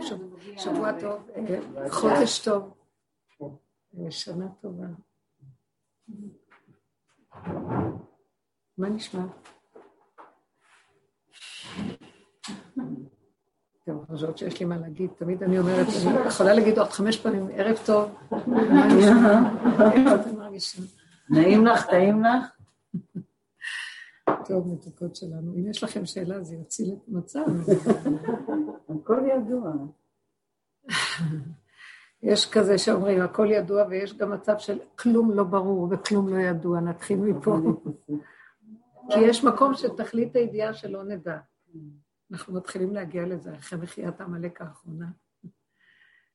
טוב, שבוע טוב, חודש טוב, שנה טובה. מה נשמע? אתם חושבות שיש לי מה להגיד, תמיד אני אומרת, אני יכולה להגיד עוד חמש פעמים, ערב טוב, מה נשמע? איך אתם מרגישים? נעים לך, טעים לך? טוב, מתוקות שלנו. אם יש לכם שאלה, זה יציל את המצב. הכל ידוע. יש כזה שאומרים, הכל ידוע, ויש גם מצב של כלום לא ברור וכלום לא ידוע, נתחיל מפה. כי יש מקום שתכלית הידיעה שלא נדע. אנחנו מתחילים להגיע לזה אחרי מחיית עמלק האחרונה.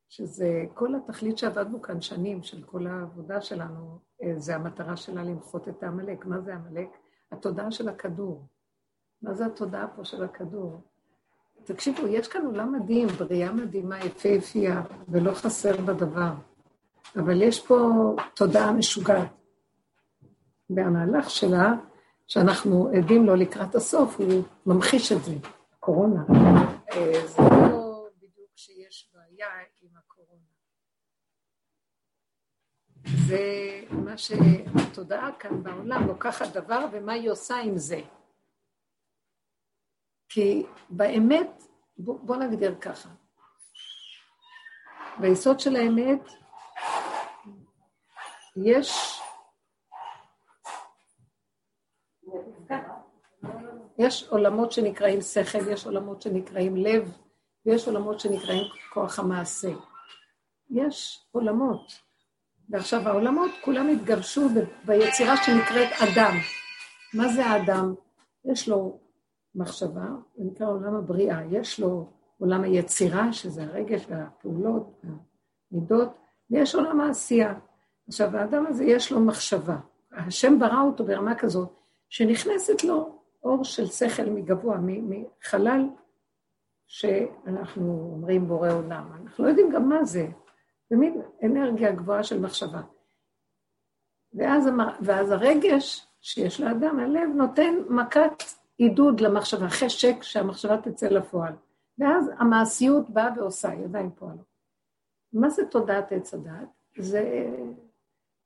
שזה כל התכלית שעבדנו כאן שנים, של כל העבודה שלנו, אה, זה המטרה שלה למחות את העמלק. מה זה עמלק? התודעה של הכדור. מה זה התודעה פה של הכדור? תקשיבו, יש כאן עולם מדהים, בריאה מדהימה, יפהפייה, ולא חסר בדבר. אבל יש פה תודעה משוגעת. והמהלך שלה, שאנחנו עדים לו לקראת הסוף, הוא ממחיש את זה, הקורונה. אה, זה לא בדיוק שיש בעיה עם הקורונה. זה מה שהתודעה כאן בעולם לוקחת דבר, ומה היא עושה עם זה. כי באמת, בוא, בוא נגדיר ככה, ביסוד של האמת יש יש עולמות שנקראים שכל, יש עולמות שנקראים לב, ויש עולמות שנקראים כוח המעשה. יש עולמות. ועכשיו העולמות כולם התגבשו ביצירה שנקראת אדם. מה זה האדם? יש לו מחשבה, זה נקרא עולם הבריאה, יש לו עולם היצירה, שזה הרגש והפעולות והמידות, ויש עולם העשייה. עכשיו, האדם הזה יש לו מחשבה. השם ברא אותו ברמה כזאת, שנכנסת לו אור של שכל מגבוה, מחלל שאנחנו אומרים בורא עולם. אנחנו לא יודעים גם מה זה, זה מין אנרגיה גבוהה של מחשבה. ואז, ואז הרגש שיש לאדם, הלב, נותן מכת עידוד למחשבה, חשק שהמחשבה תצא לפועל. ואז המעשיות באה ועושה, ידיים פועלות. מה זה תודעת עץ הדת? זה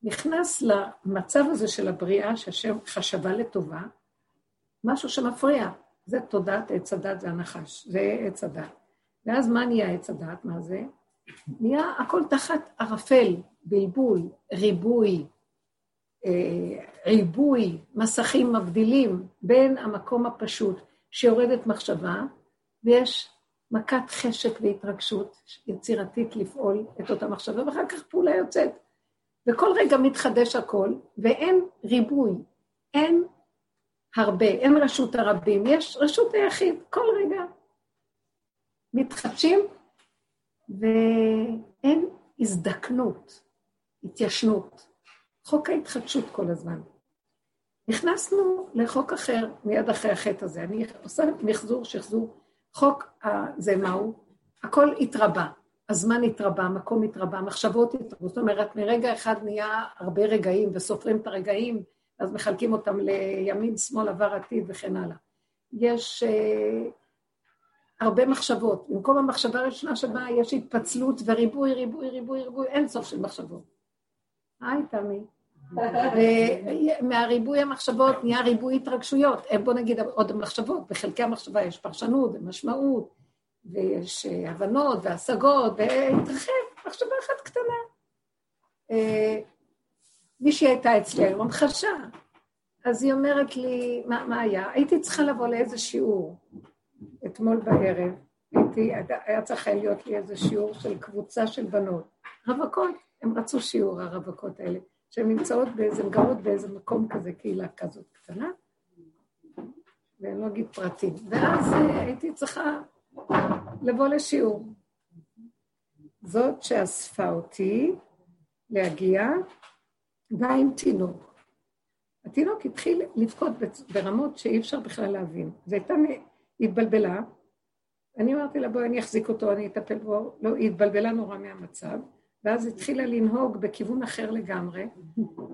נכנס למצב הזה של הבריאה, שהשם חשבה לטובה, משהו שמפריע. זה תודעת עץ הדת, זה הנחש, זה עץ הדת. ואז מה נהיה עץ הדת? מה זה? נהיה הכל תחת ערפל, בלבול, ריבוי, ריבוי, מסכים מבדילים בין המקום הפשוט שיורדת מחשבה, ויש מכת חשק והתרגשות יצירתית לפעול את אותה מחשבה, ואחר כך פעולה יוצאת. וכל רגע מתחדש הכל, ואין ריבוי, אין הרבה, אין רשות הרבים, יש רשות היחיד, כל רגע מתחדשים ואין הזדקנות, התיישנות. חוק ההתחדשות כל הזמן. נכנסנו לחוק אחר מיד אחרי החטא הזה. אני עושה מחזור, שחזור. חוק זה מהו? הכל התרבה. הזמן התרבה, המקום התרבה, המחשבות התרבו. זאת אומרת, מרגע אחד נהיה הרבה רגעים, וסופרים את הרגעים, אז מחלקים אותם לימין, שמאל, עבר, עתיד וכן הלאה. יש אה, הרבה מחשבות. במקום המחשבה הראשונה שבה יש התפצלות וריבוי, ריבוי, ריבוי, ריבוי, אין סוף של מחשבות. היי, תמי. ומהריבוי המחשבות נהיה ריבוי התרגשויות. בוא נגיד עוד מחשבות, בחלקי המחשבה יש פרשנות ומשמעות, ויש אה, הבנות והשגות, והתרחב, מחשבה אחת קטנה. אה, מישהי הייתה אצלי היום, חשה. אז היא אומרת לי, מה, מה היה? הייתי צריכה לבוא לאיזה שיעור. אתמול בערב, הייתי, היה צריך להיות לי איזה שיעור של קבוצה של בנות. רווקות, הם רצו שיעור, הרווקות האלה, שהן נמצאות באיזה, גרות באיזה מקום כזה, קהילה כזאת קטנה, ואני לא אגיד פרטים. ואז אה, הייתי צריכה לבוא לשיעור. זאת שאספה אותי להגיע, באה עם תינוק. התינוק התחיל לבכות ברמות שאי אפשר בכלל להבין. והייתה התבלבלה, אני אמרתי לה, בואי אני אחזיק אותו, אני אטפל בו, לא, היא התבלבלה נורא מהמצב, ואז התחילה לנהוג בכיוון אחר לגמרי. אה,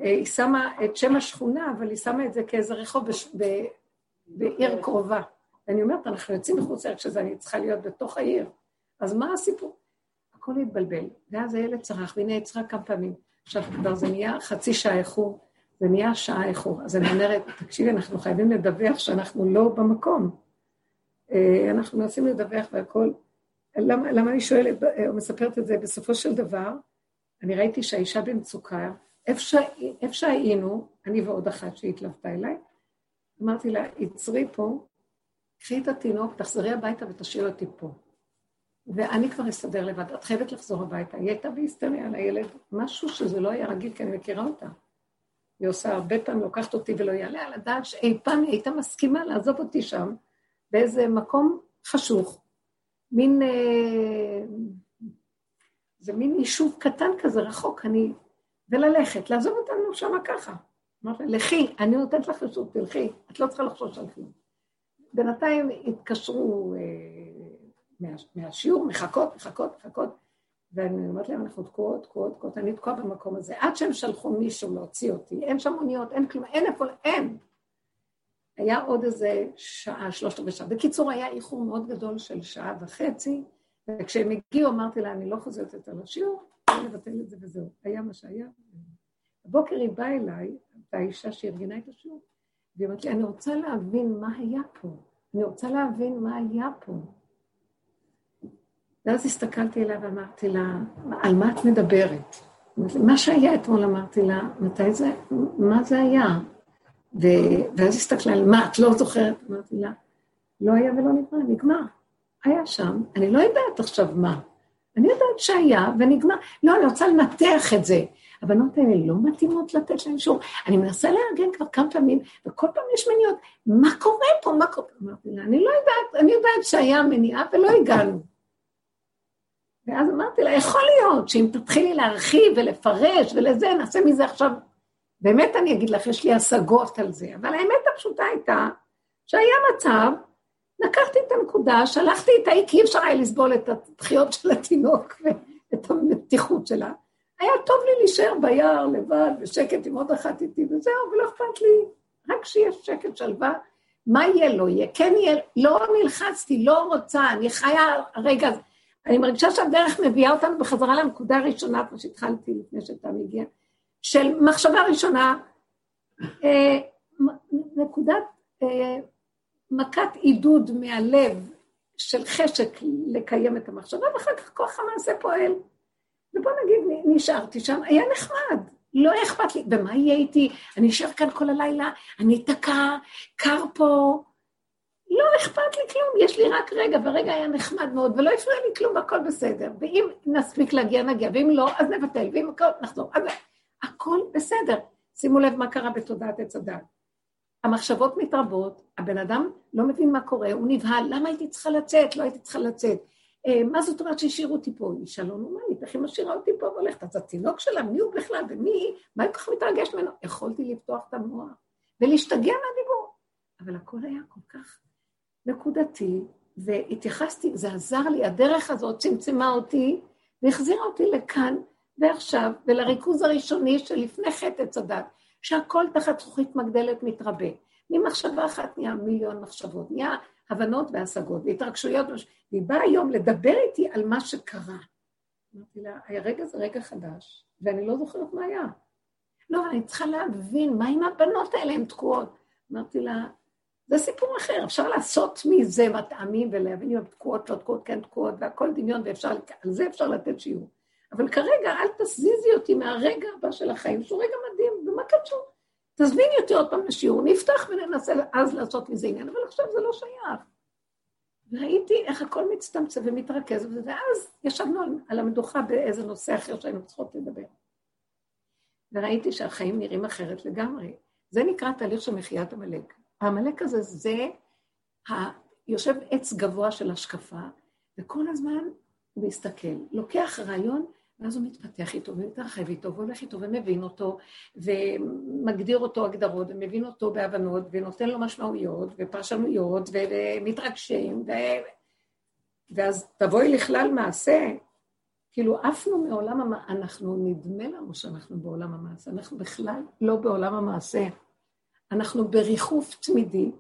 היא שמה את שם השכונה, אבל היא שמה את זה כאיזה רחוב בש... ב... בעיר קרובה. ואני אומרת, אנחנו יוצאים מחוץ לעיר שזה, אני צריכה להיות בתוך העיר. אז מה הסיפור? הכל התבלבל. ואז הילד צרח, והנה יצרה כמה פעמים. עכשיו כבר זה נהיה חצי שעה איחור, זה נהיה שעה איחור. אז אני אומרת, תקשיבי, אנחנו חייבים לדווח שאנחנו לא במקום. אה, אנחנו מנסים לדווח והכל. למה, למה אני שואלת, או מספרת את זה, בסופו של דבר, אני ראיתי שהאישה במצוקה, איפה שהיינו, אני ועוד אחת שהתלוותה אליי, אמרתי לה, עצרי פה, קחי את התינוק, תחזרי הביתה ותשאירי אותי פה. ואני כבר אסתדר לבד, את חייבת לחזור הביתה. היא הייתה בהיסטריה על הילד, משהו שזה לא היה רגיל, כי אני מכירה אותה. היא עושה הרבה פעמים, לוקחת אותי ולא יעלה על הדעת שאי פעם היא הייתה מסכימה לעזוב אותי שם, באיזה מקום חשוך, מין... אה, זה מין יישוב קטן כזה, רחוק, אני... וללכת, לעזוב אותנו שם ככה. אמרתי לכי, אני נותנת לך רשות, תלכי, את לא צריכה לחשוש על כלום. בינתיים התקשרו אה, מה, מהשיעור, מחכות, מחכות, מחכות, ואני אומרת להם, אנחנו תקועות, תקועות, תקועות, אני תקועה במקום הזה, עד שהם שלחו מישהו להוציא אותי, אין שם מוניות, אין כלום, אין איפה, אין. היה עוד איזה שעה, שלושת רבעי שעה. בקיצור, היה איחור מאוד גדול של שעה וחצי, וכשהם הגיעו אמרתי לה, אני לא חוזרת יותר לשיעור, אני לבטל את זה וזהו. היה מה שהיה. בבוקר היא באה אליי, הייתה אישה שארגנה את השיעור, והיא אמרת לי, אני רוצה להבין מה היה פה. אני רוצה להבין מה היה פה. ואז הסתכלתי אליה ואמרתי לה, על מה את מדברת? מה שהיה אתמול, אמרתי לה, מתי זה, מה זה היה? ו... ואז הסתכלה על מה, את לא זוכרת? אמרתי לה, לא היה ולא נגמר, נגמר. היה שם, אני לא יודעת עכשיו מה. אני יודעת שהיה ונגמר. לא, אני רוצה לנתח את זה. הבנות האלה לא מתאימות לתת להם שיעור. אני מנסה לארגן כבר כמה פעמים, וכל פעם יש מניעות. מה קורה פה? מה קורה? אמרתי לה, אני לא יודעת, אני יודעת שהיה מניעה ולא הגענו. ואז אמרתי לה, יכול להיות שאם תתחילי להרחיב ולפרש ולזה, נעשה מזה עכשיו... באמת אני אגיד לך, יש לי השגות על זה, אבל האמת הפשוטה הייתה שהיה מצב, לקחתי את הנקודה, שלחתי את האי, כי אי אפשר היה לסבול את הדחיות של התינוק ואת המתיחות שלה. היה טוב לי להישאר ביער לבד, בשקט עם עוד אחת איתי וזהו, ולא אכפת לי, רק שיש שקט, שלווה. מה יהיה, לא יהיה, כן יהיה, לא נלחצתי, לא רוצה, אני חיה הרגע הזה. אני מרגישה שהדרך מביאה אותנו בחזרה לנקודה הראשונה, כמו שהתחלתי לפני שאתה מגיע, של מחשבה ראשונה, אה, נקודת אה, מכת עידוד מהלב של חשק לקיים את המחשבה, ואחר כך כוח המעשה פועל. ובוא נגיד, נשארתי שם, היה נחמד, לא אכפת לי, ומה יהיה איתי? אני אשאר כאן כל הלילה, אני אתקע, קר פה, לא אכפת לי כלום, יש לי רק רגע, והרגע היה נחמד מאוד, ולא הפריע לי כלום, והכל בסדר. ואם נספיק להגיע, נגיע, ואם לא, אז נבטל, ואם הכל, נחזור. אז הכל בסדר. שימו לב מה קרה בתודעת עץ הדת. המחשבות מתרבות, הבן אדם לא מבין מה קורה, הוא נבהל, למה הייתי צריכה לצאת? לא הייתי צריכה לצאת. אה, מה זאת אומרת שהשאירו אותי פה? אישה לא נורמלית, איך היא משאירה אותי פה והולכת? אז התינוק שלה, מי הוא בכלל ומי מה היא כל כך מתרגש ממנו? יכולתי לפתוח את המוח ולהשתגע מהדיבור. אבל הכל היה כל כך נקודתי, והתייחסתי, זה עזר לי, הדרך הזאת צמצמה אותי והחזירה אותי לכאן ועכשיו, ולריכוז הראשוני שלפני חטא עץ הדת, שהכל תחת זכוכית מגדלת מתרבה. ממחשבה אחת נהיה מיליון מחשבות, נהיה הבנות והשגות והתרגשויות, והיא באה היום לדבר איתי על מה שקרה. אמרתי לה, הרגע זה רגע חדש, ואני לא זוכרת מה היה. לא, אני צריכה להבין, מה עם הבנות האלה, הן תקועות. אמרתי לה, זה סיפור אחר, אפשר לעשות מזה מטעמים ולהבין אם התקועות לא תקועות, כן תקועות, והכל דמיון, ואפשר, על זה אפשר לתת שיעור. אבל כרגע אל תזיזי אותי מהרגע הבא של החיים, שהוא רגע מדהים, ומה קשור? תזמיני אותי עוד פעם לשיעור, נפתח וננסה אז לעשות מזה עניין, אבל עכשיו זה לא שייך. וראיתי איך הכל מצטמצם ומתרכז, ואז ישבנו על, על המדוכה באיזה נושא אחר שהיינו צריכות לדבר. וראיתי שהחיים נראים אחרת לגמרי. זה נקרא תהליך של מחיית עמלק. העמלק הזה זה יושב עץ גבוה של השקפה, וכל הזמן הוא מסתכל, לוקח רעיון, ואז הוא מתפתח איתו ומתרחב איתו והולך איתו ומבין אותו ומגדיר אותו הגדרות ומבין אותו בהבנות ונותן לו משמעויות ופרשנויות ומתרגשים ו... ואז תבואי לכלל מעשה, כאילו עפנו מעולם המעשה, אנחנו, נדמה לנו שאנחנו בעולם המעשה, אנחנו בכלל לא בעולם המעשה. אנחנו בריחוף תמידי,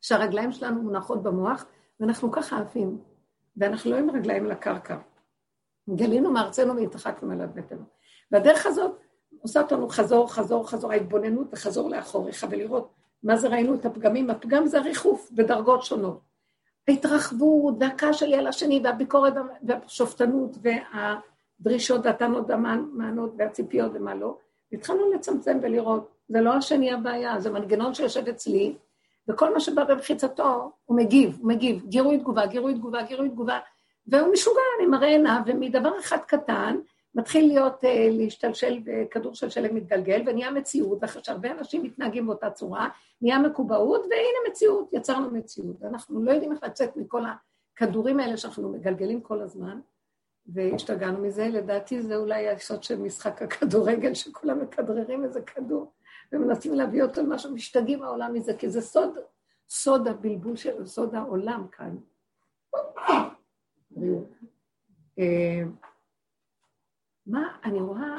שהרגליים שלנו מונחות במוח, ואנחנו ככה עפים. ואנחנו לא עם רגליים לקרקע. גלינו מארצנו והתרחקנו אליו ביתנו. והדרך הזאת עושה אותנו חזור, חזור, חזור, ההתבוננות וחזור לאחוריך ולראות מה זה ראינו את הפגמים. הפגם זה הריחוף בדרגות שונות. ההתרחבות והקש על השני והביקורת והשופטנות והדרישות והטענות והמענות והציפיות ומה לא. התחלנו לצמצם ולראות, זה לא השני הבעיה, זה מנגנון שיושב אצלי, וכל מה שבא במחיצתו, הוא מגיב, הוא מגיב, גירוי תגובה, גירוי תגובה, גירוי תגובה, והוא משוגע, אני מראה עיניו, ומדבר אחד קטן, מתחיל להיות, uh, להשתלשל, וכדור של שלם מתגלגל, ונהיה מציאות, ואחרי שהרבה אנשים מתנהגים באותה צורה, נהיה מקובעות, והנה מציאות, יצרנו מציאות. ואנחנו לא יודעים איך לצאת מכל הכדורים האלה שאנחנו מגלגלים כל הזמן, והשתגענו מזה. לדעתי זה אולי היסוד של משחק הכדורגל, שכולם מכדררים איזה כדור, ומנסים להביא אותו למשהו, משתגעים העולם מזה, כי זה סוד, סוד הבלבול של, סוד העולם כאן. אה, מה, אני רואה,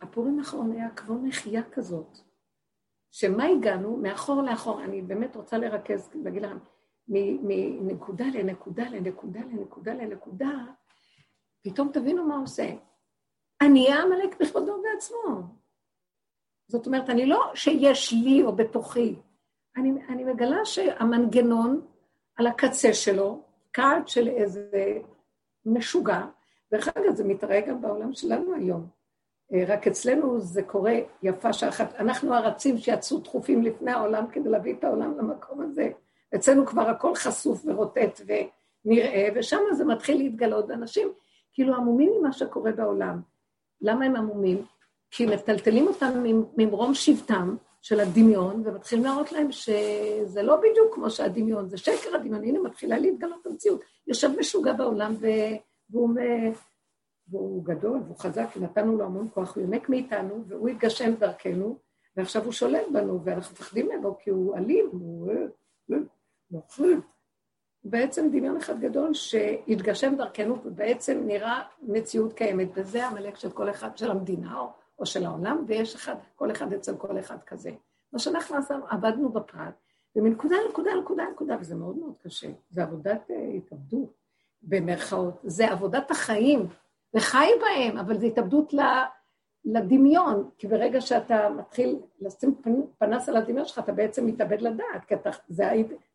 הפורים האחרון היה כמו נחייה כזאת, שמה הגענו? מאחור לאחור, אני באמת רוצה לרכז, להגיד לכם, מנקודה לנקודה לנקודה לנקודה לנקודה, פתאום תבינו מה עושה. אני אהיה עמלק בכבודו בעצמו. זאת אומרת, אני לא שיש לי או בתוכי, אני, אני מגלה שהמנגנון על הקצה שלו, קארט של איזה משוגע, דרך אגב, זה מתראה גם בעולם שלנו היום. אה, רק אצלנו זה קורה יפה שעה אחת. אנחנו הרצים שיצאו דחופים לפני העולם כדי להביא את העולם למקום הזה. אצלנו כבר הכל חשוף ורוטט ונראה, ושם זה מתחיל להתגלות, ואנשים כאילו עמומים ממה שקורה בעולם. למה הם עמומים? כי מטלטלים אותם ממרום שבטם של הדמיון, ומתחילים להראות להם שזה לא בדיוק כמו שהדמיון, זה שקר הדמיון, הנה מתחילה להתגלות המציאות. יושב משוגע בעולם. והוא, והוא גדול והוא חזק, נתנו לו המון כוח, הוא יונק מאיתנו, והוא התגשם דרכנו, ועכשיו הוא שולט בנו, ואנחנו מפחדים ממנו כי הוא אלים, הוא נוכל. בעצם דמיון אחד גדול שהתגשם דרכנו, ובעצם נראה מציאות קיימת, וזה המלך של כל אחד, של המדינה או, או של העולם, ויש אחד, כל אחד אצל כל אחד כזה. מה שאנחנו עשינו, עבדנו בפרט, ומנקודה לנקודה לנקודה לנקודה, וזה מאוד מאוד קשה, זה עבודת uh, התאבדות. במרכאות, זה עבודת החיים, וחי בהם, אבל זה התאבדות לדמיון, כי ברגע שאתה מתחיל לשים פנס על הדמיון שלך, אתה בעצם מתאבד לדעת, כי אתה, זה,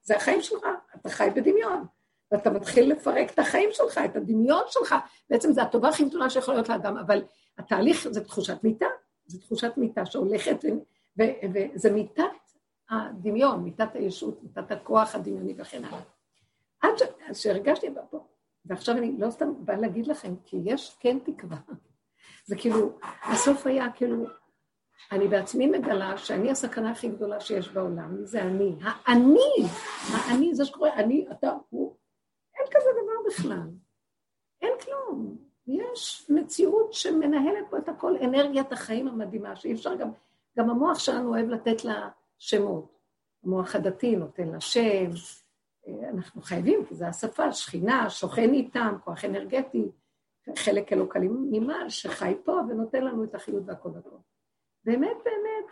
זה החיים שלך, אתה חי בדמיון, ואתה מתחיל לפרק את החיים שלך, את הדמיון שלך, בעצם זו הטובה הכי גדולה שיכולה להיות לאדם, אבל התהליך זה תחושת מיטה, זו תחושת מיטה שהולכת, וזה מיטת הדמיון, מיטת הישות, מיטת הכוח הדמיוני וכן הלאה. עד שהרגשתי, ועכשיו אני לא סתם באה להגיד לכם, כי יש כן תקווה. זה כאילו, הסוף היה כאילו, אני בעצמי מגלה שאני הסכנה הכי גדולה שיש בעולם, זה אני. האני, האני, זה שקורה, אני, אתה, הוא, אין כזה דבר בכלל. אין כלום. יש מציאות שמנהלת פה את הכל, אנרגיית החיים המדהימה, שאי אפשר גם, גם המוח שלנו אוהב לתת לה שמות. המוח הדתי נותן לה שם, אנחנו חייבים, כי זו השפה, שכינה, שוכן איתם, כוח אנרגטי, חלק אלוקלי ממעל, שחי פה ונותן לנו את החיות והכל הכל. באמת, באמת,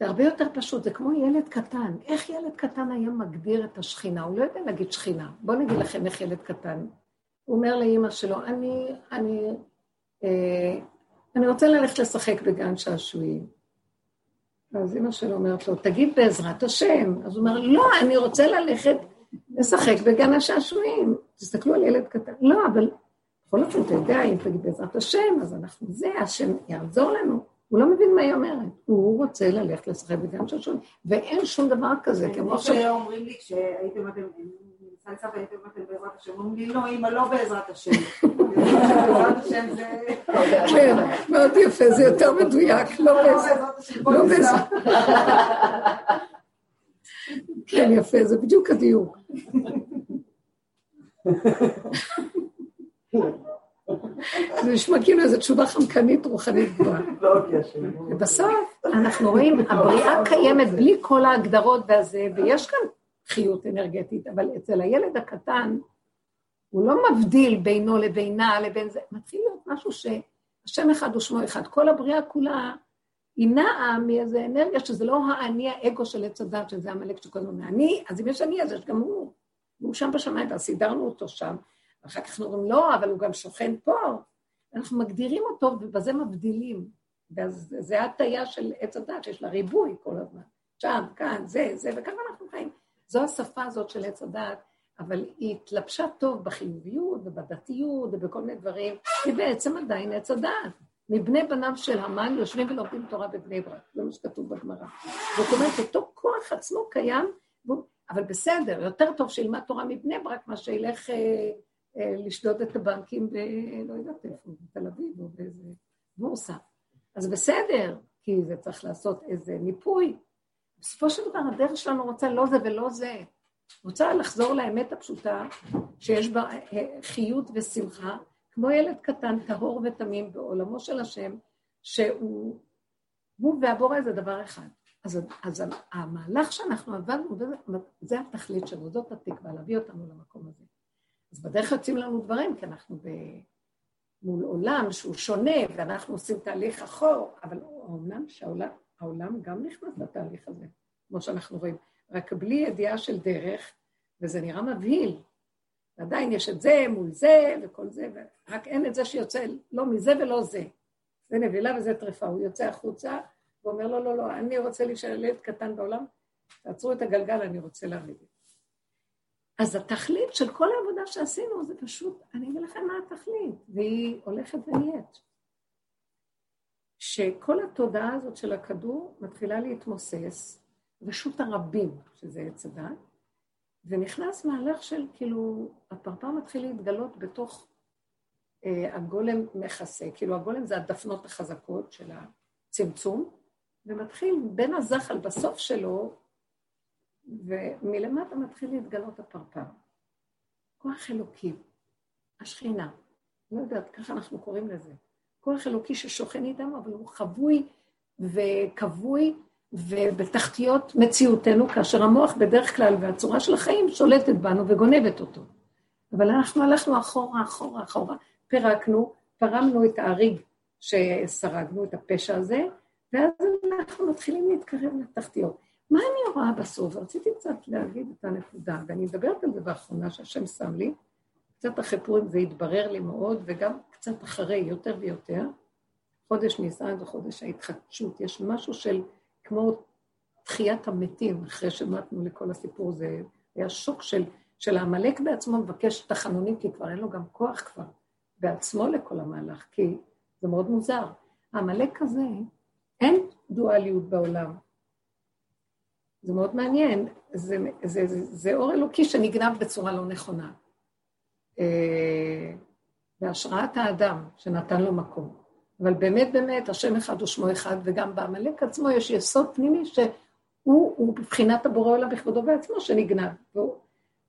זה הרבה יותר פשוט, זה כמו ילד קטן. איך ילד קטן היום מגדיר את השכינה? הוא לא יודע להגיד שכינה. בואו נגיד לכם איך ילד קטן. הוא אומר לאימא שלו, אני, אני, אה, אני רוצה ללכת לשחק בגן שעשועים. אז אמא שלו אומרת לו, תגיד בעזרת השם. אז הוא אומר, לא, אני רוצה ללכת לשחק בגן השעשועים. תסתכלו על ילד קטן. לא, אבל בכל אופן, אתה יודע, אם תגיד בעזרת השם, אז אנחנו זה, השם יעזור לנו. הוא לא מבין מה היא אומרת. הוא רוצה ללכת לשחק בגן שעשועים, ואין שום דבר כזה, כמו ש... אומרים לי, כשהייתם אתם... סבא הייתם בעזרת השם, אומרים לי, לא, אמא, לא בעזרת השם. בעזרת השם זה... כן, מאוד יפה, זה יותר מדויק, לא, לא בעזרת השם. לא בעזרת... כן, יפה, זה בדיוק הדיוק. זה נשמע כאילו איזו תשובה חמקנית רוחנית גבוהה. לא, ובסוף אנחנו רואים, הבריאה קיימת בלי כל ההגדרות והזה, ויש כאן חיות אנרגטית, אבל אצל הילד הקטן, הוא לא מבדיל בינו לבינה לבין זה, מתחיל להיות משהו שהשם אחד ושמו אחד. כל הבריאה כולה היא נעה מאיזה אנרגיה שזה לא האני האגו של עץ הדת, שזה עמלק שכל הזמן אני, אז אם יש אני, אז יש גם הוא. והוא שם בשמיים, ואז סידרנו אותו שם, ואחר כך אנחנו אומרים, לא, אבל הוא גם שוכן פה. אנחנו מגדירים אותו, ובזה מבדילים. ואז זה הטיה של עץ הדת, שיש לה ריבוי כל הזמן. שם, כאן, זה, זה, וככה אנחנו חיים. זו השפה הזאת של עץ הדת, אבל היא התלבשה טוב בחיוביות ובדתיות ובכל מיני דברים, היא בעצם עדיין עץ הדת. מבני בניו של המן יושבים ולומדים תורה בבני ברק, זה מה שכתוב בגמרא. זאת אומרת, אותו כוח עצמו קיים, אבל בסדר, יותר טוב שילמד תורה מבני ברק, מה שילך אה, לשדוד את הבנקים ב... לא יודעת איפה, בתל אביב או באיזה בורסה. אז בסדר, כי זה צריך לעשות איזה מיפוי. בסופו של דבר הדרך שלנו רוצה לא זה ולא זה. רוצה לחזור לאמת הפשוטה, שיש בה אה, חיות ושמחה, כמו ילד קטן, טהור ותמים בעולמו של השם, שהוא, הוא והבורא זה דבר אחד. אז, אז המהלך שאנחנו עבדנו, זה התכלית שלו, זאת התקווה, להביא אותנו למקום הזה. אז בדרך יוצאים לנו דברים, כי אנחנו ב... מול עולם שהוא שונה, ואנחנו עושים תהליך אחור, אבל אמנם שהעולם גם נכנס לתהליך הזה, כמו שאנחנו רואים, רק בלי ידיעה של דרך, וזה נראה מבהיל. ועדיין יש את זה מול זה וכל זה, רק אין את זה שיוצא לא מזה ולא זה. זה נבילה וזה טרפה, הוא יוצא החוצה ואומר לא, לא, לא, אני רוצה להישאר ילד קטן בעולם, תעצרו את הגלגל, אני רוצה לרדת. אז התכלית של כל העבודה שעשינו זה פשוט, אני אגיד לכם מה התכלית, והיא הולכת ונהיית. שכל התודעה הזאת של הכדור מתחילה להתמוסס, רשות הרבים, שזה עץ הדת, ונכנס מהלך של כאילו, הפרפר מתחיל להתגלות בתוך אה, הגולם מכסה, כאילו הגולם זה הדפנות החזקות של הצמצום, ומתחיל בין הזחל בסוף שלו ומלמטה מתחיל להתגלות הפרפר. כוח אלוקי, השכינה, לא יודעת, ככה אנחנו קוראים לזה. כוח אלוקי ששוכן איתנו, אבל הוא חבוי וכבוי ובתחתיות מציאותנו, כאשר המוח בדרך כלל והצורה של החיים שולטת בנו וגונבת אותו. אבל אנחנו הלכנו אחורה, אחורה, אחורה, פירקנו, פרמנו את האריג שסרגנו, את הפשע הזה, ואז אנחנו מתחילים להתקרב לתחתיות. מה אני רואה בסוף? רציתי קצת להגיד את הנקודה, ואני מדברת על זה באחרונה שהשם שם לי, קצת אחרי פורים זה התברר לי מאוד, וגם קצת אחרי, יותר ויותר. חודש ניסן וחודש ההתחדשות, יש משהו של כמו תחיית המתים, אחרי שמתנו לכל הסיפור, זה היה שוק של, של העמלק בעצמו מבקש תחנונים, כי כבר אין לו גם כוח כבר בעצמו לכל המהלך, כי זה מאוד מוזר. העמלק הזה, אין דואליות בעולם. זה מאוד מעניין, זה, זה, זה, זה אור אלוקי שנגנב בצורה לא נכונה. אה, בהשראת האדם שנתן לו מקום. אבל באמת באמת, השם אחד הוא שמו אחד, וגם בעמלק עצמו יש יסוד פנימי שהוא בבחינת הבורא עולם בכבודו בעצמו שנגנב.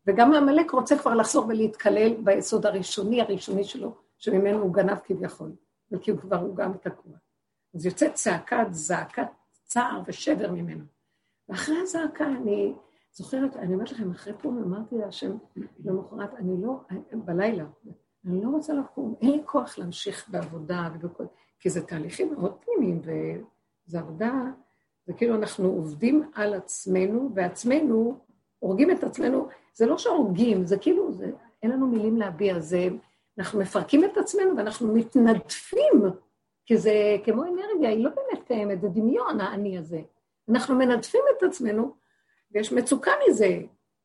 וגם העמלק רוצה כבר לחזור ולהתקלל ביסוד הראשוני, הראשוני שלו, שממנו הוא גנב כביכול, וכי הוא כבר הוא גם תקוע. אז יוצאת צעקת, זעקת צער ושבר ממנו. ואחרי הזעקה אני זוכרת, אני אומרת לכם, אחרי פה אמרתי להשם למחרת, אני לא, בלילה, אני לא רוצה לקום, אין לי כוח להמשיך בעבודה ובכל... כי זה תהליכים מאוד פנימיים, וזו עבודה, זה כאילו אנחנו עובדים על עצמנו, ועצמנו, הורגים את עצמנו, זה לא שהורגים, זה כאילו, זה, אין לנו מילים להביע, זה, אנחנו מפרקים את עצמנו ואנחנו מתנדפים, כי זה כמו אנרגיה, היא לא באמת קיימת, זה דמיון, האני הזה. אנחנו מנדפים את עצמנו, ויש מצוקה מזה,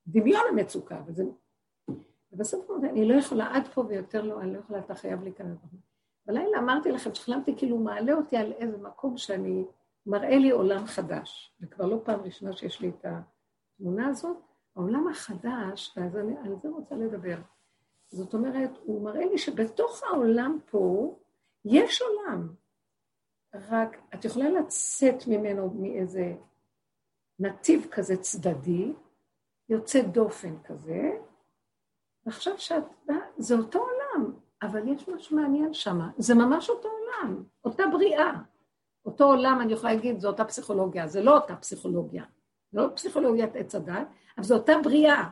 דמיון המצוקה, וזה ובסוף אמרתי, אני לא יכולה עד פה ויותר לא, אני לא יכולה, אתה חייב להיכנס. בלילה אמרתי לכם שחלמתי כאילו מעלה אותי על איזה מקום שאני, מראה לי עולם חדש, וכבר לא פעם ראשונה שיש לי את התמונה הזאת, העולם החדש, ואז אני על זה רוצה לדבר. זאת אומרת, הוא מראה לי שבתוך העולם פה יש עולם, רק את יכולה לצאת ממנו מאיזה נתיב כזה צדדי, יוצא דופן כזה, ועכשיו שאת באה, זה אותו עולם, אבל יש משהו מעניין שם, זה ממש אותו עולם, אותה בריאה. אותו עולם, אני יכולה להגיד, זו אותה פסיכולוגיה, זה לא אותה פסיכולוגיה, זה לא פסיכולוגיית עץ הדת, אבל זו אותה בריאה.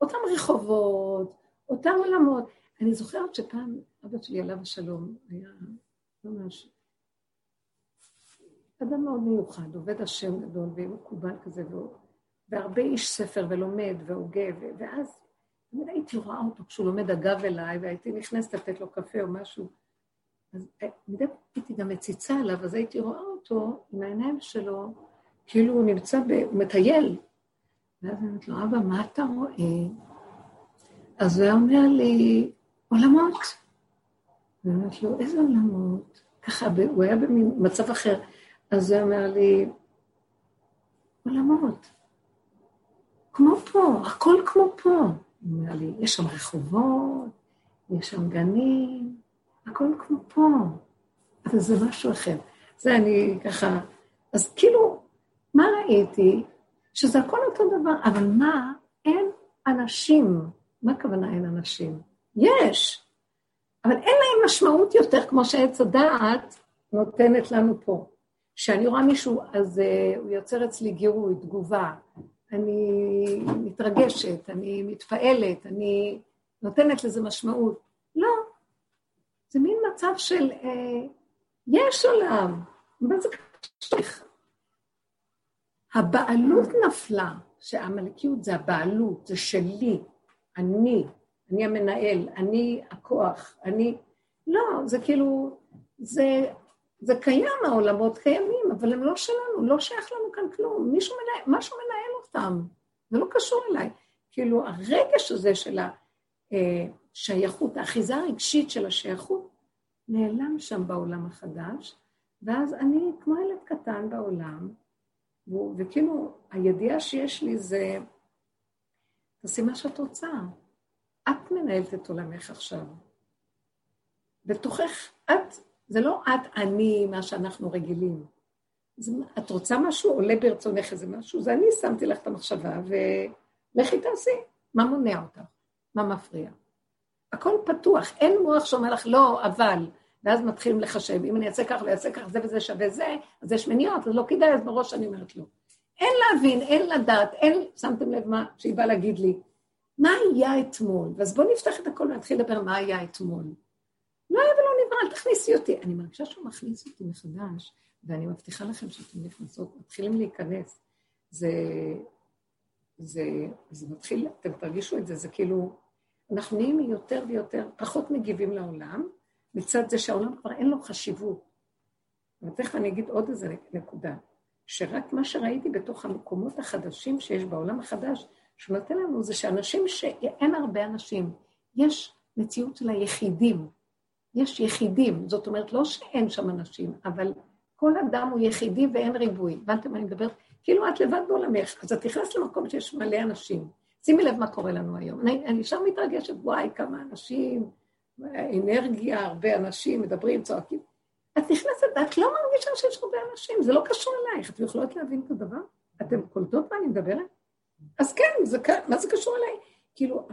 אותם רחובות, אותם עולמות. אני זוכרת שפעם אבא שלי עליו השלום, היה ממש אדם מאוד מיוחד, עובד השם גדול ומקובל כזה, והרבה איש ספר ולומד והוגה, ואז תמיד הייתי רואה אותו כשהוא לומד הגב אליי, והייתי נכנסת לתת לו קפה או משהו. אז אה, מדי פעם הייתי גם מציצה עליו, אז הייתי רואה אותו עם העיניים שלו, כאילו הוא נמצא, ב... הוא מטייל. ואז אני אומרת לו, אבא, מה אתה רואה? אז הוא אומר לי, עולמות. ואני אומרת לו, איזה עולמות? ככה, הוא היה במצב אחר. אז הוא אומר לי, עולמות. כמו פה, הכל כמו פה. הוא אומר לי, יש שם רחובות, יש שם גנים, הכל כמו פה. אבל זה משהו אחר. זה אני ככה... אז כאילו, מה ראיתי? שזה הכל אותו דבר, אבל מה? אין אנשים. מה הכוונה אין אנשים? יש, אבל אין להם משמעות יותר, כמו שעץ הדעת נותנת לנו פה. כשאני רואה מישהו, אז uh, הוא יוצר אצלי גירוי, תגובה. אני מתרגשת, אני מתפעלת, אני נותנת לזה משמעות. לא. זה מין מצב של, uh, יש עולם, מה זה קשור? הבעלות נפלה, שהמלכיות זה הבעלות, זה שלי, אני, אני המנהל, אני הכוח, אני... לא, זה כאילו, זה, זה קיים, העולמות קיימים, אבל הם לא שלנו, לא שייך לנו כאן כלום. מישהו מנהל, משהו מנהל אותם, זה לא קשור אליי. כאילו, הרגש הזה של השייכות, אה, האחיזה הרגשית של השייכות, נעלם שם בעולם החדש, ואז אני כמו ילד קטן בעולם, וכאילו, הידיעה שיש לי זה, תעשי מה שאת רוצה. את מנהלת את עולמך עכשיו. בתוכך, את, זה לא את, אני, מה שאנחנו רגילים. זה, את רוצה משהו, עולה ברצונך איזה משהו, זה אני שמתי לך את המחשבה, ולכי תעשי. מה מונע אותך? מה מפריע? הכל פתוח, אין מוח שאומר לך, לא, אבל, ואז מתחילים לחשב, אם אני אעשה ככה ואעשה ככה, זה וזה שווה זה, אז יש מניעות, אז לא כדאי, אז בראש אני אומרת לא. אין להבין, אין לדעת, אין, שמתם לב מה שהיא באה להגיד לי, מה היה אתמול? ואז בואו נפתח את הכל ונתחיל לדבר מה היה אתמול. לא היה ולא נברא, אל תכניסי אותי. אני מרגישה שהוא מכניס אותי מחדש, ואני מבטיחה לכם שאתם נכנסות, מתחילים להיכנס. זה, זה, זה מתחיל, אתם תרגישו את זה, זה כאילו, אנחנו נהיים יותר ויותר, פחות מגיבים לעולם, מצד זה שהעולם כבר אין לו חשיבות. ותכף אני אגיד עוד איזה נקודה, שרק מה שראיתי בתוך המקומות החדשים שיש בעולם החדש, שהוא נותן לנו זה שאנשים, שאין הרבה אנשים, יש מציאות של היחידים. יש יחידים, זאת אומרת, לא שאין שם אנשים, אבל כל אדם הוא יחידי ואין ריבוי. הבנתם מה אני מדברת? כאילו את לבד בעולמך, אז את נכנסת למקום שיש מלא אנשים. שימי לב מה קורה לנו היום. אני, אני שם מתרגשת, וואי, כמה אנשים, אנרגיה, הרבה אנשים, מדברים, צועקים. את נכנסת, את לא מרגישה שיש הרבה אנשים, זה לא קשור אלייך. אתם יכולות להבין את הדבר? אתם קולטות מה אני מדברת? אז כן, זה, מה זה קשור אליי? כאילו,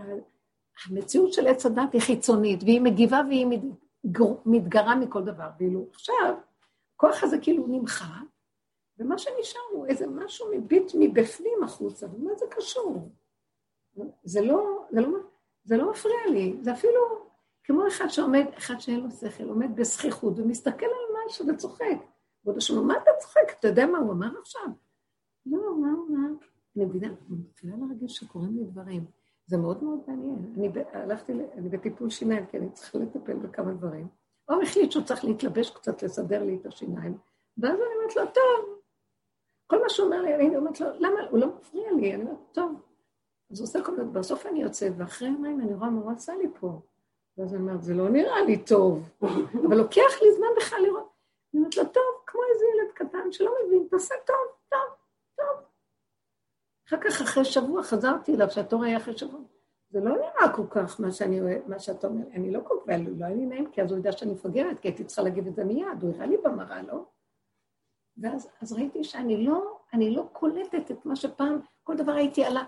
המציאות של עץ הדת היא חיצונית, והיא מגיבה והיא מתגרה מכל דבר. ואילו עכשיו, הכוח הזה כאילו נמחק, ומה שנשאר הוא איזה משהו מביט מבפנים החוצה, ומה זה קשור? זה לא, זה לא, זה לא מפריע לי, זה אפילו כמו אחד שעומד, אחד שאין לו שכל, עומד בזכיחות ומסתכל על משהו וצוחק. ועוד השם, מה אתה צוחק? אתה יודע מה הוא אמר עכשיו? לא, מה אמר? אני מבינה, אני מתחילה להרגיש שקורים לי דברים. זה מאוד מאוד מעניין. אני הלכתי, אני בטיפול שיניים, כי אני צריכה לטפל בכמה דברים. הוא החליט שהוא צריך להתלבש קצת, לסדר לי את השיניים, ואז אני אומרת לו, טוב. כל מה שהוא אומר לי, אני אומרת לו, למה? הוא לא מפריע לי, אני אומרת, טוב. אז הוא עושה כל מיני, בסוף אני יוצאת, ואחרי יומיים אני רואה מה הוא עשה לי פה. ואז אני אומרת, זה לא נראה לי טוב, אבל לוקח לי זמן בכלל לראות. אני אומרת לו, טוב, כמו איזה ילד קטן שלא מבין, תעשה טוב. אחר כך, אחרי שבוע, חזרתי אליו, שהתור היה אחרי שבוע. זה לא נראה כל כך מה שאני מה שאתה אומר. אני לא כל כך, לא היה לי נעים, כי אז הוא יודע שאני מפגרת, כי הייתי צריכה להגיד את זה מיד, הוא הראה לי במראה, לא? ואז אז ראיתי שאני לא, אני לא קולטת את מה שפעם, כל דבר הייתי עלה.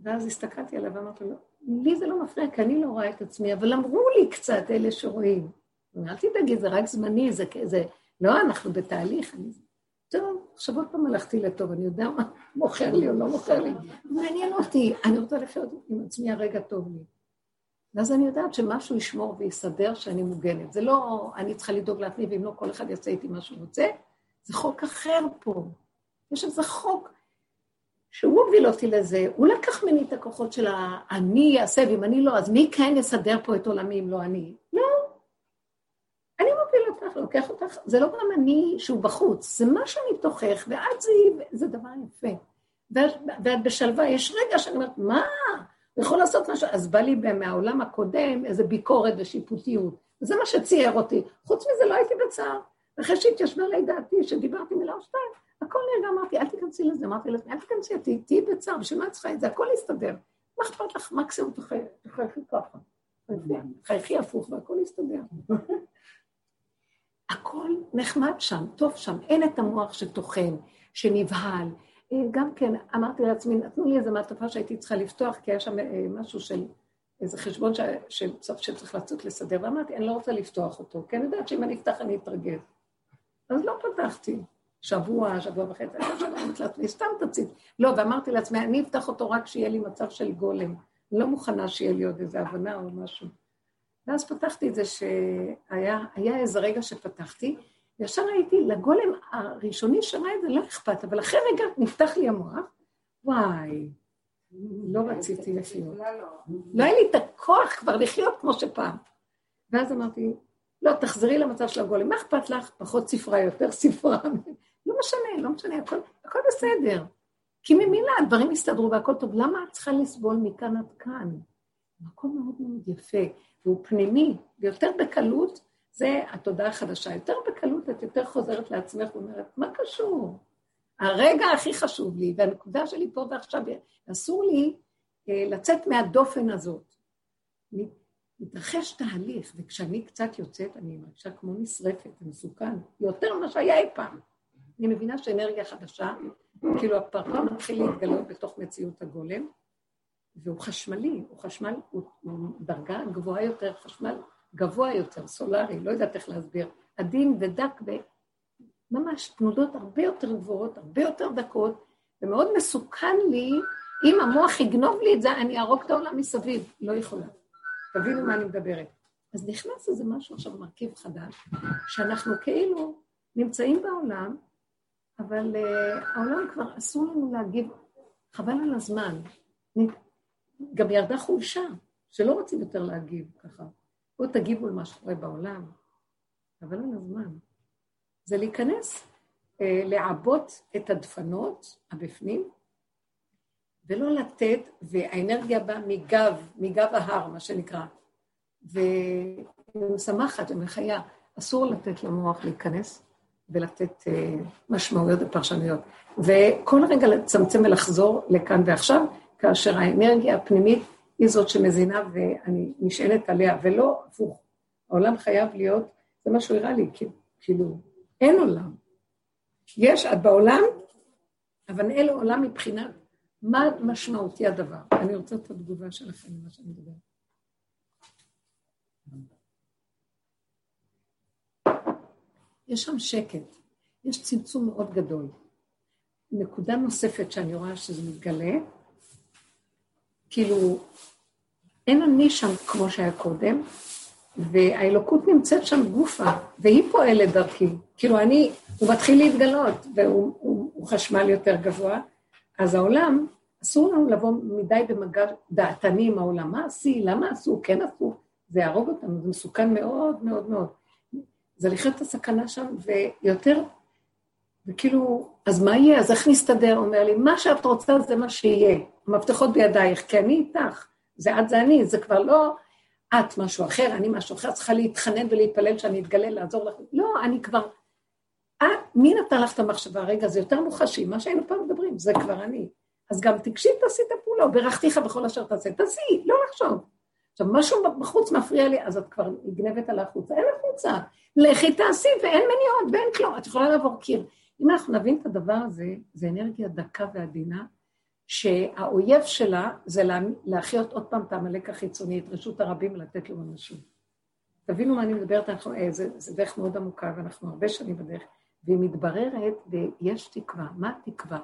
ואז הסתכלתי עליו ואמרתי לו, לי זה לא מפריע, כי אני לא רואה את עצמי, אבל אמרו לי קצת אלה שרואים. אל תדאגי, זה רק זמני, זה, זה לא, אנחנו בתהליך. אני... עכשיו עוד פעם הלכתי לטוב, אני יודע מה מוכר לי או לא מוכר לי. מעניין אותי, אני רוצה לחיות עם עצמי הרגע טוב לי. ואז אני יודעת שמשהו ישמור ויסדר שאני מוגנת. זה לא, אני צריכה לדאוג לעצמי, ואם לא כל אחד יעשה איתי מה שהוא רוצה, זה חוק אחר פה. יש איזה חוק שהוא הוביל אותי לזה, הוא לקח ממני את הכוחות של ה"אני אעשה", ואם אני לא, אז מי כן יסדר פה את עולמי אם לא אני? לא. לוקח אותך, זה לא גם אני שהוא בחוץ, זה משהו מתוכך, ואת זה, זה דבר יפה. ואת, ואת בשלווה, יש רגע שאני אומרת, מה? הוא יכול לעשות משהו, אז בא לי מהעולם הקודם איזו ביקורת ושיפוטיות. וזה מה שצייר אותי. חוץ מזה לא הייתי בצער. אחרי שהתיישבה לי דעתי, שדיברתי מילה או שתיים, הכל נרגע, אמרתי, אל תיכנסי לזה, אמרתי לעצמי, אל תיכנסי, תהיי בצער, בשביל מה את צריכה את זה? הכל יסתדר. מה אכפת לך? מקסימום תחייכי ככה. חייכי הפוך והכל יסתדר. הכל נחמד שם, טוב שם, אין את המוח שטוחן, שנבהל. אה, גם כן, אמרתי לעצמי, נתנו לי איזו מעטפה שהייתי צריכה לפתוח, כי היה שם אה, משהו של איזה חשבון שבסוף שצריך לצאת לסדר, ואמרתי, אני לא רוצה לפתוח אותו, כי אני יודעת שאם אני אפתח אני אתרגז. אז לא פתחתי. שבוע, שבוע וחצי, אני לא אומרת לעצמי, סתם תציץ. לא, ואמרתי לעצמי, אני אפתח אותו רק כשיהיה לי מצב של גולם. לא מוכנה שיהיה לי עוד איזו הבנה או משהו. ואז פתחתי את זה שהיה איזה רגע שפתחתי, וישר הייתי, לגולם הראשוני שראה את זה לא אכפת, אבל אחרי רגע נפתח לי המוח, וואי, לא רציתי לחיות. לא היה לי את הכוח כבר לחיות כמו שפעם. ואז אמרתי, לא, תחזרי למצב של הגולם, מה אכפת לך? פחות ספרה, יותר ספרה. לא משנה, לא משנה, הכל, הכל בסדר. כי ממילא הדברים יסתדרו והכל טוב. למה את צריכה לסבול מכאן עד כאן? מקום מאוד מאוד יפה, והוא פנימי, ויותר בקלות, זה התודעה החדשה. יותר בקלות את יותר חוזרת לעצמך ואומרת, מה קשור? הרגע הכי חשוב לי, והנקודה שלי פה ועכשיו, אסור לי אה, לצאת מהדופן הזאת. מתרחש תהליך, וכשאני קצת יוצאת, אני מרגישה כמו נשרפת, מסוכן, יותר ממה שהיה אי פעם. אני מבינה שאנרגיה חדשה, כאילו הפרפר מתחיל להתגלות בתוך מציאות הגולם, והוא חשמלי, הוא חשמל, הוא, הוא דרגה גבוהה יותר, חשמל גבוה יותר, סולארי, לא יודעת איך להסביר, עדין ודק, ממש תנודות הרבה יותר גבוהות, הרבה יותר דקות, ומאוד מסוכן לי, אם המוח יגנוב לי את זה, אני אהרוג את העולם מסביב. לא יכולה. תבינו מה אני מדברת. אז נכנס איזה משהו עכשיו, מרכיב חדש, שאנחנו כאילו נמצאים בעולם, אבל uh, העולם כבר אסור לנו להגיב, חבל על הזמן. גם ירדה חולשה, שלא רוצים יותר להגיב ככה. בואו תגיבו על מה שקורה בעולם. חבל על הזמן. זה להיכנס, אה, לעבות את הדפנות הבפנים, ולא לתת, והאנרגיה באה מגב, מגב ההר, מה שנקרא. ומשמחת ומחיה, אסור לתת למוח להיכנס ולתת אה, משמעויות ופרשנויות. וכל רגע לצמצם ולחזור לכאן ועכשיו, כאשר האנרגיה הפנימית היא זאת שמזינה ואני נשענת עליה, ולא הפוך. העולם חייב להיות, זה מה שהוא הראה לי, כאילו, אין עולם. יש עד בעולם, אבל אין עולם מבחינת מה משמעותי הדבר. אני רוצה את התגובה שלכם למה שאני מדברת. יש שם שקט, יש צמצום מאוד גדול. נקודה נוספת שאני רואה שזה מתגלה, כאילו, אין אני שם כמו שהיה קודם, והאלוקות נמצאת שם גופה, והיא פועלת דרכי. כאילו אני, הוא מתחיל להתגלות, והוא הוא, הוא חשמל יותר גבוה, אז העולם, אסור לנו לבוא מדי במגע דעתני עם העולם. מה עשי? למה עשו? כן עשו? זה יהרוג אותנו, זה מסוכן מאוד מאוד מאוד. זה לחיות את הסכנה שם, ויותר, וכאילו, אז מה יהיה? אז איך נסתדר? אומר לי, מה שאת רוצה זה מה שיהיה. המפתחות בידייך, כי אני איתך. זה את זה אני, זה כבר לא את משהו אחר, אני משהו אחר, צריכה להתחנן ולהתפלל שאני אתגלה, לעזור לך. לא, אני כבר... את, מי נתן לך את המחשבה? רגע, זה יותר מוחשי, מה שהיינו פעם מדברים, זה כבר אני. אז גם תגשי, תעשי את הפעולה, ברכתיך בכל אשר תעשה, תעשי, לא לחשוב. עכשיו, משהו בחוץ מפריע לי, אז את כבר נגנבת על החוצה, אין החוצה. לכי תעשי, ואין מניעות, ואין כלום, את יכולה לעבור קיר. אם אנחנו נבין את הדבר הזה, זה אנרגיה דקה ועדינה, שהאויב שלה זה להחיות עוד פעם את העמלק החיצוני, את רשות הרבים ולתת לו אנשים. תבינו מה אני מדברת, אנחנו, אה, זה, זה דרך מאוד עמוקה, ואנחנו הרבה שנים בדרך, והיא מתבררת ויש תקווה. מה התקווה?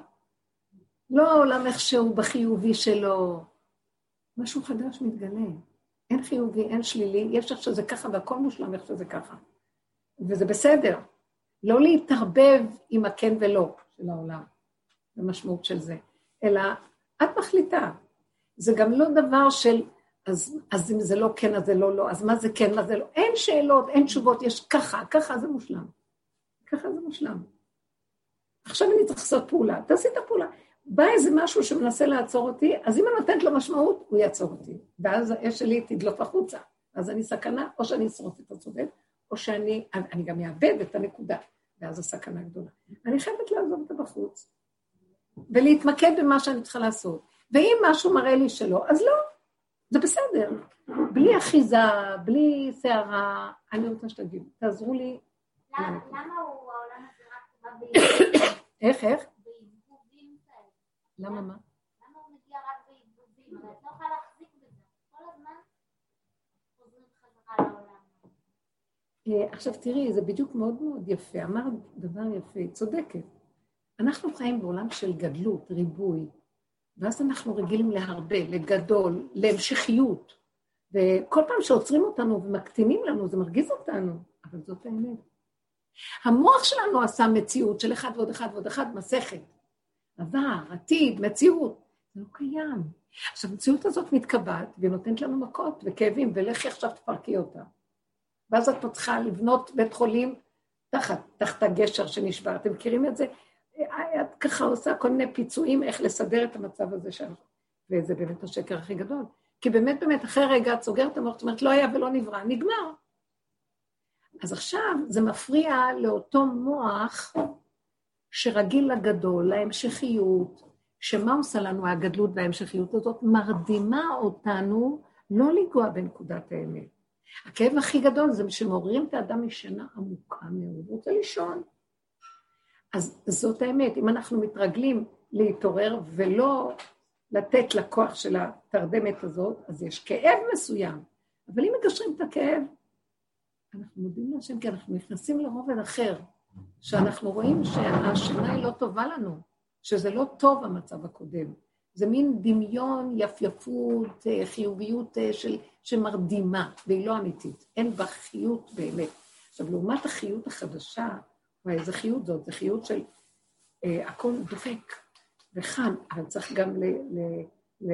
לא העולם איכשהו בחיובי שלו, משהו חדש מתגלה. אין חיובי, אין שלילי, יש איך שזה ככה והכל מושלם איך שזה ככה. וזה בסדר. לא להתערבב עם הכן ולא של העולם, המשמעות של זה. אלא את מחליטה. זה גם לא דבר של, אז, אז אם זה לא כן, אז זה לא לא, אז מה זה כן, מה זה לא. אין שאלות, אין תשובות, יש ככה, ככה זה מושלם. ככה זה מושלם. עכשיו אני צריך לעשות פעולה, תעשי את הפעולה. בא איזה משהו שמנסה לעצור אותי, אז אם אני נותנת לו משמעות, הוא יעצור אותי. ואז האש שלי תדלוף החוצה. אז אני סכנה, או שאני אשרוף את הצודק, או שאני, אני גם אאבד את הנקודה, ואז הסכנה גדולה. אני חייבת לעזוב אותה בחוץ, ולהתמקד במה שאני צריכה לעשות. ואם משהו מראה לי שלא, אז לא, זה בסדר. בלי אחיזה, בלי סערה, אני רוצה שתגידו, תעזרו לי. למה הוא העולם הזה רק בא איך, איך? למה מה? למה הוא מגיע רק בעיבודים? הרי את לא יכולה להחזיק בזה. כל הזמן חוזרים חזרה לעולם. אה, עכשיו תראי, זה בדיוק מאוד מאוד יפה. אמרת דבר יפה, צודקת. אנחנו חיים בעולם של גדלות, ריבוי, ואז אנחנו רגילים להרבה, לגדול, להמשכיות. וכל פעם שעוצרים אותנו ומקטינים לנו, זה מרגיז אותנו, אבל זאת האמת. המוח שלנו עשה מציאות של אחד ועוד אחד ועוד אחד, מסכת. עבר, עתיד, מציאות. זה לא קיים. עכשיו, המציאות הזאת מתקבעת והיא נותנת לנו מכות וכאבים, ולכי עכשיו תפרקי אותה. ואז את צריכה לבנות בית חולים תחת, תחת הגשר שנשבר. אתם מכירים את זה? את ככה עושה כל מיני פיצויים איך לסדר את המצב הזה שם. וזה באמת השקר הכי גדול. כי באמת, באמת, אחרי רגע את סוגרת את המוח, זאת אומרת, לא היה ולא נברא, נגמר. אז עכשיו זה מפריע לאותו מוח שרגיל לגדול, להמשכיות, שמה עושה לנו הגדלות וההמשכיות הזאת? מרדימה אותנו לא לנגוע בנקודת האמת. הכאב הכי גדול זה שמעוררים את האדם משינה עמוקה מאוד, הוא רוצה לישון. אז זאת האמת, אם אנחנו מתרגלים להתעורר ולא לתת לכוח של התרדמת הזאת, אז יש כאב מסוים. אבל אם מגשרים את הכאב, אנחנו מודים להשם כי אנחנו נכנסים לרובד אחר, שאנחנו רואים שהאשמה היא לא טובה לנו, שזה לא טוב המצב הקודם. זה מין דמיון, יפייפות, אה, חיוביות אה, של, שמרדימה, והיא לא אמיתית. אין בה חיות באמת. עכשיו, לעומת החיות החדשה, איזה חיות זאת, זה חיות של אה, הכל דופק וחם, אבל צריך גם ל, ל, ל,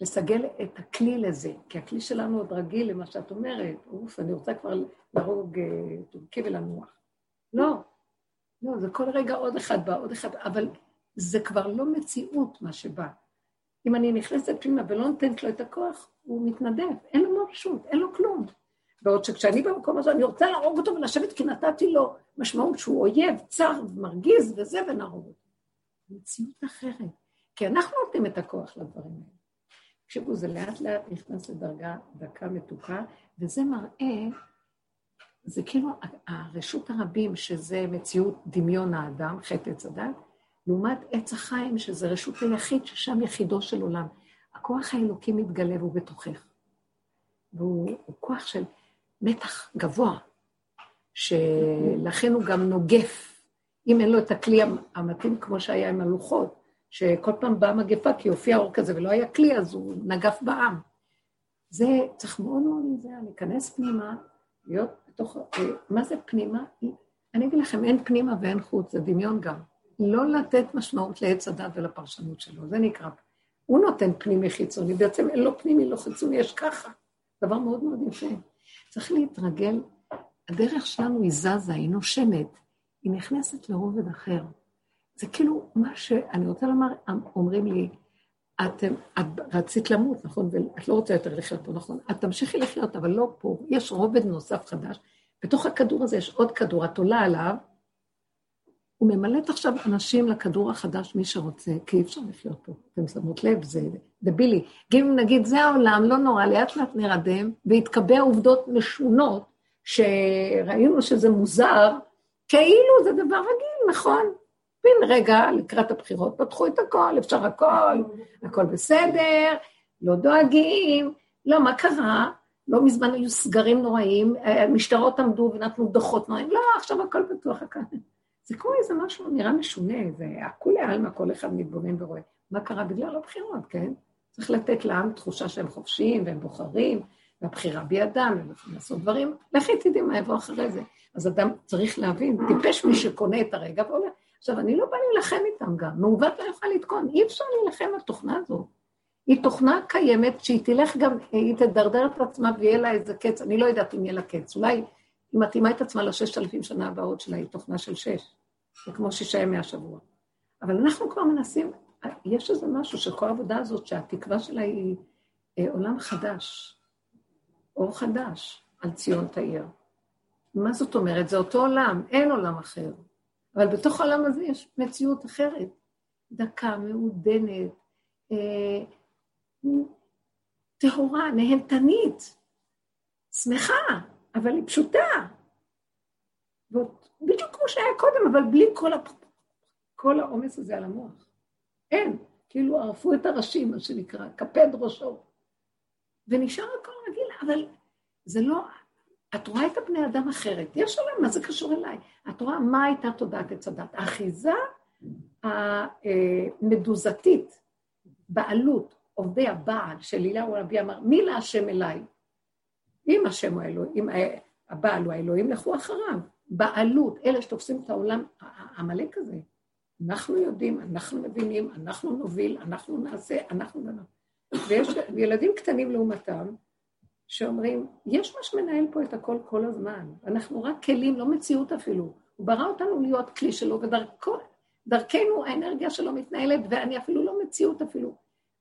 לסגל את הכלי לזה, כי הכלי שלנו עוד רגיל למה שאת אומרת, אוף, אני רוצה כבר להרוג אה, טורקי ולנוח. לא, לא, זה כל רגע עוד אחד בא, עוד אחד, אבל זה כבר לא מציאות מה שבא. אם אני נכנסת פנימה ולא נותנת לו את הכוח, הוא מתנדב, אין לו מרשות, אין לו כלום. בעוד שכשאני במקום הזה, אני רוצה להרוג אותו ולשבת כי נתתי לו משמעות שהוא אויב, צר ומרגיז וזה, ונהרוג אותו. מציאות אחרת, כי אנחנו נותנים את הכוח לדברים האלה. תקשיבו, זה לאט לאט נכנס לדרגה דקה מתוקה, וזה מראה, זה כאילו הרשות הרבים, שזה מציאות דמיון האדם, חטא עץ הדת, לעומת עץ החיים, שזה רשות היחיד, ששם יחידו של עולם. הכוח האלוקי מתגלה והוא בתוכך. והוא כוח של מתח גבוה, שלכן הוא גם נוגף. אם אין לו את הכלי המתאים כמו שהיה עם הלוחות, שכל פעם באה מגפה כי הופיע אור כזה ולא היה כלי, אז הוא נגף בעם. זה צריך מאוד מאוד להיזהר, להיכנס פנימה, להיות בתוך... מה זה פנימה? אני אגיד לכם, אין פנימה ואין חוץ, זה דמיון גם. לא לתת משמעות לעץ הדת ולפרשנות שלו, זה נקרא. הוא נותן פנימי חיצוני, בעצם אין לו פנימי, לא חיצוני, יש ככה. דבר מאוד מאוד יפה. צריך להתרגל, הדרך שלנו היא זזה, היא נושמת, היא נכנסת לרובד אחר. זה כאילו מה שאני רוצה לומר, אומרים לי, את, את רצית למות, נכון? ואת לא רוצה יותר לחיות פה, נכון? את תמשיכי לחיות, אבל לא פה. יש רובד נוסף חדש. בתוך הכדור הזה יש עוד כדור, את עולה עליו, הוא ממלאת עכשיו אנשים לכדור החדש, מי שרוצה, כי אי אפשר לחיות פה. אתם שמות לב, זה דבילי. אם נגיד, זה העולם, לא נורא, לאט לאט נרדם, ויתקבע עובדות משונות, שראינו שזה מוזר, כאילו זה דבר רגיל, נכון? בן רגע, לקראת הבחירות, פתחו את הכל, אפשר הכל, הכל בסדר, לא דואגים, לא, מה קרה? לא מזמן היו סגרים נוראים, המשטרות עמדו ונתנו דוחות נוראים, לא, עכשיו הכל פתוח, הכל... זה כמו איזה משהו נראה משונה, זה הכולי עלמא, כל אחד מתבונן ורואה. מה קרה בגלל הבחירות, כן? צריך לתת לעם תחושה שהם חופשיים והם בוחרים, והבחירה בידם, והם יכולים לעשות דברים, לכי תדעי מה יבוא אחרי זה. אז אדם צריך להבין, טיפש מי שקונה את הרגע ועולה. עכשיו, אני לא באה להילחם איתם גם, מעוות לא יכולה לתקון, אי אפשר להילחם בתוכנה הזו. היא תוכנה קיימת שהיא תלך גם, היא תדרדר את עצמה ויהיה לה איזה קץ, אני לא יודעת אם יהיה לה קץ, אולי היא מתאימה את עצמה לששת אלפים שנה הבאות שלה, היא תוכנה של שש, זה כמו שישה ימי השבוע. אבל אנחנו כבר מנסים, יש איזה משהו שכל העבודה הזאת, שהתקווה שלה היא אה, עולם חדש, אור חדש על ציון תאיר. מה זאת אומרת? זה אותו עולם, אין עולם אחר. אבל בתוך העולם הזה יש מציאות אחרת, דקה, מעודנת, אה, טהורה, נהנתנית, שמחה, אבל היא פשוטה. בדיוק כמו שהיה קודם, אבל בלי כל, הפ... כל העומס הזה על המוח. אין, כאילו ערפו את הראשים, מה שנקרא, קפד ראשו. ונשאר הכל רגיל, אבל זה לא... את רואה את הבני אדם אחרת, יש עולם, מה זה קשור אליי? את רואה מה הייתה תודעת עץ הדת? האחיזה המדוזתית, בעלות, עובדי הבעל, של אליהו הנביא אמר, מי להשם אליי? אם השם הוא האלוהים, הבעל הוא האלוהים, לכו אחריו. בעלות, אלה שתופסים את העולם העמלק הזה. אנחנו יודעים, אנחנו מבינים, אנחנו נוביל, אנחנו נעשה, אנחנו... ויש ילדים קטנים לעומתם, שאומרים, יש מה שמנהל פה את הכל כל הזמן. אנחנו רק כלים, לא מציאות אפילו. הוא ברא אותנו להיות כלי שלו, ודרכנו האנרגיה שלו מתנהלת, ואני אפילו לא מציאות אפילו.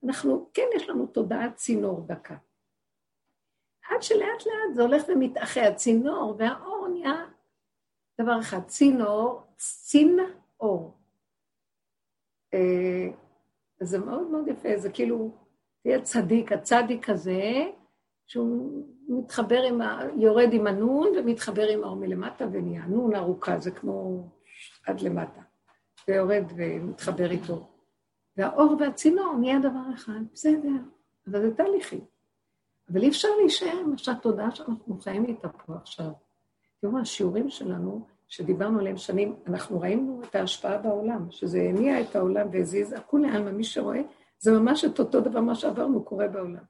אנחנו, כן יש לנו תודעת צינור דקה. עד שלאט לאט זה הולך ומתאחה, הצינור והאור נהיה דבר אחד, צינור, צין אור. אה, זה מאוד מאוד יפה, זה כאילו, תהיה צדיק, הצדיק הזה, שהוא מתחבר עם ה... יורד עם הנון ומתחבר עם האור מלמטה ונהיה. נון ארוכה, זה כמו עד למטה, ויורד ומתחבר איתו. והאור והצינור נהיה דבר אחד, בסדר, אבל זה תהליכי. אבל אי אפשר להישאר עם התודעה שאנחנו חיים איתה פה עכשיו. תראו, השיעורים שלנו, שדיברנו עליהם שנים, אנחנו ראינו את ההשפעה בעולם, שזה הניע את העולם והזיז, הכולי עלמא, מי שרואה, זה ממש את אותו דבר, מה שעברנו קורה בעולם.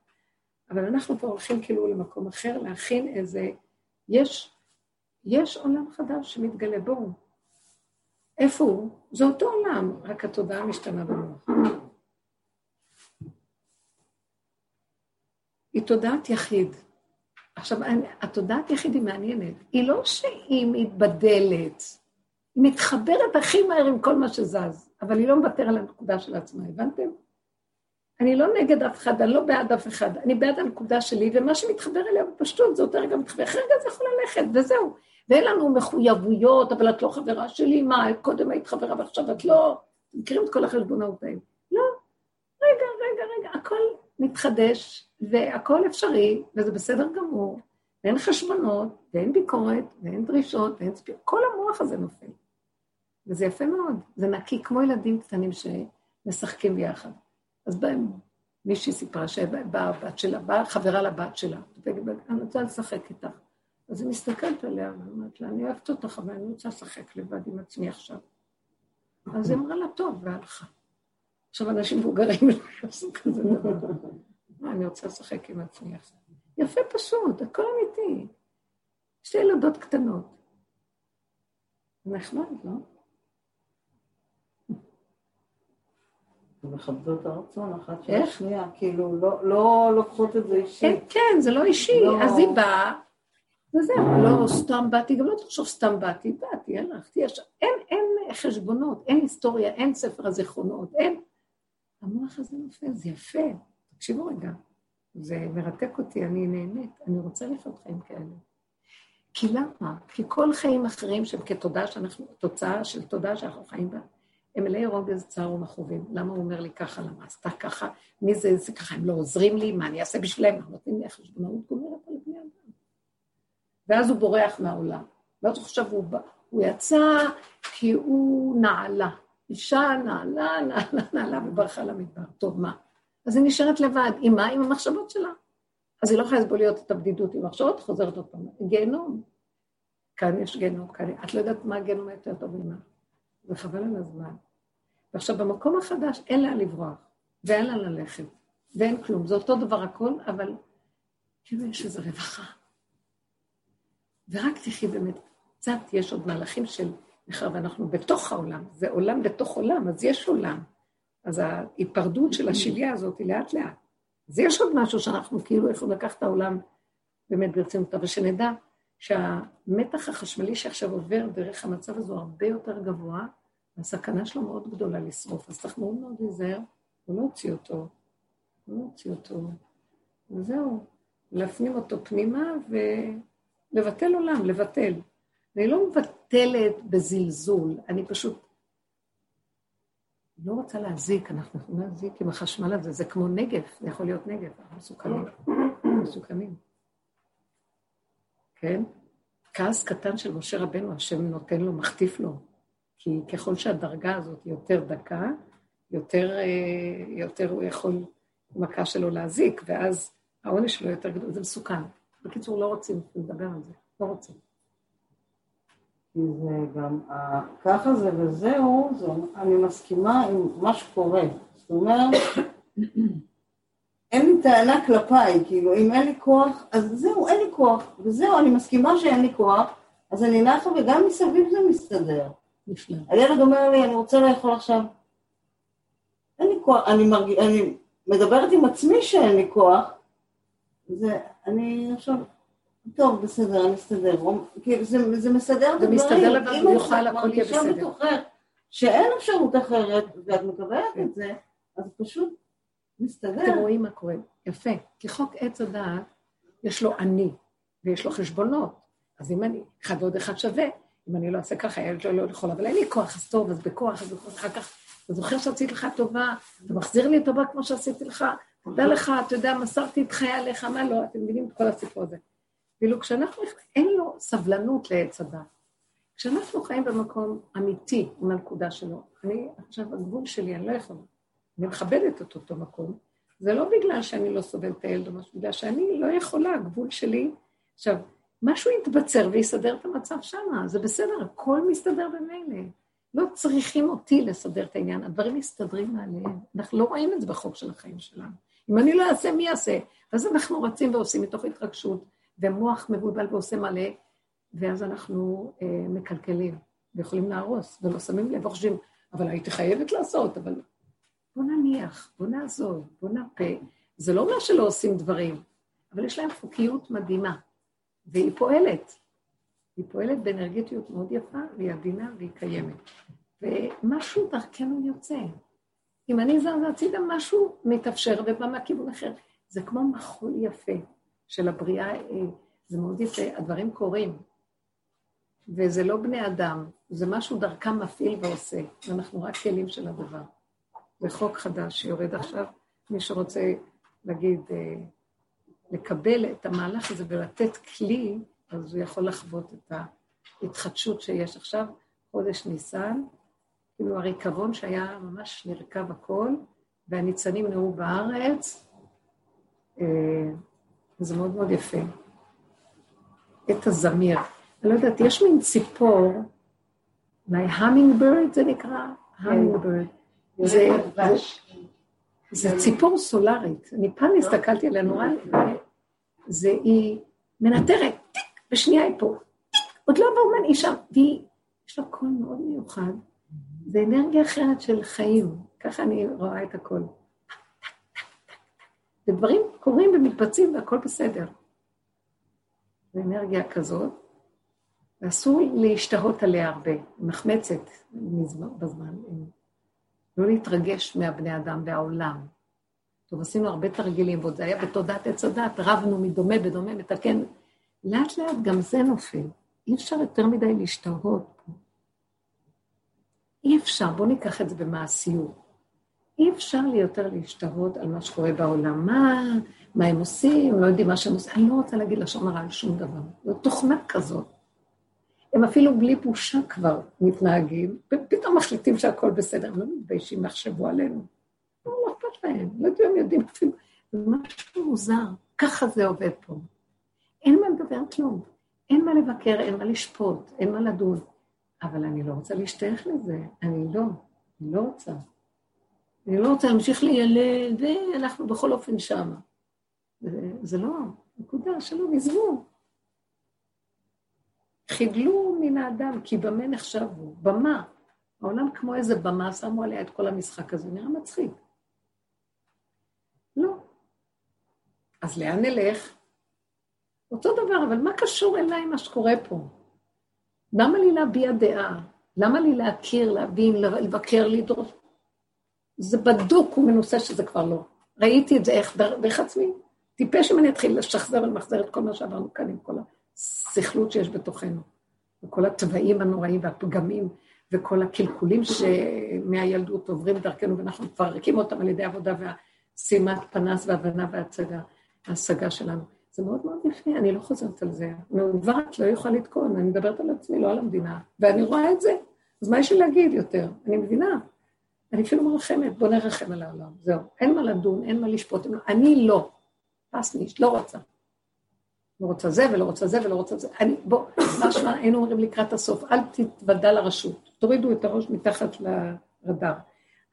אבל אנחנו פה הולכים כאילו למקום אחר, להכין איזה... יש, יש עולם חדש שמתגלה בו. איפה הוא? זה אותו עולם, רק התודעה משתנה במוח. היא תודעת יחיד. עכשיו, התודעת יחיד היא מעניינת. היא לא שהיא מתבדלת, היא מתחברת הכי מהר עם כל מה שזז, אבל היא לא מוותר על הנקודה של עצמה, הבנתם? אני לא נגד אף אחד, אני לא בעד אף אחד, אני בעד הנקודה שלי, ומה שמתחבר אליה בפשטות זה אותו רגע מתחבר, אחרי רגע זה יכול ללכת, וזהו. ואין לנו מחויבויות, אבל את לא חברה שלי, מה, קודם היית חברה ועכשיו את לא... מכירים את כל החשבונאות האלה. לא, רגע, רגע, רגע, הכל מתחדש, והכל אפשרי, וזה בסדר גמור, ואין חשבונות, ואין ביקורת, ואין דרישות, ואין ספיר, כל המוח הזה נופל. וזה יפה מאוד, זה נקי כמו ילדים קטנים שמשחקים ביחד. אז בהם מישהי סיפרה שבאה הבת שלה, באה חברה לבת שלה, אני רוצה לשחק איתך. אז היא מסתכלת עליה ואומרת לה, אני אוהבת אותך, אבל אני רוצה לשחק לבד עם עצמי עכשיו. אז היא אמרה לה, טוב, והלכה. עכשיו אנשים מבוגרים לא יעשו כזה דבר. אני רוצה לשחק עם עצמי עכשיו. יפה פשוט, הכל אמיתי. שתי ילדות קטנות. נחמד, לא? מכבדות הרצון אחת של השנייה, כאילו לא, לא לוקחות את זה אישי. כן, כן, זה לא אישי, לא... אז היא באה, וזהו, לא סתם באתי, גם לא תחשוב סתם באתי, באתי, הלכתי, יש... אין, אין חשבונות, אין היסטוריה, אין ספר הזיכרונות, אין... המוח הזה נופל, זה יפה, תקשיבו רגע, זה מרתק אותי, אני נהנית, אני רוצה לחיות חיים כאלה. כי למה? כי כל חיים אחרים שהם כתודה שאנחנו, תוצאה של תודה שאנחנו חיים בה, הם מלאי רוגז, צער ומכאובים. למה הוא אומר לי ככה? למה עשתה ככה? מי זה, זה ככה? הם לא עוזרים לי? מה אני אעשה בשבילם? הם נותנים לי חשבונאות גומרת על בני אדם. ואז הוא בורח מהעולם. ואז הוא חושב, הוא, הוא יצא כי הוא נעלה. אישה נעלה, נעלה, נעלה, וברחה למדבר. טוב, מה? אז היא נשארת לבד. עם מה? עם המחשבות שלה. אז היא לא יכולה לסבול להיות את הבדידות עם מחשבות, חוזרת עוד פעם. גיהנום. כאן יש גיהנום, כאן... את לא יודעת מה הגיהנום היותר טוב ממה. וחבל על הזמן. ועכשיו, במקום החדש אין לה לברוח, ואין לה ללכת, ואין כלום. זה אותו דבר הכל, אבל כאילו יש איזו רווחה. ורק תחי באמת, קצת יש עוד מהלכים של מאחר ואנחנו בתוך העולם, זה עולם בתוך עולם, אז יש עולם. אז ההיפרדות של השביה הזאת היא לאט לאט. אז יש עוד משהו שאנחנו כאילו יכולים לקחת את העולם באמת ברצינות, אבל שנדע שהמתח החשמלי שעכשיו עובר דרך המצב הזה הוא הרבה יותר גבוה, והסכנה שלו מאוד גדולה לשרוף, אז צריך מאוד מאוד להיזהר ולא להוציא אותו, לא להוציא אותו, וזהו, להפנים אותו פנימה ולבטל עולם, לבטל. אני לא מבטלת בזלזול, אני פשוט לא רוצה להזיק, אנחנו יכולים להזיק עם החשמל הזה, זה כמו נגף, זה יכול להיות נגף, אנחנו מסוכנים, מסוכנים. כן? כעס קטן של משה רבנו, השם נותן לו, מחטיף לו. כי ככל שהדרגה הזאת יותר דקה, יותר, אה, יותר הוא יכול, מכה שלו להזיק, ואז העונש שלו יותר גדול, זה מסוכן. בקיצור, לא רוצים לדבר על זה, לא רוצים. כי זה גם, ככה זה וזהו, זה, אני מסכימה עם מה שקורה. זאת אומרת, אין לי טענה כלפיי, כאילו, אם אין לי כוח, אז זהו, אין לי כוח, וזהו, אני מסכימה שאין לי כוח, אז אני נחה וגם מסביב זה מסתדר. נפלא. הילד אומר לי, אני רוצה לאכול עכשיו. אין לי כוח, אני, מרג... אני מדברת עם עצמי שאין לי כוח, זה, אני עכשיו, טוב, בסדר, אני אסתדר. כאילו, זה, זה מסדר את הדברים. זה מסתדר לבד, הוא יוכל, הכל יהיה בסדר. אם את בתוכך שאין אפשרות אחרת, ואת מקבלת את כן. זה, אז פשוט מסתדר. אתם רואים מה קורה. יפה. כי חוק עץ הדעת, יש לו אני, ויש לו חשבונות. אז אם אני, אחד ועוד אחד שווה, אם אני לא אעשה ככה, הילד שלי לא יכול, אבל אין לי כוח, אז טוב, אז בכוח, אז אחר כך, אתה זוכר שעשיתי לך טובה, אתה מחזיר לי טובה כמו שעשיתי לך, תודה לך, אתה יודע, מסרתי את חיי עליך, מה לא, אתם מבינים את כל הסיפור הזה. ואילו כשאנחנו, אין לו סבלנות לעץ הדת. כשאנחנו חיים במקום אמיתי עם הנקודה שלו, אני עכשיו, הגבול שלי, אני לא יכולה, אני מכבדת את אותו מקום, זה לא בגלל שאני לא סובלת את הילד או משהו, בגלל שאני לא יכולה, הגבול שלי, עכשיו, משהו יתבצר ויסדר את המצב שמה, זה בסדר, הכל מסתדר במילא. לא צריכים אותי לסדר את העניין, הדברים מסתדרים מעליהם. אנחנו לא רואים את זה בחוק של החיים שלנו. אם אני לא אעשה, מי יעשה? אז אנחנו רצים ועושים מתוך התרגשות, ומוח מבולבל ועושה מלא, ואז אנחנו אה, מקלקלים, ויכולים להרוס, ולא שמים לב, וחושבים, אבל הייתי חייבת לעשות, אבל בוא נניח, בוא נעזוב, בוא נרפה. זה לא אומר שלא עושים דברים, אבל יש להם חוקיות מדהימה. והיא פועלת. היא פועלת באנרגטיות מאוד יפה, והיא עדינה והיא קיימת. ומשהו דרכנו יוצא. אם אני זזה הצידה, משהו מתאפשר ובא מהכיוון אחר. זה כמו מחול יפה של הבריאה, אה, זה מאוד יפה, הדברים קורים. וזה לא בני אדם, זה משהו דרכם מפעיל ועושה, ואנחנו רק כלים של הדבר. זה חוק חדש שיורד עכשיו, מי שרוצה להגיד, אה, לקבל את המהלך הזה ולתת כלי, אז הוא יכול לחוות את ההתחדשות שיש עכשיו, חודש ניסן, כאילו הריקבון שהיה ממש נרקב הכל, והניצנים נראו בארץ, אה, זה מאוד מאוד יפה. את הזמיר. אני לא יודעת, יש מין ציפור, אולי המינג ברד זה נקרא? המינג ברד. זה, זה ציפור סולארית. אני פעם הסתכלתי עליה נורא, זה היא מנטרת, טיק, בשנייה היא פה, עוד לא באומן, היא שם, והיא, יש לה קול מאוד מיוחד, זה אנרגיה אחרת של חיים, ככה אני רואה את הכל. ודברים קורים ומתבצעים והכל בסדר. זו אנרגיה כזאת, ואסור להשתהות עליה הרבה, מחמצת בזמן, לא להתרגש מהבני אדם והעולם. טוב, עשינו הרבה תרגילים, ועוד זה היה בתודעת עץ הדת, רבנו מדומה בדומה, מתקן. לאט לאט גם זה נופל. אי אפשר יותר מדי להשתהות פה. אי אפשר, בואו ניקח את זה במעשיות. אי אפשר לי יותר להשתהות על מה שקורה בעולם. מה, מה הם עושים, לא יודעים מה שהם עושים. אני לא רוצה להגיד לשון הרע על שום דבר. זו תוכנה כזאת. הם אפילו בלי בושה כבר מתנהגים, ופתאום מחליטים שהכל בסדר, הם לא מתביישים, יחשבו עלינו. להם, לא יודעים, הם יודעים אפילו, משהו מוזר, ככה זה עובד פה. אין מה לדבר כלום, אין מה לבקר, אין מה לשפוט, אין מה לדון, אבל אני לא רוצה להשתייך לזה, אני לא, אני לא רוצה. אני לא רוצה להמשיך לילד, ואנחנו בכל אופן שמה. זה, זה לא, נקודה, שלום, עזבו. חידלו מן האדם, כי במה נחשב הוא? במה. העולם כמו איזה במה, שמו עליה את כל המשחק הזה, נראה מצחיק. לא. אז לאן נלך? אותו דבר, אבל מה קשור אליי מה שקורה פה? למה לי להביע דעה? למה לי להכיר, להבין, לבקר, לדרוש? זה בדוק ומנוסה שזה כבר לא. ראיתי את זה איך, דרך עצמי. טיפש אם אני אתחיל לשחזר ולמחזר את כל מה שעברנו כאן עם כל הסכלות שיש בתוכנו, וכל התוואים הנוראים והפגמים, וכל הקלקולים שמהילדות עוברים דרכנו, ואנחנו מפרקים אותם על ידי עבודה והשימת פנס והבנה והצגה, ההשגה שלנו. זה מאוד מאוד יפה, אני לא חוזרת על זה. מעוות לא יכולה לתקון, אני מדברת על עצמי, לא על המדינה, ואני רואה את זה. אז מה יש לי להגיד יותר? אני מבינה. אני אפילו מרחמת, בוא נרחם על העולם, זהו. אין מה לדון, אין מה לשפוט. אני לא. פסניש, לא רוצה. לא רוצה זה ולא רוצה זה ולא רוצה זה. אני, בוא, משמע, היינו אומרים לקראת הסוף, אל תתוודע לרשות, תורידו את הראש מתחת לרדאר.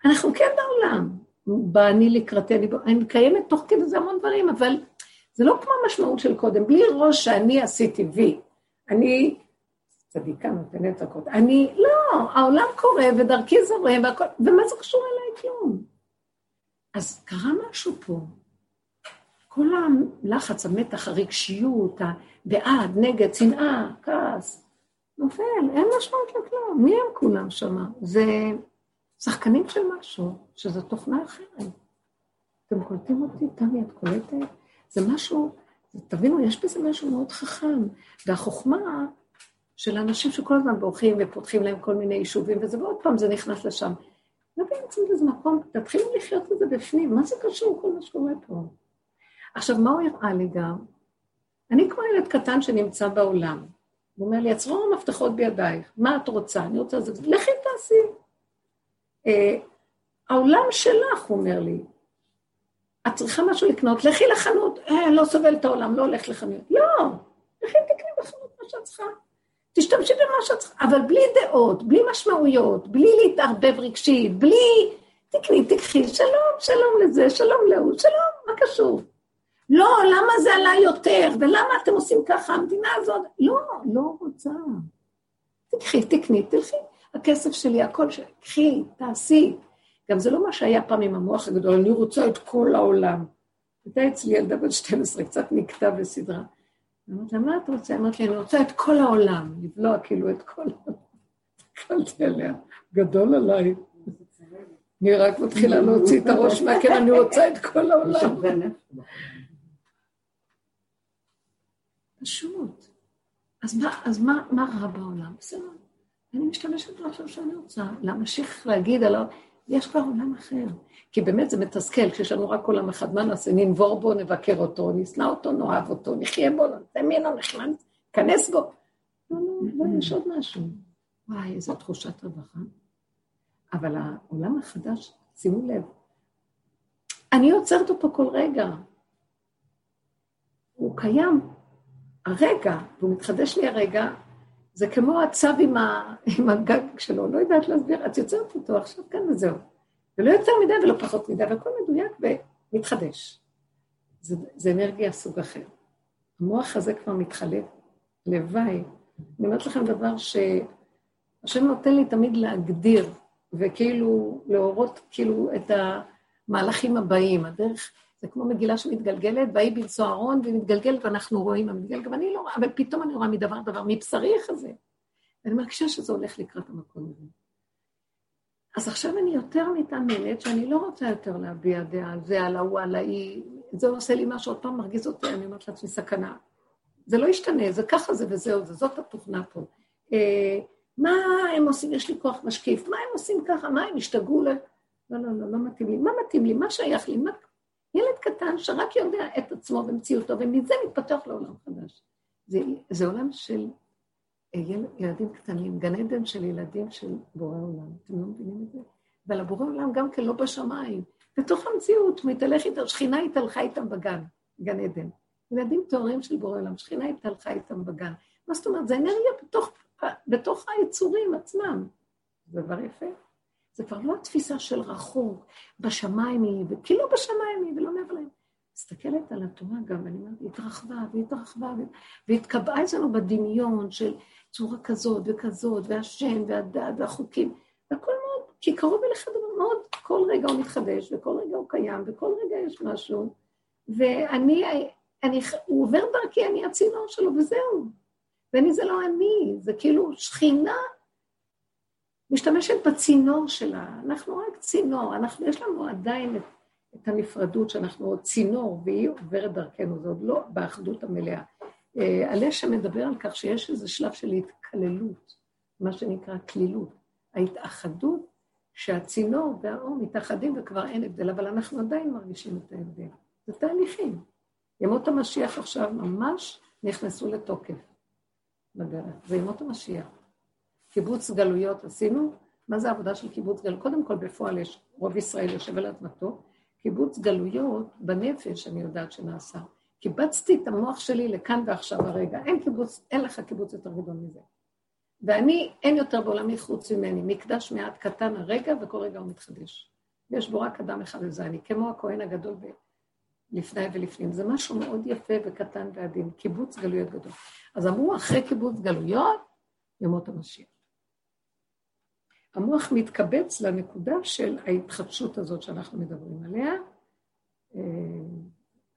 אנחנו כן בעולם, באני לקראתי, אני, אני מקיימת תוך כדי זה המון דברים, אבל זה לא כמו המשמעות של קודם, בלי ראש שאני עשיתי וי. אני צדיקה נותנת הכות. אני, לא, העולם קורה ודרכי זורם והכל, ומה זה קשור אליי? כלום. אז קרה משהו פה. כל הלחץ, המתח, הרגשיות, הבעד, נגד, שנאה, כעס, נופל, אין משמעות לכלום. מי הם כולם שם? זה שחקנים של משהו, שזו תוכנה אחרת. אתם קולטים אותי? תמי, את קולטת? זה משהו, תבינו, יש בזה משהו מאוד חכם. והחוכמה של אנשים שכל הזמן בורחים ופותחים להם כל מיני יישובים, וזה, ועוד פעם זה נכנס לשם. לא באמצע איזה מקום, תתחילו לחיות את זה בפנים, מה זה קשור כל מה שקורה פה? עכשיו, מה הוא הראה לי גם? אני כמו ילד קטן שנמצא בעולם. הוא אומר לי, עצרו המפתחות בידייך, מה את רוצה? אני רוצה זה, לכי תעשי. אה, העולם שלך, הוא אומר לי, את צריכה משהו לקנות, לכי לחנות, אה, לא סובל את העולם, לא הולך לחנות. לא, לכי תקני בחנות מה שאת צריכה. תשתמשי במה שאת צריכה, אבל בלי דעות, בלי משמעויות, בלי להתערבב רגשית, בלי... תקני, תקחי, שלום, שלום לזה, שלום להוא, שלום, מה קשור? לא, למה זה עלה יותר, ולמה אתם עושים ככה, המדינה הזאת... לא, לא רוצה. תקחי, תקני, תלכי. הכסף שלי, הכל שלי, קחי, תעשי. גם זה לא מה שהיה פעם עם המוח הגדול, אני רוצה את כל העולם. הייתה אצלי ילדה בת 12, קצת נקטע בסדרה. אמרתי לה, מה את רוצה? אמרתי לי, אני רוצה את כל העולם, לבלוע כאילו את כל העולם. הסתכלתי עליה, גדול עליי. אני רק מתחילה להוציא את הראש מהקרן, אני רוצה את כל העולם. פשוט. אז מה, אז מה, מה רע בעולם? בסדר. אני משתמשת עכשיו שאני רוצה להמשיך להגיד עליו, יש כבר עולם אחר. כי באמת זה מתסכל, כשיש לנו רק עולם אחד, מה נעשה? ננבור בו, נבקר אותו, נשנא אותו, נאהב אותו, נחיה בו, נעשה ממנו, נחמד, ניכנס בו. לא, לא, לא, יש עוד משהו. וואי, איזו תחושת רווחה. אבל העולם החדש, שימו לב, אני עוצרת אותו כל רגע. הוא קיים הרגע, והוא מתחדש לי הרגע, זה כמו הצו עם, ה, עם הגג שלו, לא יודעת להסביר, את יוצרת אותו עכשיו כאן וזהו. ולא יותר מדי ולא פחות מדי, והכל מדויק ומתחדש. זה, זה אנרגיה סוג אחר. המוח הזה כבר מתחלף. לוואי. אני אומרת לכם דבר שהשם נותן לי תמיד להגדיר, וכאילו להורות כאילו את המהלכים הבאים, הדרך זה כמו מגילה שמתגלגלת, ויהי בנשוא אהרון, והיא מתגלגלת ואנחנו רואים, המתגלגל, גם אני לא רואה, אבל פתאום אני רואה מדבר דבר, מבשרי כזה. ואני מרגישה שזה הולך לקראת המקום הזה. אז עכשיו אני יותר מתאמנת שאני לא רוצה יותר להביע דעה על זה, על ההוא, על ההיא, זה עושה לי משהו, עוד פעם מרגיז אותי, אני אומרת לעצמי, סכנה. זה לא ישתנה, זה ככה זה וזהו, זה, זאת התוכנה פה. אה, מה הם עושים? יש לי כוח משקיף, מה הם עושים ככה? מה הם השתגעו ל... לא, לא, לא, לא מתאים לי. מה מתאים לי? מה שייך לי? מה ילד קטן שרק יודע את עצמו ומציאותו, ומזה מתפתח לעולם חדש. זה, זה עולם של אה, יל, ילדים קטנים, גן עדן של ילדים של בורא עולם. אתם לא מבינים את זה? אבל הבורא עולם גם כן לא בשמיים. בתוך המציאות, הוא התהלך איתם, שכינה התהלכה איתם בגן, גן עדן. ילדים טהורים של בורא עולם, שכינה התהלכה איתם בגן. מה זאת אומרת? זה אנרגיה בתוך, בתוך היצורים עצמם. זה דבר יפה. זה כבר לא התפיסה של רחוק, בשמיים היא, וכאילו בשמיים היא, ולא מעבר להם. מסתכלת על התורה גם, ואני אומרת, התרחבה והתרחבה, והתקבעה אצלנו בדמיון של צורה כזאת וכזאת, והשם והדת והחוקים, והכל מאוד, כי קרוב אליך דבר מאוד, כל רגע הוא מתחדש, וכל רגע הוא קיים, וכל רגע יש משהו, ואני, אני, הוא עובר דרכי, אני הצינור שלו, וזהו. ואני זה לא אני, זה כאילו שכינה משתמשת בצינור שלה, אנחנו רק צינור, אנחנו, יש לנו עדיין את, את הנפרדות שאנחנו עוד צינור, והיא עוברת דרכנו, זה עוד לא באחדות המלאה. אה, הלשע מדבר על כך שיש איזה שלב של התקללות, מה שנקרא כלילות. ההתאחדות, שהצינור והאור מתאחדים וכבר אין הבדל, אבל אנחנו עדיין מרגישים את ההבדל. זה תהליכים. ימות המשיח עכשיו ממש נכנסו לתוקף בדרך, זה ימות המשיח. קיבוץ גלויות עשינו, מה זה העבודה של קיבוץ גלויות? קודם כל בפועל יש, רוב ישראל יושב על אדמתו, קיבוץ גלויות בנפש אני יודעת שנעשה. קיבצתי את המוח שלי לכאן ועכשיו הרגע, אין קיבוץ, אין לך קיבוץ יותר גדול מזה. ואני, אין יותר בעולמי חוץ ממני, מקדש מעט קטן הרגע וכל רגע הוא מתחדש. יש בו רק אדם אחד וזה אני, כמו הכהן הגדול ב... לפני ולפנים. זה משהו מאוד יפה וקטן ועדין, קיבוץ גלויות גדול. אז אמרו, אחרי קיבוץ גלויות, ימות המשיח. המוח מתקבץ לנקודה של ההתחדשות הזאת שאנחנו מדברים עליה. אה,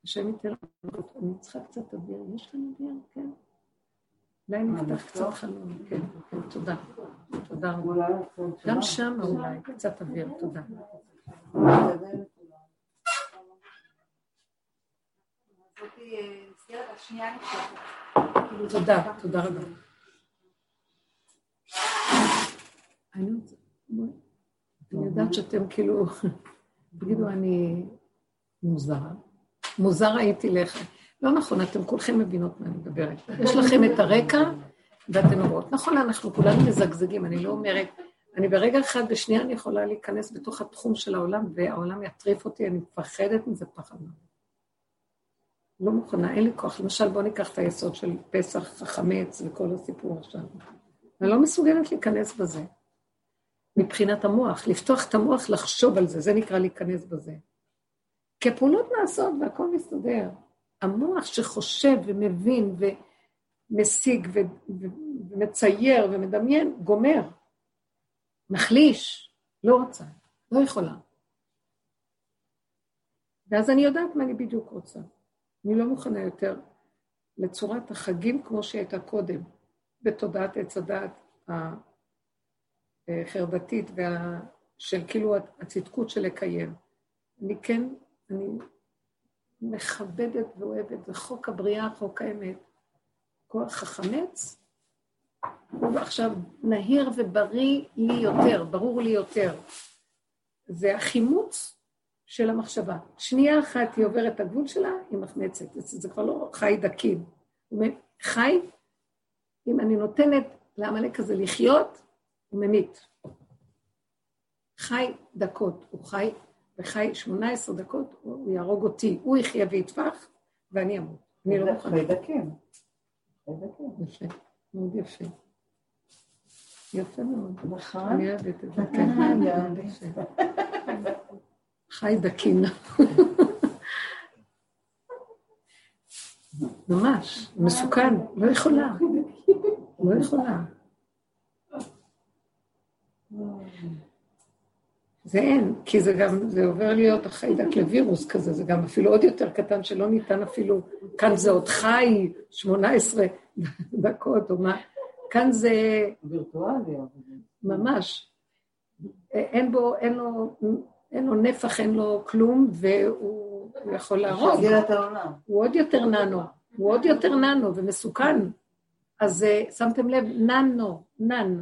השם ייתן לנו, אני צריכה קצת אוויר, יש כאן אוויר? כן. אולי נפתח קצת חלום, כן, כן, תודה. תודה רבה. גם שם אולי קצת אוויר, תודה. תודה, תודה רבה. אני יודעת שאתם כאילו, תגידו, אני מוזרה. מוזר הייתי לך. לא נכון, אתם כולכם מבינות מה אני מדברת. יש לכם את הרקע, ואתן אומרות, נכון, אנחנו כולנו מזגזגים, אני לא אומרת, אני ברגע אחד, בשנייה אני יכולה להיכנס בתוך התחום של העולם, והעולם יטריף אותי, אני מפחדת מזה פחד. לא מוכנה, אין לי כוח. למשל, בואו ניקח את היסוד של פסח, החמץ וכל הסיפור עכשיו. אני לא מסוגלת להיכנס בזה. מבחינת המוח, לפתוח את המוח, לחשוב על זה, זה נקרא להיכנס בזה. כי הפעולות נעשות והכל מסתדר. המוח שחושב ומבין ומשיג ומצייר ומדמיין, גומר, מחליש, לא רוצה, לא יכולה. ואז אני יודעת מה אני בדיוק רוצה. אני לא מוכנה יותר לצורת החגים כמו שהייתה קודם, בתודעת עץ הדעת החרדתית וה... של כאילו הצדקות של לקיים. אני כן, אני מכבדת ואוהבת, זה חוק הבריאה, חוק האמת. כוח החמץ הוא עכשיו נהיר ובריא לי יותר, ברור לי יותר. זה החימוץ של המחשבה. שנייה אחת היא עוברת את הגבול שלה, היא מחמצת. זה כבר לא חי דקים. חי, אם אני נותנת לעמלק הזה לחיות, הוא ממית. חי דקות, הוא חי, וחי 18 דקות, הוא יהרוג אותי. הוא יחיה ויטפח, ואני אמות. אני לא מוכנה. חי דקים. יפה, מאוד יפה. יפה מאוד. נכון. אני אוהבת את זה, כן. חי דקים. ממש, מסוכן, לא יכולה. לא יכולה. זה אין, כי זה גם, זה עובר להיות החיידק לווירוס כזה, זה גם אפילו עוד יותר קטן שלא ניתן אפילו, כאן זה עוד חי, 18 דקות או מה, כאן זה... וירטואלי. ממש. אין בו, אין לו, אין לו נפח, אין לו כלום, והוא יכול להרוג. הוא עוד יותר ננו, הוא עוד יותר ננו ומסוכן. אז אה, שמתם לב, ננו, נן,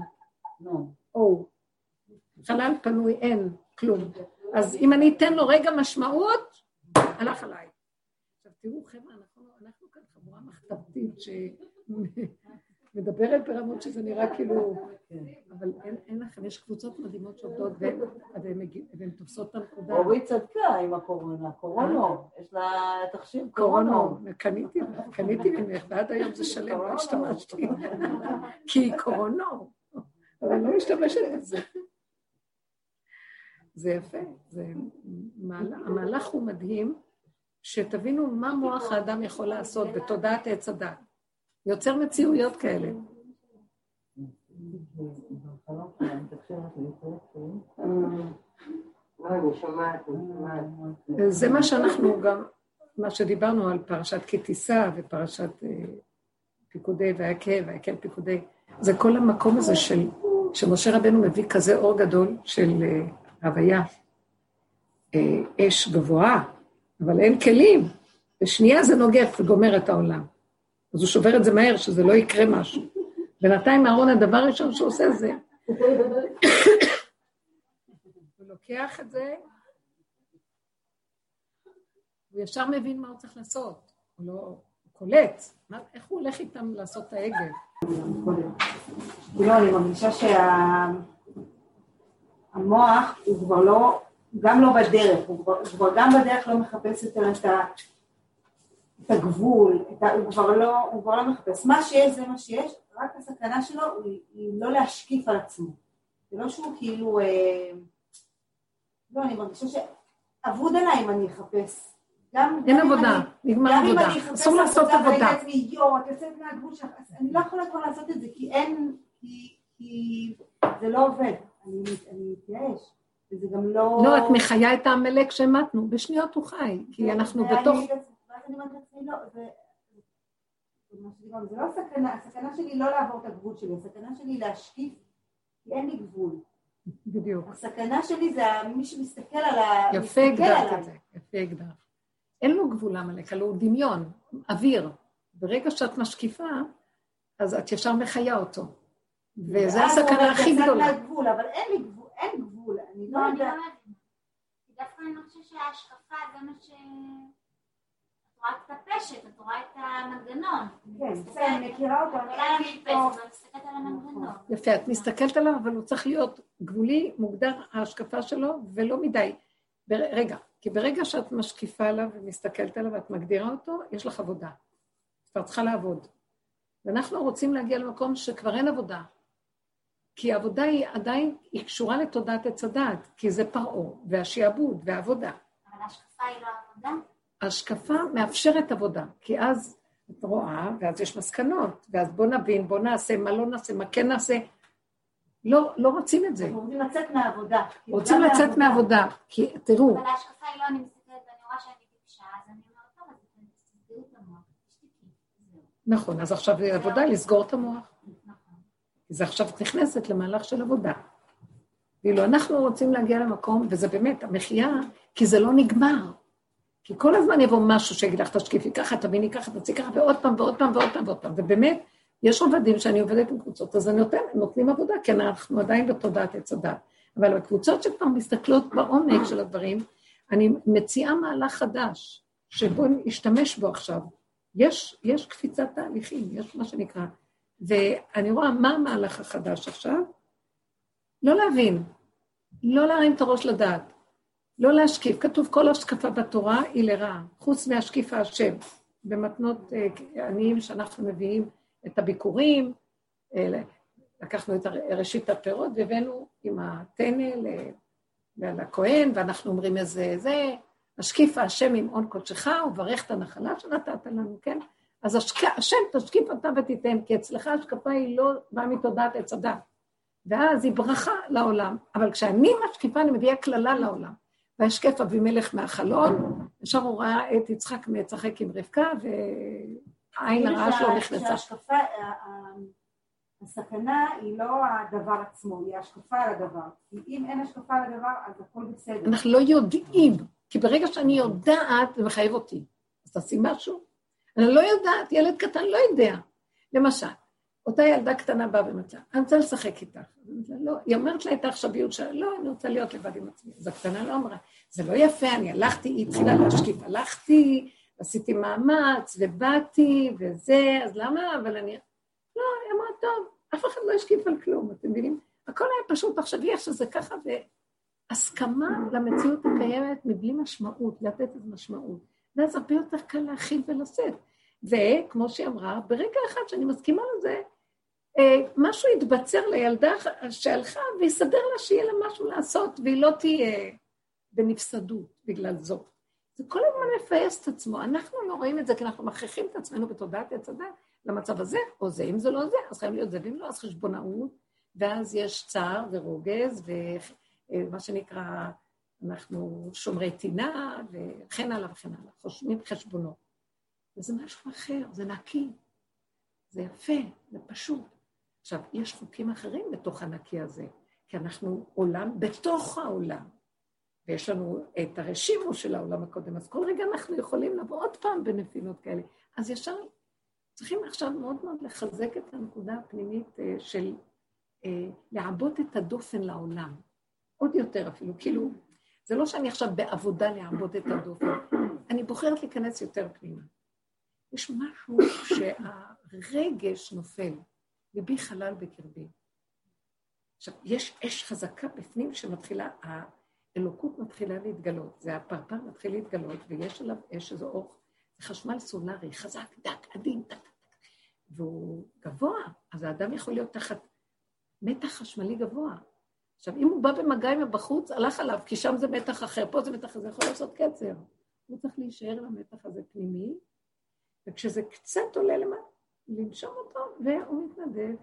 נו. או. חלל פנוי, אין, כלום. אז אם אני אתן לו רגע משמעות, הלך עליי. עכשיו תראו, חבר'ה, אנחנו, אנחנו כאן חבורה מחתרתית שמדברת ברמות שזה נראה כאילו... אבל אין, אין לכם, יש קבוצות מדהימות שעובדות והן תופסות את הנקודה. אורית צדקה עם הקורונה, קורונו, יש לה תחשיב קורונו. קניתי, קניתי ממך, ועד היום זה שלם, לא השתמשתי. כי קורונו, אבל אני לא משתמשת בזה. זה יפה, זה מהלך, המהלך הוא מדהים, שתבינו מה מוח האדם יכול לעשות בתודעת עץ הדת. יוצר מציאויות כאלה. זה מה שאנחנו גם, מה שדיברנו על פרשת כי ופרשת אה, פיקודי והיקל והיקל פיקודי, זה כל המקום הזה של, שמשה רבנו מביא כזה אור גדול של אה, הוויה, אה, אש גבוהה, אבל אין כלים. בשנייה זה נוגף וגומר את העולם. אז הוא שובר את זה מהר, שזה לא יקרה משהו. בינתיים אהרון, הדבר הראשון שהוא עושה זה... הוא לוקח את זה, הוא ישר מבין מה הוא צריך לעשות. הוא לא... הוא קולט. איך הוא הולך איתם לעשות את העגל? כאילו, אני מרגישה שהמוח הוא כבר לא, גם לא בדרך, הוא כבר, הוא כבר גם בדרך לא מחפש יותר את, ה, את הגבול, את ה, הוא, כבר לא, הוא כבר לא מחפש. מה שיש זה מה שיש, רק הסכנה שלו היא, היא לא להשקיף על עצמו. זה לא שהוא כאילו... אה, לא, אני מרגישה שאבוד עליי אם אני אחפש. גם, אין גם עבודה, אני, נגמר גם עבודה. אסור לעשות עבודה. לעצמי, יואו, את יוצאת מהגבול שלך, אני לא יכולה כבר לעשות את זה, כי אין, כי, כי זה לא עובד. אני, אני מתייאש, וזה גם לא... לא, את מחיה את העמלק שהמתנו, בשניות הוא חי, כי אנחנו ואני- בתוך... ואז אני אומרת לעצמי, לא, זה... לא סכנה, הסכנה שלי לא לעבור את הגבול שלי, הסכנה שלי להשקיף, כי אין לי גבול. בדיוק. הסכנה שלי זה מי שמסתכל על ה... יפה הגדרת. את זה, יפה הגדרת. אין לו גבול עמלק, הלוא הוא דמיון, אוויר. ברגע שאת משקיפה, אז את ישר מחיה אותו. וזו הסכנה הכי "יצאת גדולה. אבל אין לי גבול, אין גבול, אני לא לא, אני לא יודעת. דווקא אני לא חושבת שההשקפה זה מה ש... את רואה את הפשט, את רואה את המנגנון. כן, בסדר, אני מכירה אותו, אני מסתכלת על המנגנון. יפה, את מסתכלת עליו, אבל הוא צריך להיות גבולי, מוגדר ההשקפה שלו, ולא מדי. רגע, כי ברגע שאת משקיפה עליו ומסתכלת עליו ואת מגדירה אותו, יש לך עבודה. כבר צריכה לעבוד. ואנחנו רוצים להגיע למקום שכבר אין עבודה. כי העבודה היא עדיין, היא קשורה לתודעת עץ הדעת, כי זה פרעה, והשעבוד, והעבודה. אבל ההשקפה היא לא עבודה. השקפה מאפשרת עבודה, כי אז את רואה, ואז יש מסקנות, ואז בוא נבין, בוא נעשה, מה לא נעשה, מה כן נעשה. לא, לא רוצים את זה. אנחנו רוצים לצאת מהעבודה. רוצים לצאת מהעבודה, כי תראו, אבל ההשקפה היא לא, אני מסתכלת ואני רואה שאני טיפשה, אז אני אומרת, טוב, אז. נכון, אז עכשיו עבודה לסגור את המוח. זה עכשיו נכנסת למהלך של עבודה. ואילו אנחנו רוצים להגיע למקום, וזה באמת המחיה, כי זה לא נגמר. כי כל הזמן יבוא משהו שיגיד לך, תשקיפי ככה, תביני ככה, תצאי ככה, ועוד פעם, ועוד פעם, ועוד פעם, ועוד פעם. ובאמת, יש רבדים שאני עובדת עם קבוצות, אז אני נותן, נותנים עבודה, כי אנחנו עדיין בתודעת עץ הדת. אבל הקבוצות שכבר מסתכלות בעומק של הדברים, אני מציעה מהלך חדש, שבו נשתמש בו עכשיו. יש, יש קפיצת תהליכים, יש מה שנקרא. ואני רואה מה המהלך החדש עכשיו, לא להבין, לא להרים את הראש לדעת, לא להשקיף. כתוב כל השקפה בתורה היא לרעה, חוץ מהשקיף השם. במתנות אה, עניים שאנחנו מביאים את הביקורים, לקחנו את ראשית הפירות והבאנו עם הטנא לכהן, ואנחנו אומרים איזה זה, השקיפה השם עם הון קודשך, וברך את הנחלה שנתת לנו, כן? אז השק... השם תשקיף אתה ותיתן, כי אצלך השקפה היא לא באה מתודעת עץ הדת. ואז היא ברכה לעולם. אבל כשאני משקיפה, אני מביאה קללה לעולם. וישקף אבימלך מהחלון, ישר הוא ראה את יצחק משחק עם רבקה, והעין כאילו הרעה שלו שה- נכנסה. שההשקפה, ה- ה- הסכנה היא לא הדבר עצמו, היא ההשקפה על הדבר. כי אם אין השקפה על הדבר, אז הכל בסדר. אנחנו לא יודעים, כי ברגע שאני יודעת, זה מחייב אותי. אז תעשי משהו. אני לא יודעת, ילד קטן לא יודע. למשל, אותה ילדה קטנה באה ומצאה, אני רוצה לשחק איתך. לא, היא אומרת לה את העכשוויות שלה, לא, אני רוצה להיות לבד עם עצמי. אז הקטנה לא אמרה, זה לא יפה, אני הלכתי, היא התחילה להשקיף, הלכתי, עשיתי מאמץ, ובאתי, וזה, אז למה, אבל אני... לא, היא אמרה, טוב, אף אחד לא השקיף על כלום, אתם מבינים? הכל היה פשוט, תחשבי איך שזה ככה, והסכמה למציאות הקיימת מבלי משמעות, לתת את משמעות. ואז הרבה יותר קל להכיל ולשאת. וכמו שהיא אמרה, ברגע אחד שאני מסכימה לזה, אה, משהו יתבצר לילדה שהלכה ויסדר לה שיהיה לה משהו לעשות, והיא לא תהיה בנפסדות בגלל זאת. זה כל הזמן מפייס את עצמו. אנחנו לא רואים את זה כי אנחנו מכריחים את עצמנו בתודעת עץ הדת למצב הזה או זה. אם זה לא זה, אז חייב להיות זה, ואם לא, אז חשבונאות, ואז יש צער ורוגז, ומה שנקרא, אנחנו שומרי טינה, וכן הלאה וכן הלאה, חושבים חשבונות. וזה משהו אחר, זה נקי, זה יפה, זה פשוט. עכשיו, יש חוקים אחרים בתוך הנקי הזה, כי אנחנו עולם בתוך העולם. ויש לנו את הרשימו של העולם הקודם, אז כל רגע אנחנו יכולים לבוא עוד פעם בנפילות כאלה. אז ישר צריכים עכשיו מאוד מאוד לחזק את הנקודה הפנימית אה, של אה, לעבות את הדופן לעולם. עוד יותר אפילו, כאילו, זה לא שאני עכשיו בעבודה לעבוד את הדופן, אני בוחרת להיכנס יותר פנימה. יש משהו שהרגש נופל, ליבי חלל בקרבי. עכשיו, יש אש חזקה בפנים שמתחילה, האלוקות מתחילה להתגלות, זה הפרפר מתחיל להתגלות, ויש עליו אש, איזה אור, זה חשמל סולארי, חזק, דק, עדין, דק, דק, והוא גבוה, אז האדם יכול להיות תחת מתח חשמלי גבוה. עכשיו, אם הוא בא במגע עם הבחוץ, הלך עליו, כי שם זה מתח אחר, פה זה מתח זה יכול לעשות קצר. הוא צריך להישאר למתח הזה פנימי, וכשזה קצת עולה למטה, לנשום אותו, והוא מתנדב.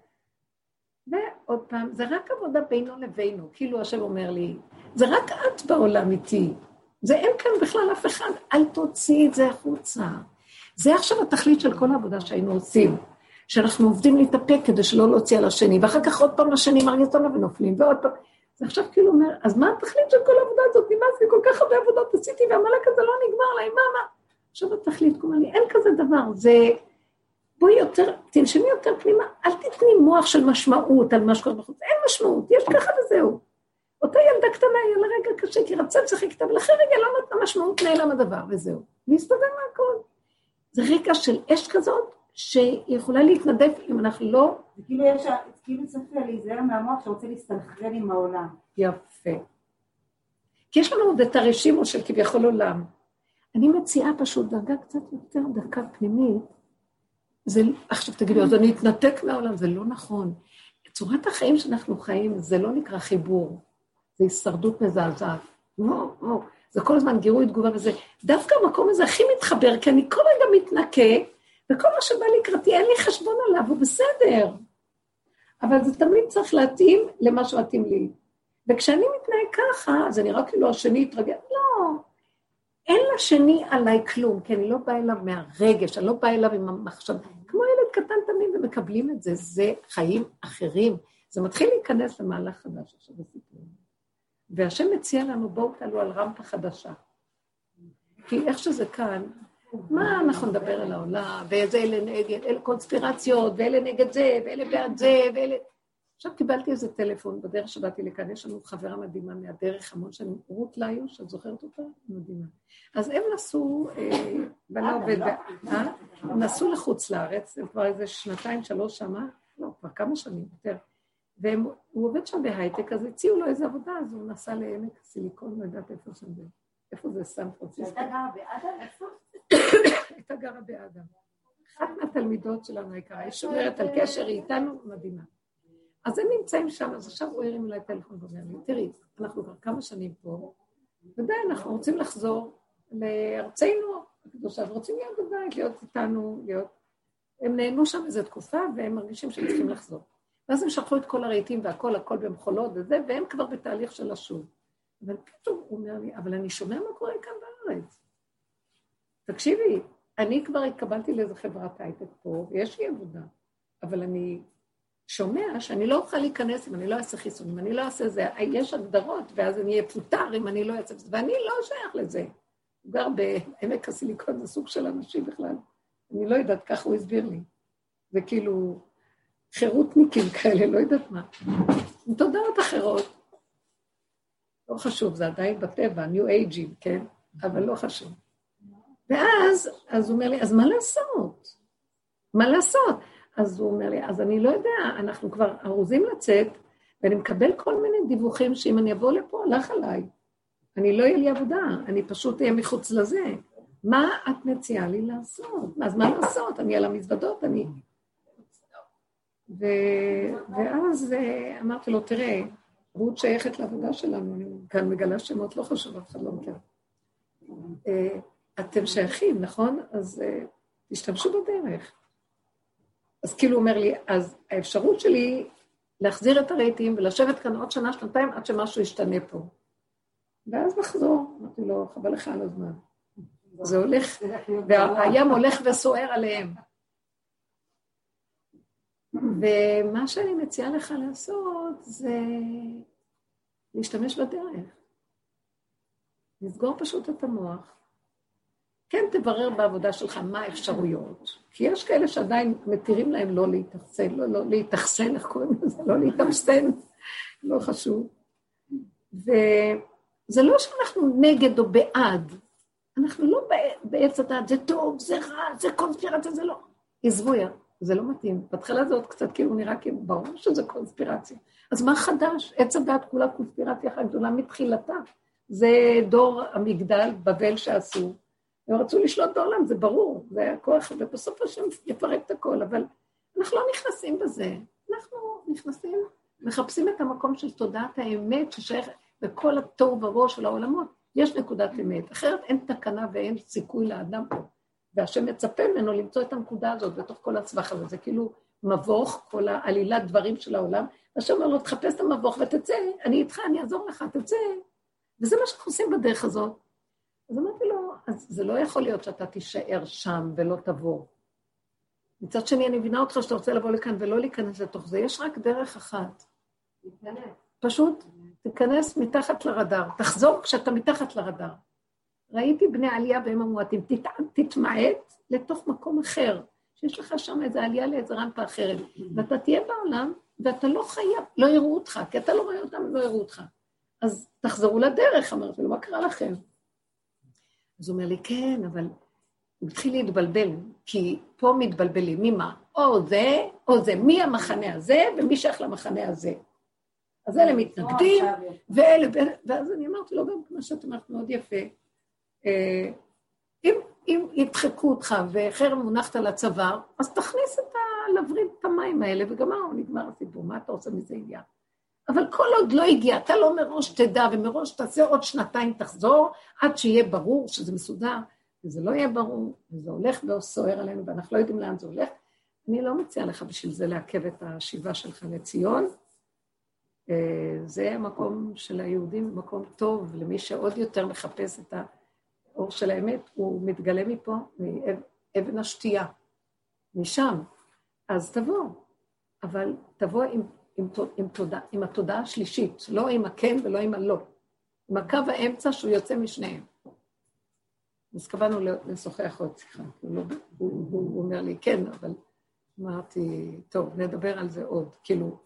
ועוד פעם, זה רק עבודה בינו לבינו, כאילו השם אומר לי, זה רק את בעולם איתי. זה אין כאן בכלל אף אחד, אל תוציאי את זה החוצה. זה עכשיו התכלית של כל העבודה שהיינו עושים, שאנחנו עובדים להתאפק כדי שלא להוציא על השני, ואחר כך עוד פעם השני מרגיש אותנו ונופלים, ועוד פעם. זה עכשיו כאילו אומר, אז מה התכלית של כל העבודה הזאת? נמאס לי, כל כך הרבה עבודות עשיתי, והמלאק הזה לא נגמר להם, מה, מה? עכשיו התכלית, כמו לי, אין כזה דבר, זה... בואי יותר, תנשמי יותר פנימה, אל תתני מוח של משמעות על מה שקורה בחוץ, אין משמעות, יש ככה וזהו. אותה ילדה קטנה היה לה רגע קשה, כי רצה לשחק איתה, ולאחרי רגע לא נתנה משמעות, נעלם הדבר, וזהו. והסתובב מהכל. זה רגע של אש כזאת, שיכולה להתנדף אם אנחנו לא... זה כאילו יש, כאילו צריך להיזהר מהמוח שרוצה להסתנכרן עם העולם. יפה. כי יש לנו עוד את הרשימו של כביכול עולם. אני מציעה פשוט דרגה קצת יותר דקה פנימית. זה, עכשיו תגידו, אז אני אתנתק מהעולם, זה לא נכון. צורת החיים שאנחנו חיים, זה לא נקרא חיבור, זה הישרדות מזעזעת. לא, לא. זה כל הזמן גירוי תגובה וזה. דווקא המקום הזה הכי מתחבר, כי אני כל רגע מתנקה, וכל מה שבא לקראתי, אין לי חשבון עליו, הוא בסדר. אבל זה תמיד צריך להתאים למה שמתאים לי. וכשאני מתנהג ככה, אז אני רק כאילו השני יתרגל. לא, אין לשני עליי כלום, כי אני לא באה אליו מהרגש, אני לא באה אליו עם המחשב. כמו ילד קטן תמיד, ומקבלים את זה, זה חיים אחרים. זה מתחיל להיכנס למהלך חדש עכשיו בסיפור. והשם מציע לנו, בואו תעלו על רמפה חדשה. כי איך שזה כאן, מה אנחנו נדבר על העולם, ואיזה אלה נגד, אלה קונספירציות, ואלה נגד זה, ואלה בעד זה, ואלה... עכשיו קיבלתי איזה טלפון בדרך שבאתי לכאן, יש לנו חברה מדהימה מהדרך המון שנים, רות ליוש, את זוכרת אותה? מדהימה. אז הם נסעו, אה, ואני עובד, אה? הם נסעו לחוץ לארץ, הם כבר איזה שנתיים, שלוש שמה, לא, כבר כמה שנים יותר. והוא עובד שם בהייטק, אז הציעו לו איזה עבודה, אז הוא נסע לעמק הסיליקון, לא יודעת איפה שם זה. איפה זה סן פרנסיסקו? הייתה גרה באדם? אחת מהתלמידות שלנו היקרה, היא שומרת על קשר, היא איתנו מדהימה. אז הם נמצאים שם, אז עכשיו הוא הרים אליי טלפון ואומר לי, תראי, אנחנו כבר כמה שנים פה, ודי, אנחנו רוצים לחזור לארצנו הקדושה, ורוצים להיות בבית, להיות איתנו, להיות... הם נהנו שם איזו תקופה, והם מרגישים שהם צריכים לחזור. ואז הם שלחו את כל הרהיטים והכל, הכל במחולות וזה, והם כבר בתהליך של לשוב. אבל פתאום הוא אומר לי, אבל אני שומע מה קורה כאן בארץ. תקשיבי, אני כבר התקבלתי לאיזה חברת הייטק פה, ויש לי עבודה, אבל אני שומע שאני לא אוכל להיכנס אם אני לא אעשה חיסון, אם אני לא אעשה זה, יש הגדרות, ואז אני אהיה פוטר אם אני לא אעשה זה, ואני לא שייך לזה. הוא גר בעמק הסיליקון, זה סוג של אנשים בכלל. אני לא יודעת, ככה הוא הסביר לי. זה כאילו חירותניקים כאלה, לא יודעת מה. עם תודעות אחרות. לא חשוב, זה עדיין בטבע, ניו אייג'ים, כן? אבל לא חשוב. ואז, אז הוא אומר לי, אז מה לעשות? מה לעשות? אז הוא אומר לי, אז אני לא יודע, אנחנו כבר ארוזים לצאת, ואני מקבל כל מיני דיווחים שאם אני אבוא לפה, הלך עליי. אני לא אהיה לי עבודה, אני פשוט אהיה מחוץ לזה. מה את מציעה לי לעשות? אז מה לעשות? אני על המזוודות, אני... ו... ואז אה, אמרתי לו, תראה, רות שייכת לעבודה שלנו, אני כאן מגלה שמות, לא חשוב, אף אחד לא מכיר. אתם שייכים, נכון? אז אה, תשתמשו בדרך. אז כאילו הוא אומר לי, אז האפשרות שלי להחזיר את הרהיטים ולשבת כאן עוד שנה, שנתיים, עד שמשהו ישתנה פה. ואז נחזור. אמרתי לו, חבל לך על הזמן. זה הולך, והים הולך וסוער עליהם. ומה שאני מציעה לך לעשות זה להשתמש בדרך. לסגור פשוט את המוח. כן, תברר בעבודה שלך מה האפשרויות. כי יש כאלה שעדיין מתירים להם לא להתאכסן, לא, לא להתאכסן, איך קוראים לזה? לא להתאכסן, לא חשוב. וזה לא שאנחנו נגד או בעד, אנחנו לא בעץ הדעת, זה טוב, זה רע, זה קונספירציה, זה לא. עזבו יא, זה לא מתאים. בהתחלה זה עוד קצת כאילו נראה כאילו, ברור שזה קונספירציה. אז מה חדש? עץ הדעת כולה קונספירציה אחת גדולה מתחילתה. זה דור המגדל, בבל שעשו. הם רצו לשלוט בעולם, זה ברור, זה היה כוח, ובסוף השם יפרק את הכל, אבל אנחנו לא נכנסים בזה. אנחנו נכנסים, מחפשים את המקום של תודעת האמת ששייך בכל התוהו ובוהו של העולמות. יש נקודת אמת, אחרת אין תקנה ואין סיכוי לאדם פה. והשם מצפה ממנו למצוא את הנקודה הזאת בתוך כל הסבך הזה. זה כאילו מבוך, כל העלילת דברים של העולם. השם אומר לו, תחפש את המבוך ותצא, אני איתך, אני אעזור לך, תצא. וזה מה שאנחנו עושים בדרך הזאת. אז אמרתי אז זה לא יכול להיות שאתה תישאר שם ולא תבוא. מצד שני, אני מבינה אותך שאתה רוצה לבוא לכאן ולא להיכנס לתוך זה. יש רק דרך אחת. פשוט תיכנס מתחת לרדאר. תחזור כשאתה מתחת לרדאר. ראיתי בני עלייה והם המועטים. תתמעט לתוך מקום אחר, שיש לך שם איזו עלייה לאיזו רמפה אחרת. ואתה תהיה בעולם, ואתה לא חייב, לא יראו אותך, כי אתה לא רואה אותם, לא יראו אותך. אז תחזרו לדרך, אמרתי לו, מה קרה לכם? אז הוא אומר לי, כן, אבל הוא התחיל להתבלבל, כי פה מתבלבלים, ממה? או זה, או זה, מי המחנה הזה ומי שייך למחנה הזה. אז אלה מתנגדים, ואלה, ואז אני אמרתי לו גם כמו שאת אמרת מאוד יפה, אה, אם, אם ידחקו אותך וחרם מונחת על הצוואר, אז תכניס את ה... להבריא את המים האלה, וגמרנו, נגמר הסיפור, מה אתה עושה מזה עניין? אבל כל עוד לא הגיע, אתה לא מראש תדע, ומראש תעשה עוד שנתיים תחזור, עד שיהיה ברור שזה מסודר, וזה לא יהיה ברור, וזה הולך וסוער עלינו, ואנחנו לא יודעים לאן זה הולך. אני לא מציעה לך בשביל זה לעכב את השיבה שלך לציון. אה, זה המקום של היהודים, מקום טוב למי שעוד יותר מחפש את האור של האמת, הוא מתגלה מפה, מאבן השתייה, משם. אז תבוא, אבל תבוא עם עם, עם, תודה, עם התודעה השלישית, לא עם הכן ולא עם הלא. עם הקו האמצע שהוא יוצא משניהם. אז קבענו לשוחח עוד שיחה. הוא, לא, הוא, הוא, הוא אומר לי, כן, אבל אמרתי, טוב, נדבר על זה עוד. כאילו,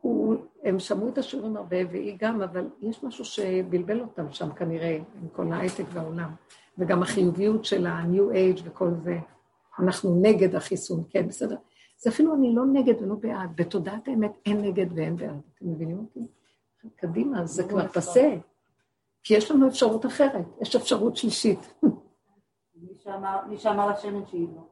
הוא, הם שמעו את השיעורים הרבה, והיא גם, אבל יש משהו שבלבל אותם שם כנראה, עם כל ההייטק והעולם, וגם החיוביות של ה-new age וכל זה. אנחנו נגד החיסון, כן, בסדר. זה אפילו אני לא נגד ולא בעד. בתודעת האמת אין נגד ואין בעד. אתם מבינים אותי? קדימה, זה כבר פסה. כי יש לנו אפשרות אחרת, יש אפשרות שלישית. מי שאמר לשמן שהיא לא.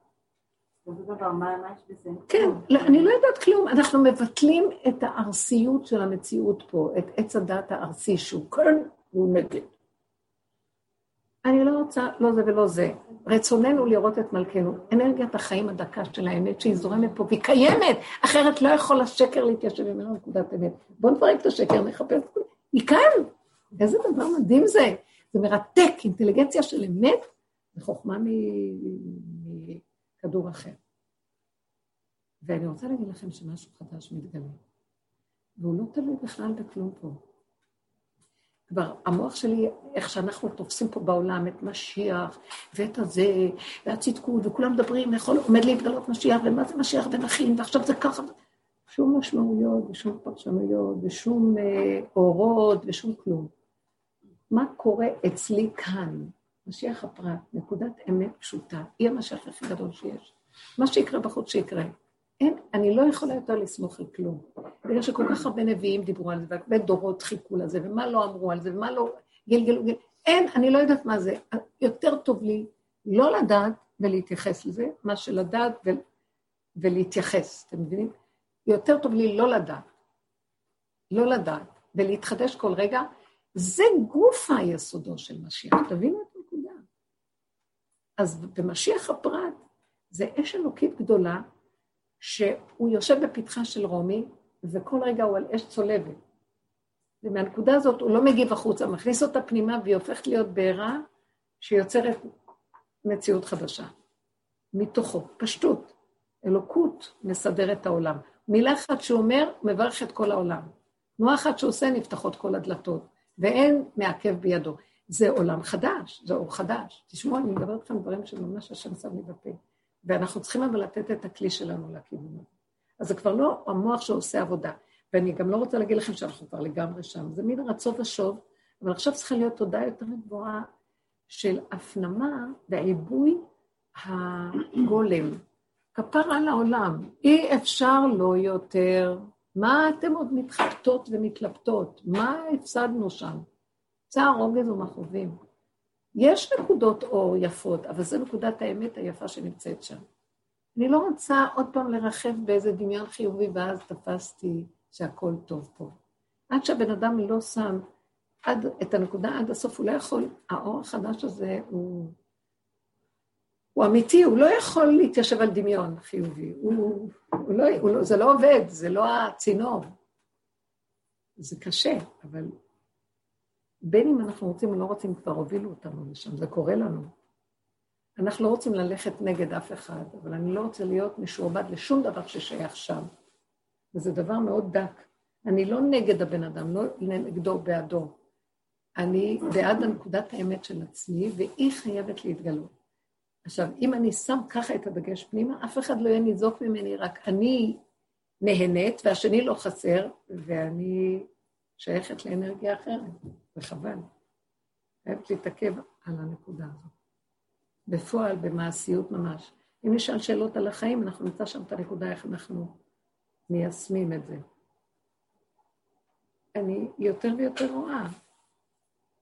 כן, לא, אני לא יודעת כלום. אנחנו מבטלים את הארסיות של המציאות פה, את עץ הדת הארסי שהוא כאן, והוא נגד. אני לא רוצה לא זה ולא זה. רצוננו לראות את מלכנו, אנרגיית החיים הדקה של האמת שהיא זורמת פה, והיא קיימת, אחרת לא יכול השקר להתיישב ממנו נקודת אמת. בואו נפרק את השקר, נחפש, היא כאן. איזה דבר מדהים זה. זה מרתק, אינטליגנציה של אמת וחוכמה מכדור אחר. ואני רוצה להגיד לכם שמשהו חדש מתגלה, והוא לא תלוי בכלל בכלום פה. כבר המוח שלי, איך שאנחנו תופסים פה בעולם את משיח, ואת הזה, והצדקות, וכולם מדברים, יכול, עומד להתגלות משיח, ומה זה משיח ונכין, ועכשיו זה ככה. שום משמעויות ושום פרשנויות ושום אה, אורות ושום כלום. מה קורה אצלי כאן? משיח הפרט, נקודת אמת פשוטה, היא המשיח הכי גדול שיש. מה שיקרה בחוץ שיקרה. אין, אני לא יכולה יותר לסמוך על כלום. בגלל שכל כך הרבה נביאים דיברו על זה, והרבה דורות חיכו לזה, ומה לא אמרו על זה, ומה לא גלגלו, גל... אין, אני לא יודעת מה זה. יותר טוב לי לא לדעת ולהתייחס לזה, מה שלדעת ו... ולהתייחס, אתם מבינים? יותר טוב לי לא לדעת. לא לדעת, ולהתחדש כל רגע. זה גוף היסודו של משיח, תבינו את אז במשיח הפרט זה אש אלוקית גדולה, שהוא יושב בפתחה של רומי, וכל רגע הוא על אש צולבת. ומהנקודה הזאת הוא לא מגיב החוצה, מכניס אותה פנימה והיא הופכת להיות בעירה שיוצרת מציאות חדשה. מתוכו, פשטות, אלוקות מסדרת את העולם. מילה אחת שהוא אומר, מברך את כל העולם. תנועה אחת שהוא עושה, נפתחות כל הדלתות, ואין מעכב בידו. זה עולם חדש, זה אור חדש. תשמעו, אני מדברת כאן דברים שממש השם שם לי בפה. ואנחנו צריכים אבל לתת את הכלי שלנו לכיוון הזה. אז זה כבר לא המוח שעושה עבודה. ואני גם לא רוצה להגיד לכם שאנחנו כבר לגמרי שם. זה מין רצון ושוב, אבל עכשיו צריכה להיות תודה יותר גבוהה של הפנמה ועיבוי הגולם. כפר על העולם, אי אפשר לא יותר. מה אתם עוד מתחבטות ומתלבטות? מה הפסדנו שם? צער, רוגז ומכאובים. יש נקודות אור יפות, אבל זו נקודת האמת היפה שנמצאת שם. אני לא רוצה עוד פעם לרחב באיזה דמיון חיובי, ואז תפסתי שהכל טוב פה. עד שהבן אדם לא שם עד, את הנקודה עד הסוף, הוא לא יכול, האור החדש הזה הוא, הוא אמיתי, הוא לא יכול להתיישב על דמיון חיובי. הוא, הוא לא, הוא לא, זה לא עובד, זה לא הצינור. זה קשה, אבל בין אם אנחנו רוצים או לא רוצים, כבר הובילו אותנו לשם, זה קורה לנו. אנחנו לא רוצים ללכת נגד אף אחד, אבל אני לא רוצה להיות משועבד לשום דבר ששייך שם. וזה דבר מאוד דק. אני לא נגד הבן אדם, לא נגדו בעדו. אני בעד הנקודת האמת של עצמי, והיא חייבת להתגלות. עכשיו, אם אני שם ככה את הדגש פנימה, אף אחד לא יהיה ניזוק ממני, רק אני נהנית והשני לא חסר, ואני שייכת לאנרגיה אחרת, וחבל. חייבת להתעכב על הנקודה הזאת. בפועל, במעשיות ממש. אם נשאל שאלות על החיים, אנחנו נמצא שם את הנקודה איך אנחנו מיישמים את זה. אני יותר ויותר רואה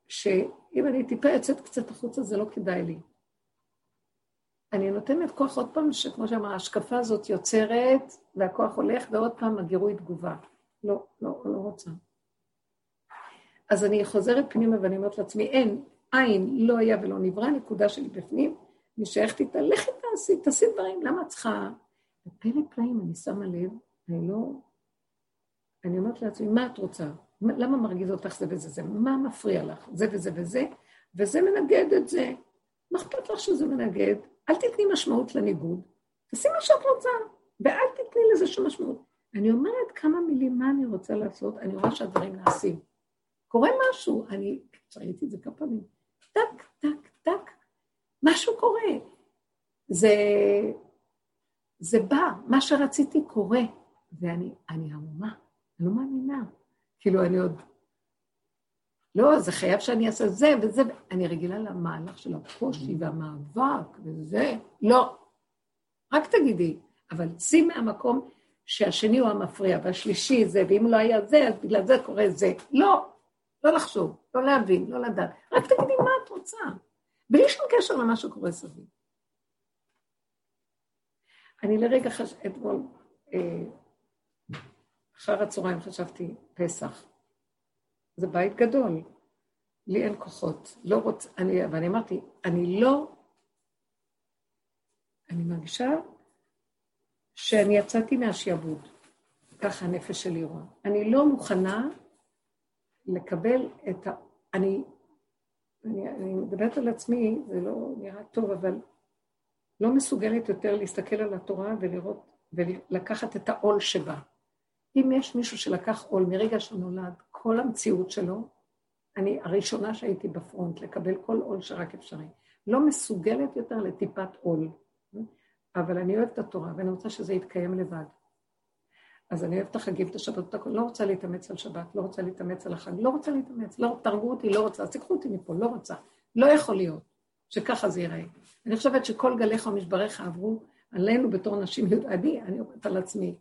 שאם אני טיפה יוצאת קצת החוצה, זה לא כדאי לי. אני נותנת כוח עוד פעם, שכמו שאמרה, ההשקפה הזאת יוצרת, והכוח הולך, ועוד פעם הגירוי תגובה. לא, לא, לא רוצה. אז אני חוזרת פנימה ואני אומרת לעצמי, אין, אין, לא היה ולא נברא, נקודה שלי בפנים, אני שייכת איתה, לכי תעשי, תעשי דברים, למה את צריכה? בפלא פלאים אני שמה לב, אני לא... אני אומרת לעצמי, מה את רוצה? למה מרגיז אותך זה וזה זה? מה מפריע לך? זה וזה וזה, וזה מנגד את זה. מה אכפת לך שזה מנגד? אל תתני משמעות לניגוד, תעשי מה שאת רוצה, ואל תתני לזה שום משמעות. אני אומרת כמה מילים מה אני רוצה לעשות, אני רואה שהדברים נעשים. קורה משהו, אני ראיתי את זה כמה פעמים, טק, טק, טק, משהו קורה. זה, זה בא, מה שרציתי קורה, ואני אני המומה, אני לא מאמינה. כאילו, אני עוד... לא, זה חייב שאני אעשה זה וזה, אני רגילה למהלך של הקושי והמאבק וזה, לא. רק תגידי, אבל צאי מהמקום שהשני הוא המפריע והשלישי זה, ואם לא היה זה, אז בגלל זה קורה זה. לא, לא לחשוב, לא להבין, לא לדעת. רק תגידי מה את רוצה, בלי שום קשר למה שקורה סביב. אני לרגע חש... אתמול, אה, אחר הצהריים חשבתי, פסח. זה בית גדול. לי אין כוחות, לא רוצה, אני, ואני אמרתי, אני לא, אני מרגישה שאני יצאתי מהשעבוד, ככה הנפש שלי רואה. אני לא מוכנה לקבל את ה... אני, אני, אני מדברת על עצמי, זה לא נראה טוב, אבל לא מסוגלת יותר להסתכל על התורה ולראות, ולקחת את העול שבה. אם יש מישהו שלקח עול מרגע שהוא נולד, כל המציאות שלו, אני הראשונה שהייתי בפרונט, לקבל כל עול שרק אפשרי. לא מסוגלת יותר לטיפת עול, אבל אני אוהבת את התורה ואני רוצה שזה יתקיים לבד. אז אני אוהבת את החגים, את השבת, את לא רוצה להתאמץ על שבת, לא רוצה להתאמץ על החג, לא רוצה להתאמץ, לא, תרגו אותי, לא רוצה, אז תיקחו אותי מפה, לא רוצה. לא יכול להיות שככה זה ייראה. אני חושבת שכל גליך ומשבריך עברו עלינו בתור נשים, אני, אני אומרת על עצמי,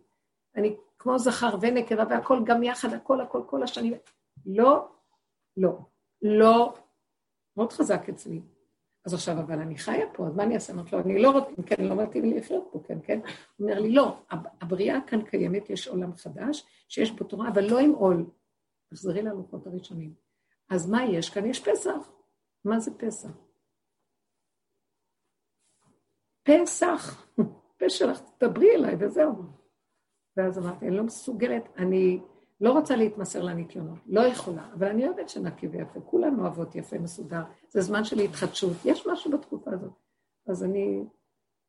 אני כמו זכר ונקבה והכל גם יחד, הכל, הכל, כל השנים. לא, לא, לא, מאוד חזק אצלי. אז עכשיו, אבל אני חיה פה, אז מה אני אעשה? אמרתי לו, אני לא רוצה, כן, לא מתאים לי לחיות פה, כן, כן? הוא אומר לי, לא, הבריאה כאן קיימת, יש עולם חדש, שיש בו תורה, אבל לא עם עול. תחזרי ללוחות הראשונים. אז מה יש כאן? יש פסח. מה זה פסח? פסח, פה שלך, תדברי אליי וזהו. ואז אמרתי, אני לא מסוגלת, אני לא רוצה להתמסר לניקיונות, לא יכולה, אבל אני אוהבת שנקי ויפה, כולנו אוהבות יפה, מסודר, זה זמן של התחדשות, יש משהו בתקופה הזאת. אז אני,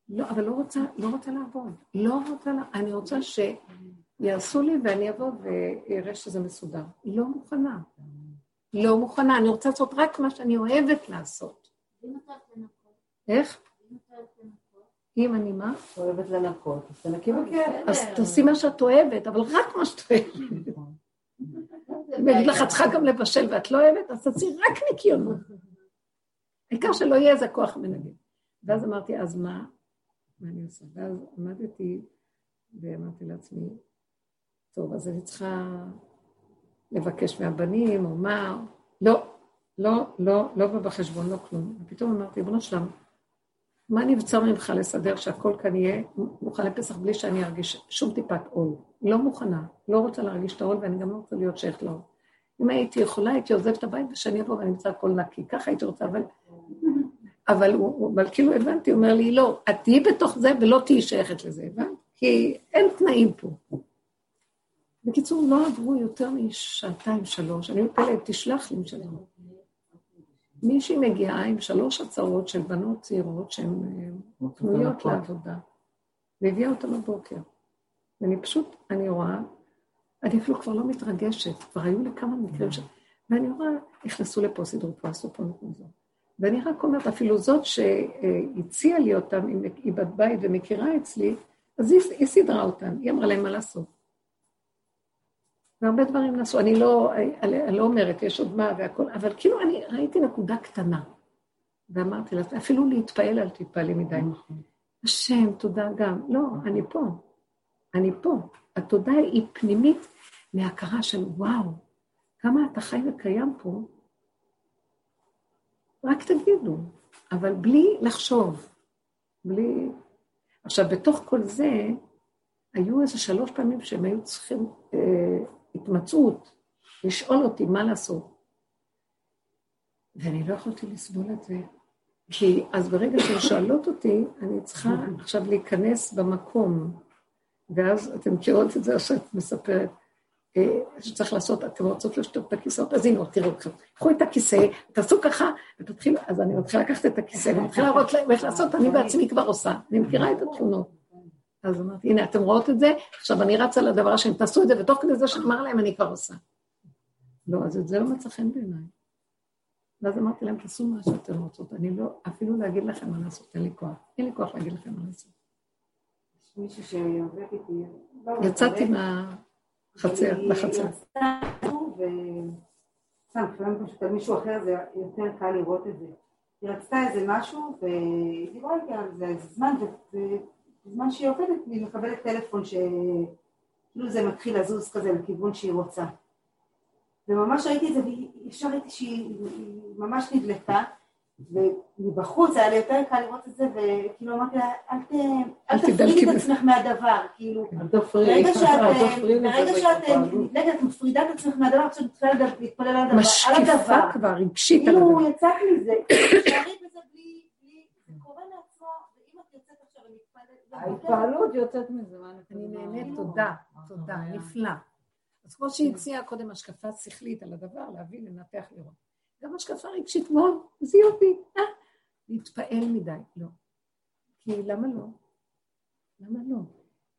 לא, אבל לא רוצה, לא רוצה לעבוד, לא רוצה, אני רוצה שיעשו לי ואני אבוא ואראה שזה מסודר. לא מוכנה. לא מוכנה, אני רוצה לעשות רק מה שאני אוהבת לעשות. איך? אם אני מה? אוהבת לנקות, אז תנקי בכיף. אז תעשי מה שאת אוהבת, אבל רק מה שאת אוהבת. אם אגיד לך, את צריכה גם לבשל ואת לא אוהבת, אז תעשי רק ניקיונות. העיקר שלא יהיה איזה כוח מנגד. ואז אמרתי, אז מה? מה אני עושה? ואז עמדתי ואמרתי לעצמי, טוב, אז אני צריכה לבקש מהבנים, או מה, לא, לא, לא, לא בא בחשבון, לא כלום. ופתאום אמרתי, בנו שלם, מה נבצר ממך לסדר שהכל כאן יהיה מוכן לפסח בלי שאני ארגיש שום טיפת עול? לא מוכנה, לא רוצה להרגיש את העול ואני גם לא רוצה להיות שייכת לעול. אם הייתי יכולה, הייתי עוזבת את הבית ושאני אבוא ואני אמצא הכל נקי, ככה הייתי רוצה, אבל... אבל, הוא, אבל כאילו הבנתי, הוא אומר לי, לא, את תהיי בתוך זה ולא תהיי שייכת לזה, הבנת? כי אין תנאים פה. בקיצור, לא עברו יותר משעתיים, שלוש, אני מתפלאת, תשלח לי משלם. מישהי מגיעה עם שלוש הצעות של בנות צעירות שהן אה, פנויות לעבודה, והביאה אותן בבוקר. ואני פשוט, אני רואה, אני אפילו כבר לא מתרגשת, כבר היו לי כמה מקרים ש... ואני רואה, נכנסו לפה, סידרו פה, עשו פה נקודה זו. ואני רק אומרת, אפילו זאת שהציעה לי אותם, היא בת בית ומכירה אצלי, אז היא, היא סידרה אותם, היא אמרה להם מה לעשות. והרבה דברים נעשו, אני לא, אני לא אומרת, יש עוד מה והכול, אבל כאילו אני ראיתי נקודה קטנה, ואמרתי לה, אפילו להתפעל אל תתפעלי מדי. השם, תודה גם. לא, אני פה, אני פה. התודה היא פנימית מהכרה של וואו, כמה אתה חי וקיים פה, רק תגידו, אבל בלי לחשוב, בלי... עכשיו, בתוך כל זה, היו איזה שלוש פעמים שהם היו צריכים אה, התמצאות, לשאול אותי מה לעשות. ואני לא יכולתי לסבול את זה, כי אז ברגע שהן שואלות אותי, אני צריכה עכשיו להיכנס במקום, ואז אתן מכירות את זה, או שאת מספרת, אה, שצריך לעשות, אתם רוצות לשתות את הכיסאות, אז הנה, תראו קחו את הכיסא, תעשו ככה, ותתחילו, אז אני מתחילה לקחת את הכיסא, ומתחילה להראות להם איך לעשות, אני בעצמי כבר עושה, אני מכירה את התכונות. אז אמרתי, הנה, אתם רואות את זה, עכשיו אני רצה לדבר השני, תעשו את זה, ותוך כדי זה שאמר להם, אני כבר עושה. לא, אז את זה לא מצא חן בעיניי. ואז אמרתי להם, תעשו מה שאתם רוצות, אני לא, אפילו להגיד לכם מה לעשות, אין לי כוח. אין לי כוח להגיד לכם מה לעשות. יש מישהו שעובד איתי. לא, יצאתי מהחצר, לחצר. סתם, כשאני פשוט על מישהו אחר זה יותר קל לראות את זה. היא רצתה איזה משהו, והיא דיברה איתי על זה זמן, בזמן שהיא עובדת היא מקבלת טלפון שכאילו זה מתחיל לזוז כזה לכיוון שהיא רוצה. וממש ראיתי את זה, וישר ראיתי שהיא ממש נדלקה, ומבחוץ היה לי יותר קל לראות את זה, וכאילו אמרתי לה, אל תפרידי את עצמך מהדבר, כאילו, ברגע שאת נדלקת, את מפרידה את עצמך מהדבר, עכשיו את צריכה להתפלל על הדבר. משקיפה כבר, רגשית על הדבר. כאילו, יצאת מזה, ההתפעלות יוצאת מזה, מה אני נהנית, תודה, תודה, נפלא. אז כמו שהציעה קודם השקפה שכלית על הדבר, להבין, לנתח, לראות. גם השקפה רגשית מאוד, זה יופי, אה? להתפעל מדי, לא. כי למה לא? למה לא?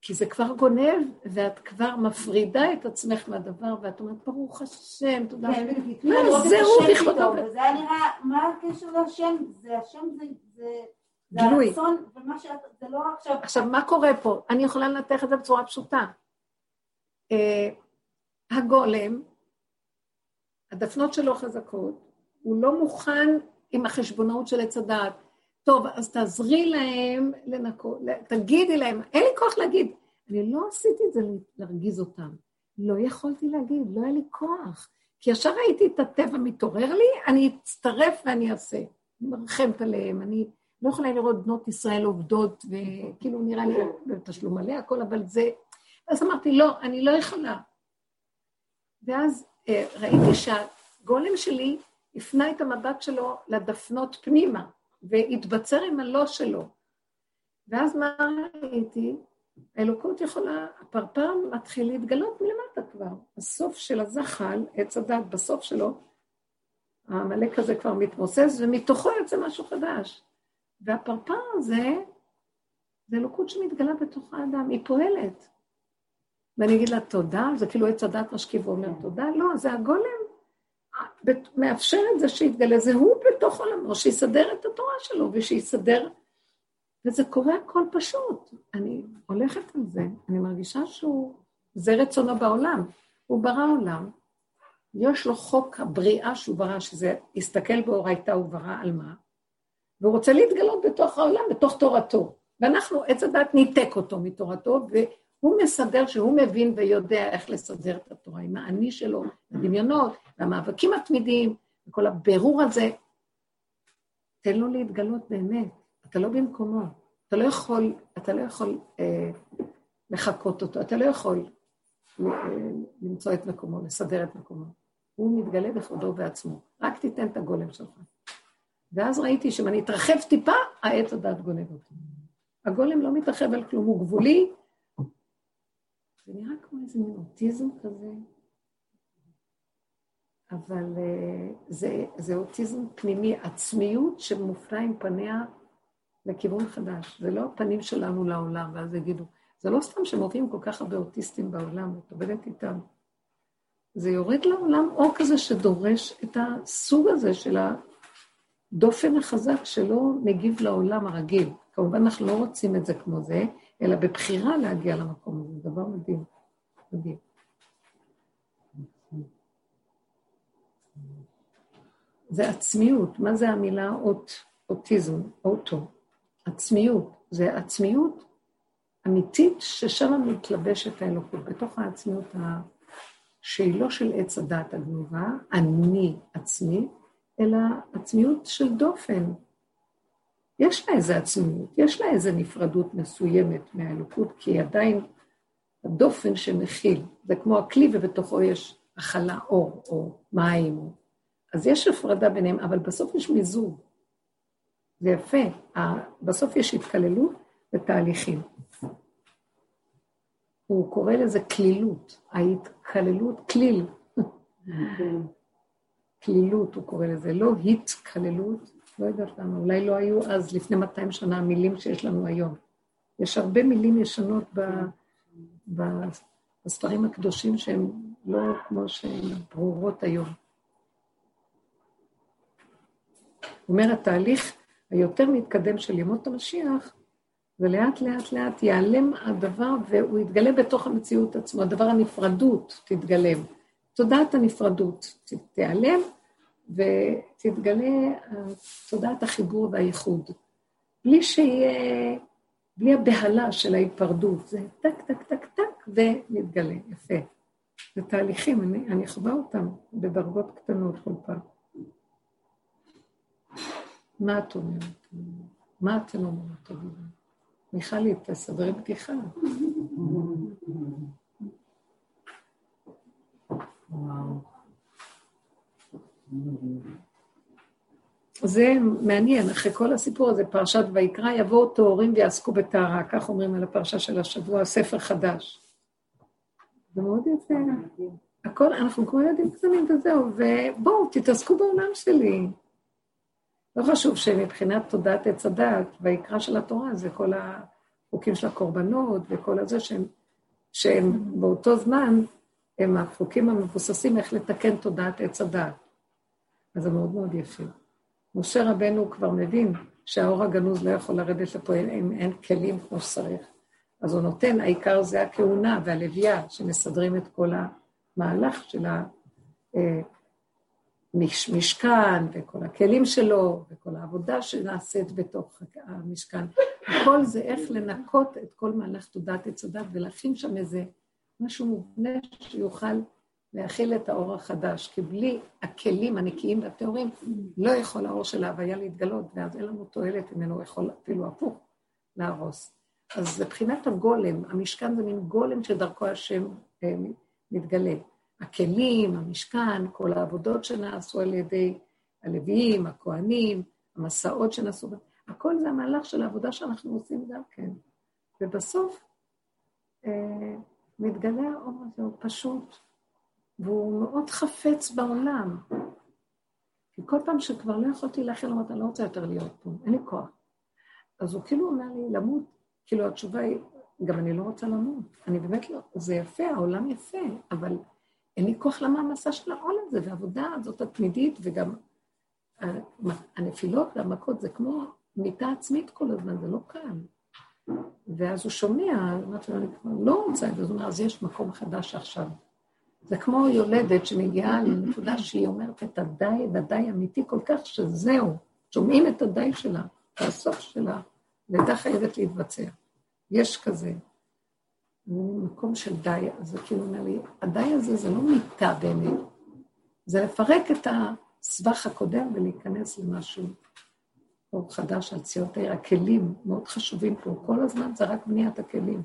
כי זה כבר גונב, ואת כבר מפרידה את עצמך מהדבר, ואת אומרת, ברוך השם, תודה. כן. מה זהו לכבודו? וזה היה נראה, מה הקשר להשם? זה השם זה... גילוי. זה הרצון, ומה שאת, זה לא עכשיו... עכשיו, מה קורה פה? אני יכולה לנתח את זה בצורה פשוטה. Uh, הגולם, הדפנות שלו חזקות, הוא לא מוכן עם החשבונאות של עץ הדעת. טוב, אז תעזרי להם לנקות, תגידי להם, אין לי כוח להגיד. אני לא עשיתי את זה להרגיז אותם. לא יכולתי להגיד, לא היה לי כוח. כי ישר ראיתי את הטבע מתעורר לי, אני אצטרף ואני אעשה. אני מרחמת עליהם, אני לא יכולה לראות בנות ישראל עובדות, וכאילו נראה לי בתשלום מלא הכל, אבל זה... אז אמרתי, לא, אני לא יכולה. ואז אה, ראיתי שהגולם שלי הפנה את המבט שלו לדפנות פנימה, והתבצר עם הלא שלו. ואז מה ראיתי? האלוקות יכולה, הפרפר מתחיל להתגלות מלמטה כבר. הסוף של הזחל, עץ הדת, בסוף שלו, העמלק הזה כבר מתמוסס, ומתוכו יוצא משהו חדש. והפרפר הזה, זה אלוקות שמתגלה בתוך האדם, היא פועלת. ואני אגיד לה תודה, זה כאילו עץ הדת משקיף ואומר תודה, לא, זה הגולם. מאפשר את זה שיתגלה, זה הוא בתוך עולמו, שיסדר את התורה שלו ושיסדר, וזה קורה הכל פשוט. אני הולכת על זה, אני מרגישה שהוא, זה רצונו בעולם, הוא ברא עולם, יש לו חוק הבריאה שהוא ברא, שזה הסתכל באורייתא הוא ברא על מה, והוא רוצה להתגלות בתוך העולם, בתוך תורתו. ואנחנו, עץ הדת ניתק אותו מתורתו, והוא מסדר שהוא מבין ויודע איך לסדר את התורה עם האני שלו, הדמיונות, והמאבקים התמידיים, וכל הבירור הזה. תן לו להתגלות באמת, אתה לא במקומו, אתה לא יכול, אתה לא יכול אה, לחקות אותו, אתה לא יכול אה, למצוא את מקומו, לסדר את מקומו. הוא מתגלה בכבודו ובעצמו, רק תיתן את הגולם שלך. ואז ראיתי שאם אני אתרחב טיפה, העץ הדת גונב אותי. הגולם לא מתרחב על כלום, הוא גבולי. זה נראה כמו איזה מין אוטיזם כזה, אבל uh, זה, זה אוטיזם פנימי, עצמיות שמופנה עם פניה לכיוון חדש. זה לא הפנים שלנו לעולם, ואז יגידו, זה לא סתם שמופיעים כל כך הרבה אוטיסטים בעולם, את עובדת איתם. זה יורד לעולם אור כזה שדורש את הסוג הזה של הדופן החזק שלא מגיב לעולם הרגיל. כמובן אנחנו לא רוצים את זה כמו זה, אלא בבחירה להגיע למקום הזה, זה דבר מדהים. מדהים. זה עצמיות. מה זה המילה אות, אוטיזם, אוטו? עצמיות. זה עצמיות אמיתית ששם מתלבשת האלוקות, בתוך העצמיות שהיא לא של עץ הדת הגנובה, אני עצמי, אלא עצמיות של דופן. יש לה איזו עצמיות, יש לה איזו נפרדות מסוימת מהאלוקות, כי היא עדיין הדופן שמכיל. זה כמו הכלי ובתוכו יש הכלה, אור, או מים. אז יש הפרדה ביניהם, אבל בסוף יש מיזוג. זה יפה. בסוף יש התקללות ותהליכים. הוא קורא לזה כלילות, ההתקללות, כליל. כלילות הוא קורא לזה, לא התקללות, לא יודעת למה, אולי לא היו אז, לפני 200 שנה, המילים שיש לנו היום. יש הרבה מילים ישנות ב, ב, בספרים הקדושים שהן לא כמו שהן ברורות היום. אומר, התהליך היותר מתקדם של ימות המשיח, ולאט לאט לאט ייעלם הדבר והוא יתגלה בתוך המציאות עצמו, הדבר הנפרדות תתגלם. תודעת הנפרדות תיעלם ותתגלה תודעת החיבור והייחוד. בלי שיהיה, בלי הבהלה של ההיפרדות, זה טק, טק, טק, טק, ונתגלה, יפה. זה תהליכים, אני, אני חווה אותם בדרגות קטנות כל פעם. מה את אומרת? מה אתם אומרות? מיכלי, תסדרי בדיחה. זה מעניין, אחרי כל הסיפור הזה, פרשת ויקרא, יבואו טהורים ויעסקו בטהרה, כך אומרים על הפרשה של השבוע, ספר חדש. זה מאוד יפה. הכל, אנחנו כמו ילדים קטנים וזהו, ובואו, תתעסקו בעולם שלי. לא חשוב שמבחינת תודעת עץ הדת, ויקרא של התורה, זה כל החוקים של הקורבנות וכל הזה שהם, שהם באותו זמן, הם החוקים המבוססים איך לתקן תודעת עץ הדת. אז זה מאוד מאוד יפה. משה רבנו כבר מבין שהאור הגנוז לא יכול לרדת לפה אם אין כלים כמו שצריך. אז הוא נותן, העיקר זה הכהונה והלוויה שמסדרים את כל המהלך של ה... אה, וכל הכלים שלו וכל העבודה שנעשית בתוך המשכן. הכל זה איך לנקות את כל מהלך תודעת עץ הדת ולהכין שם איזה משהו מובנה שיוכל להכיל את האור החדש, כי בלי הכלים הנקיים והטהורים לא יכול האור של ההוויה להתגלות, ואז אין לנו תועלת ממנו, יכול אפילו הפוך להרוס. אז מבחינת הגולם, המשכן זה מין גולם שדרכו השם אה, מתגלה. הכלים, המשכן, כל העבודות שנעשו על ידי הלוויים, הכוהנים, המסעות שנעשו, הכל זה המהלך של העבודה שאנחנו עושים גם כן. ובסוף אה, מתגלה האור הזה, הוא פשוט, והוא מאוד חפץ בעולם. כי כל פעם שכבר לא יכולתי להכין, אמרתי, אני לא רוצה יותר להיות פה, אין לי כוח. אז הוא כאילו אומר לי, למות, כאילו התשובה היא, גם אני לא רוצה למות. אני באמת לא, זה יפה, העולם יפה, אבל אין לי כוח למעמסה של העול הזה, והעבודה הזאת התמידית, וגם הנפילות והמכות זה כמו מיטה עצמית כל הזמן, זה לא קל. ואז הוא שומע, אמרתי לו, אני כבר לא רוצה את זה, אז הוא אומר, אז יש מקום חדש עכשיו. זה כמו יולדת שמגיעה לנקודה שהיא אומרת את הדי, הדי אמיתי כל כך, שזהו, שומעים את הדי שלה, את הסוף שלה, לידה חייבת להתבצע. יש כזה. מקום של די, אז הוא כאילו אומר לי, הדי הזה זה לא מיטה באמת, זה לפרק את הסבך הקודם ולהיכנס למשהו אור חדש על ציון העיר. הכלים מאוד חשובים פה, כל הזמן זה רק בניית הכלים.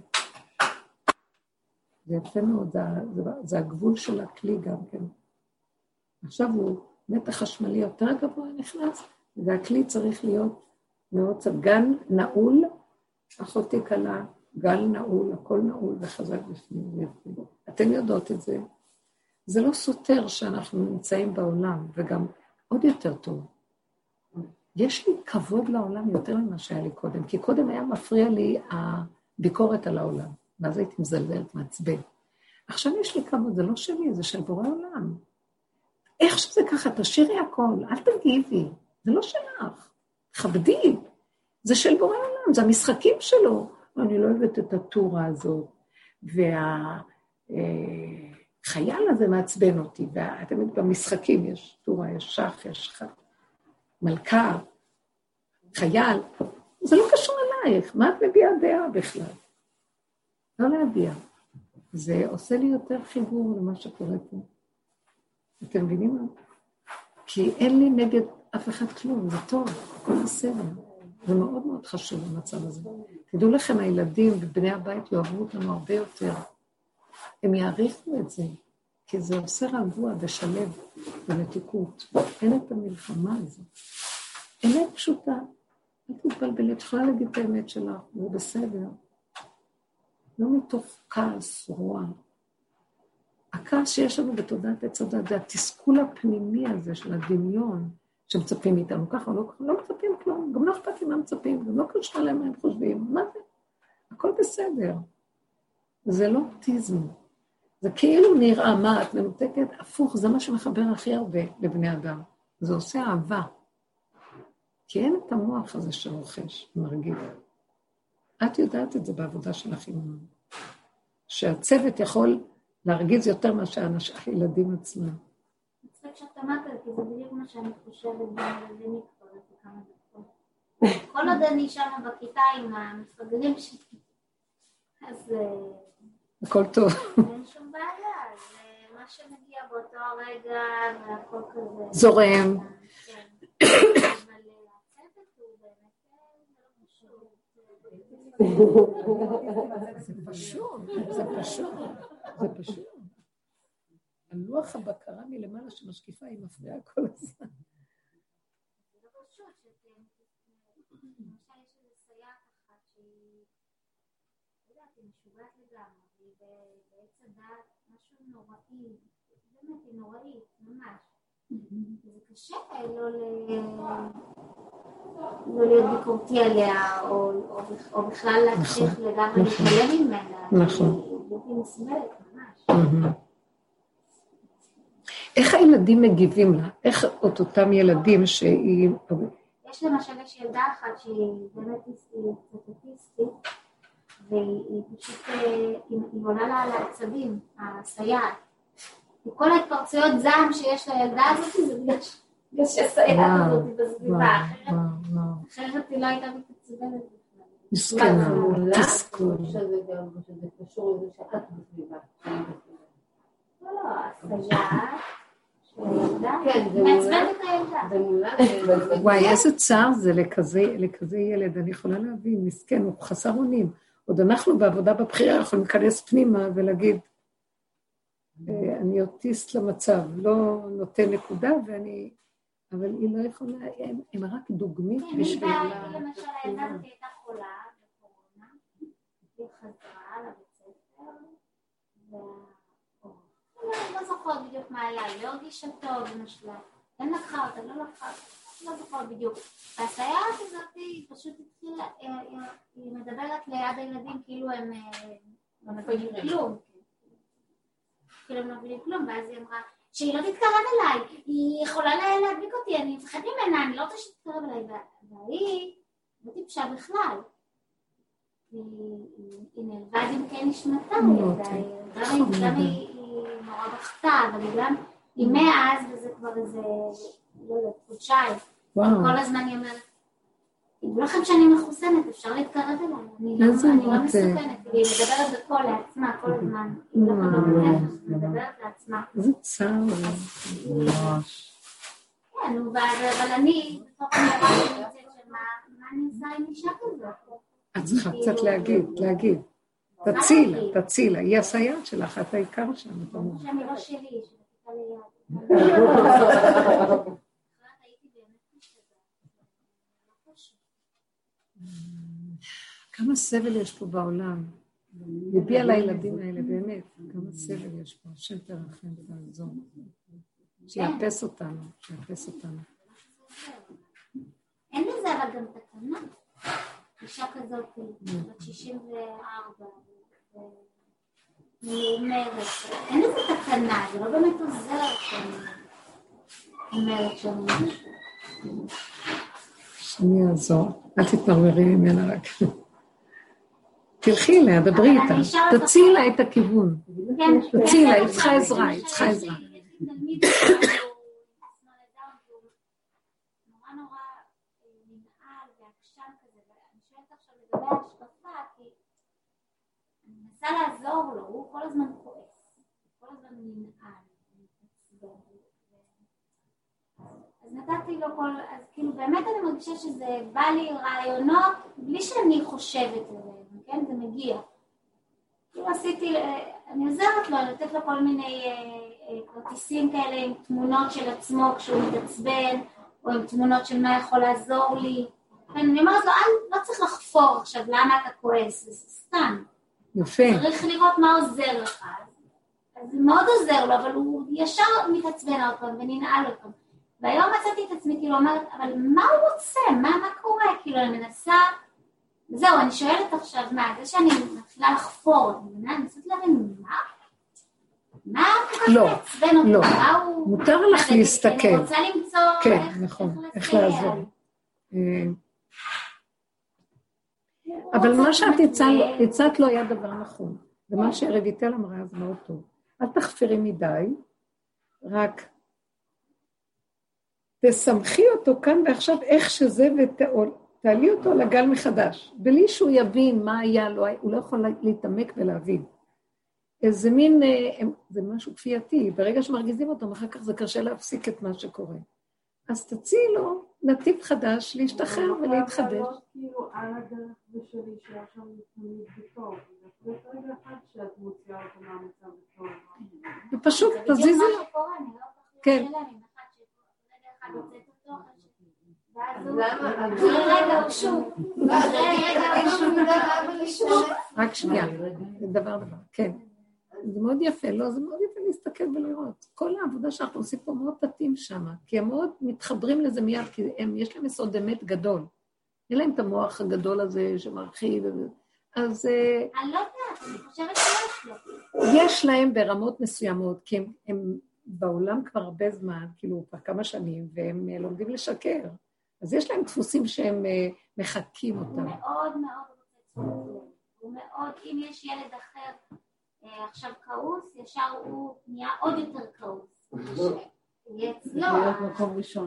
זה יפה מאוד, זה, זה, זה הגבול של הכלי גם כן. עכשיו הוא מתח חשמלי יותר גבוה נכנס, והכלי צריך להיות מאוד גן נעול, אחותי קלה, גל נעול, הכל נעול וחזק בפנים. אתן יודעות את זה. זה לא סותר שאנחנו נמצאים בעולם, וגם עוד יותר טוב. יש לי כבוד לעולם יותר ממה שהיה לי קודם, כי קודם היה מפריע לי הביקורת על העולם, ואז הייתי מזלזלת, מעצבן. עכשיו יש לי כבוד, זה לא שלי, זה של בורא עולם. איך שזה ככה, תשאירי הכל, אל תגיבי, זה לא שלך, כבדי, זה של בורא עולם, זה המשחקים שלו. אני לא אוהבת את הטורה הזאת, והחייל אה, הזה מעצבן אותי, ואתם יודעים, במשחקים יש טורה, יש שח, יש חד. מלכה, חייל, זה לא קשור אלייך, מה את מביעה דעה בכלל? לא להביע. זה עושה לי יותר חיבור למה שקורה פה. אתם מבינים מה? כי אין לי נגד אף אחד כלום, זה טוב, הכל בסדר. זה מאוד מאוד חשוב המצב הזה. תדעו לכם, הילדים ובני הבית יאהבו אותנו הרבה יותר. הם יעריכו את זה, כי זה עושה רגוע ושלב ומתיקות. אין את המלחמה הזאת. אמת פשוטה. אל תתבלבלי, את יכולה להגיד את האמת שלך, זה בסדר. לא מתוך כעס, רוע. הכעס שיש לנו בתודעת עץ הדת זה התסכול הפנימי הזה של הדמיון שמצפים מאיתנו. ככה לא, לא מצפים כלום, גם לא אכפת לי מה מצפים, גם לא קשור להם מה הם חושבים, מה זה? הכל בסדר. זה לא אוטיזם. זה כאילו נראה, מה, את מנותקת? הפוך, זה מה שמחבר הכי הרבה לבני אדם. זה עושה אהבה. כי אין את המוח הזה שרוכש, מרגיל. את יודעת את זה בעבודה שלך עם שהצוות יכול להרגיז יותר מאשר הילדים עצמם. מצחיק שאת אמרת, כי זה בדיוק מה שאני חושבת זה כבר כמה דקות. כל עוד אני שם בכיתה עם המפגרים שלי, אז... אה, הכל טוב. אין שום בעיה, זה מה שמגיע באותו הרגע, והכל כזה... זורם. כן. זה פשוט, זה פשוט, זה פשוט. הלוח הבקרה מלמעלה שמשקיפה היא מפריעה כל הזמן. ממש. איך הילדים מגיבים לה? איך את אותם ילדים שהיא... יש למשל, יש ילדה אחת שהיא באמת אוטיסטית, והיא פשוט, אה, היא עולה לה על העצבים, הסייעת. וכל ההתפרצויות זעם שיש לילדה הזאת זה בגלל יש הסייעת הזאת בסביבה. אחרת היא לא הייתה מתעצבנת מסכנה, תסכול. שזה קשור לזה שאת בסביבה. לא, לא, הסייעת. כן, וואי, איזה צער זה לכזה ילד, אני יכולה להבין, מסכן, הוא חסר אונים. עוד אנחנו בעבודה בבחירה יכולים להיכנס פנימה ולהגיד, אה, אני אוטיסט למצב, לא נותן נקודה, ואני אבל היא לא יכולה, הם, הם רק דוגמית כן, בשביל... אני באה, למשל, הילדה הזאת הייתה חולה בקורונה, היא חזרה לבית ספר, ואני לא זוכרת בדיוק מה היה, לא הרגישה טוב, כן לקחה אותה, לא לקחה אותה, לא זוכרת בדיוק. והסייעת הזאת היא פשוט התחילה, אה, אה, היא מדברת ליד הילדים כאילו הם אה, לא מבינים כלום. כאילו הם לא מבינים כלום, ואז היא אמרה, שהיא לא תתקרב אליי, היא יכולה לה- להדביק אותי, אני מפחד ממנה, אני לא רוצה שתתקרב אליי, וה- והיא לא טיפשה בכלל. היא נעלבה נשמתה, נו, הילדה, כן. היא- גם היא נורא בכתה, אבל היא גם, היא מאז, וזה כבר איזה, לא יודעת, חודשיים, וואו, כל הזמן היא אומרת, תדעו לכם שאני מחוסנת, אפשר להתקרב אליי, אני לא- אני לא. מסוכנת, והיא מדברת בקול לעצמה כל הזמן, היא לא. מדברת, לעצמה. איזה צער. ממש. כן, אבל אני, בתוך נמצאת מה אני עושה עם אישה כזאת? את צריכה קצת להגיד, להגיד. תצילה, תצילה. היא הסייעת שלך, את העיקר שם. שאני לא שלי, של הכיתה ליד. אחרת הייתי באמת משתגעת. לא פשוט. כמה סבל יש פה בעולם. ליבי על הילדים האלה, באמת. כמה סבל יש פה. השם תרחם ותעזור. שיאפס אותנו, שיאפס אותנו. אין לזה אבל גם תקנה. אישה כזאת, בת 64, מאומרת, אין לזה תקנה, זה לא באמת עוזר שאני אומרת שם משהו. שאני אעזור. אל תתמרמרי ממנה רק. תלכי אליה, דברי איתה. תציעי לה את הכיוון. תציעי לה, היא צריכה עזרה, היא צריכה עזרה. נתתי לו כל, אז כאילו באמת אני מרגישה שזה בא לי רעיונות בלי שאני חושבת עליהם, כן? זה מגיע. כאילו עשיתי, אה, אני עוזרת לו, לתת לו כל מיני אה, אה, כרטיסים כאלה עם תמונות של עצמו כשהוא מתעצבן, או עם תמונות של מה יכול לעזור לי. כן, אני אומרת לו, לא צריך לחפור עכשיו למה אתה כועס, זה סתם. יפה. צריך לראות מה עוזר לך. אז זה מאוד עוזר לו, אבל הוא ישר מתעצבן עוד פעם וננעל פעם. והיום מצאתי את עצמי כאילו אומרת, אבל מה הוא רוצה? מה, מה קורה? כאילו אני מנסה... זהו, אני שואלת עכשיו, מה, זה שאני מתחילה לחפור, אני מבינה, אני מנסה להבין, מה? מה כל כך לא, מעצבן אותו? לא. מה הוא... מותר מה לך להסתכל. אני רוצה למצוא כן, נכון, איך. לעזור. אה, אבל מה שאת הצעת- ל- הצעת לו היה דבר נכון. ומה שרויטל אמרה זה מאוד טוב. אל תחפרי מדי, רק תסמכי אותו כאן ועכשיו איך שזה ותעלי אותו לגל מחדש. בלי שהוא יבין מה היה לו, הוא לא יכול להתעמק ולהבין. איזה מין, אה, זה משהו כפייתי, ברגע שמרגיזים אותו, אחר כך זה קשה להפסיק את מה שקורה. אז תציעי לו נתיב חדש להשתחרר ולהתחדש. לעלות כאילו. זה. ופשוט זה תזיזי לו. לא כן. רק שנייה, זה דבר דבר, כן. זה מאוד יפה, לא, זה מאוד יפה להסתכל ולראות. כל העבודה שאנחנו עושים פה מאוד תתאים שם, כי הם מאוד מתחברים לזה מיד, כי הם, יש להם יסוד אמת גדול. אין להם את המוח הגדול הזה שמרחיב. אז אה, אני לא יודעת, אני חושבת שיש לו. יש להם ברמות מסוימות, כי הם, הם בעולם כבר הרבה זמן, כאילו כבר כמה שנים, והם אה, לומדים לשקר. אז יש להם דפוסים שהם אה, מחקים הוא אותם. מאוד מאוד רוצה. הוא מאוד, אם יש ילד אחר אה, עכשיו כעוס, ישר הוא נהיה עוד יותר כעוס. אצלו.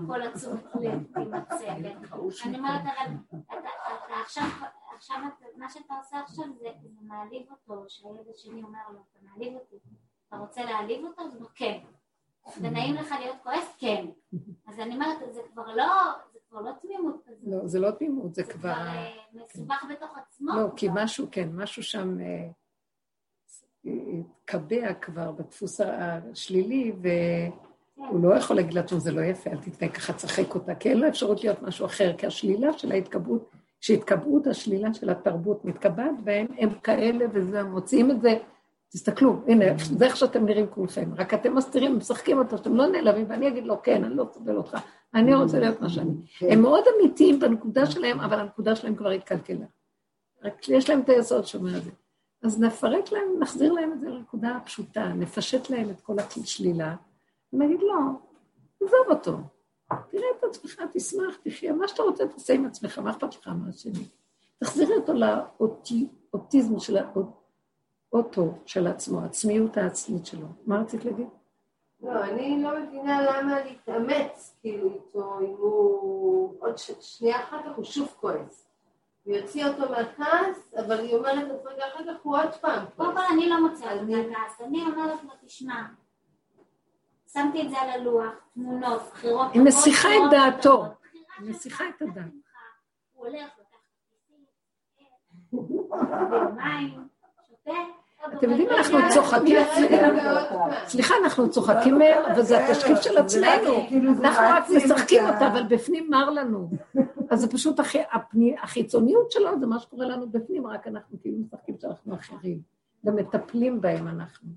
כל התשומת לב תימצא. אני אומרת, אבל אתה- עכשיו, מה שאתה עושה עכשיו זה זה מעליב אותו, שהילד השני אומר לו, אתה מעליב אותי. אתה רוצה להעליב אותו? אז הוא כן. ונעים לך להיות כועס? כן. אז אני אומרת, זה כבר לא, כבר לא תמימות כזאת. לא, זה לא תמימות, זה זה כבר... כבר אה, מסובך בתוך עצמו. לא, כי כבר. משהו, כן, משהו שם אה, התקבע כבר בדפוס השלילי, ו... הוא לא יכול להגיד לעצמו, זה לא יפה, אל תתנהג ככה, צחק אותה, כי אין לו אפשרות להיות משהו אחר, כי השלילה של ההתקבעות, שהתקבעות השלילה של התרבות מתקבעת בהם, הם כאלה וזה, מוציאים את זה, תסתכלו, הנה, זה איך שאתם נראים כולכם, רק אתם מסתירים, משחקים אותו, שאתם לא נעלבים, ואני אגיד לו, כן, אני לא סובל אותך, אני רוצה להיות מה שאני. הם מאוד אמיתיים בנקודה שלהם, אבל הנקודה שלהם כבר התקלקלה. רק יש להם את היסוד שאומר את זה. אז נפרק להם, נחזיר להם את זה לנקודה הפשוטה, נפשט להם את כל השלילה, ונגיד, לא, עזוב אותו. תראה את עצמך, תשמח, תחיה, מה שאתה רוצה תעשה עם עצמך, מה אכפת לך מהשני? תחזירי אותו לאוטיזם של האוטו של עצמו, העצמיות העצמית שלו. מה רצית להגיד? לא, אני לא מבינה למה להתאמץ, כאילו, איתו, אם הוא... עוד שנייה אחר כך הוא שוב כועס. הוא יוציא אותו מהכעס, אבל היא אומרת לו, רגע, אחר כך הוא עוד פעם קודם כל אני לא מוצאה אותו מהכעס, אני אומרת לו, תשמע, שמתי את זה על הלוח, תמונות, בחירות. היא מסיחה את דעתו. היא מסיחה את הדעת. הוא הולך, לוקח מים, שותה. אתם יודעים, אנחנו צוחקים, סליחה, אנחנו צוחקים מהם, אבל זה התשקיף של עצמנו. אנחנו רק משחקים אותה, אבל בפנים מר לנו. אז זה פשוט, החיצוניות שלו זה מה שקורה לנו בפנים, רק אנחנו כאילו משחקים שאנחנו אחרים. ומטפלים בהם אנחנו.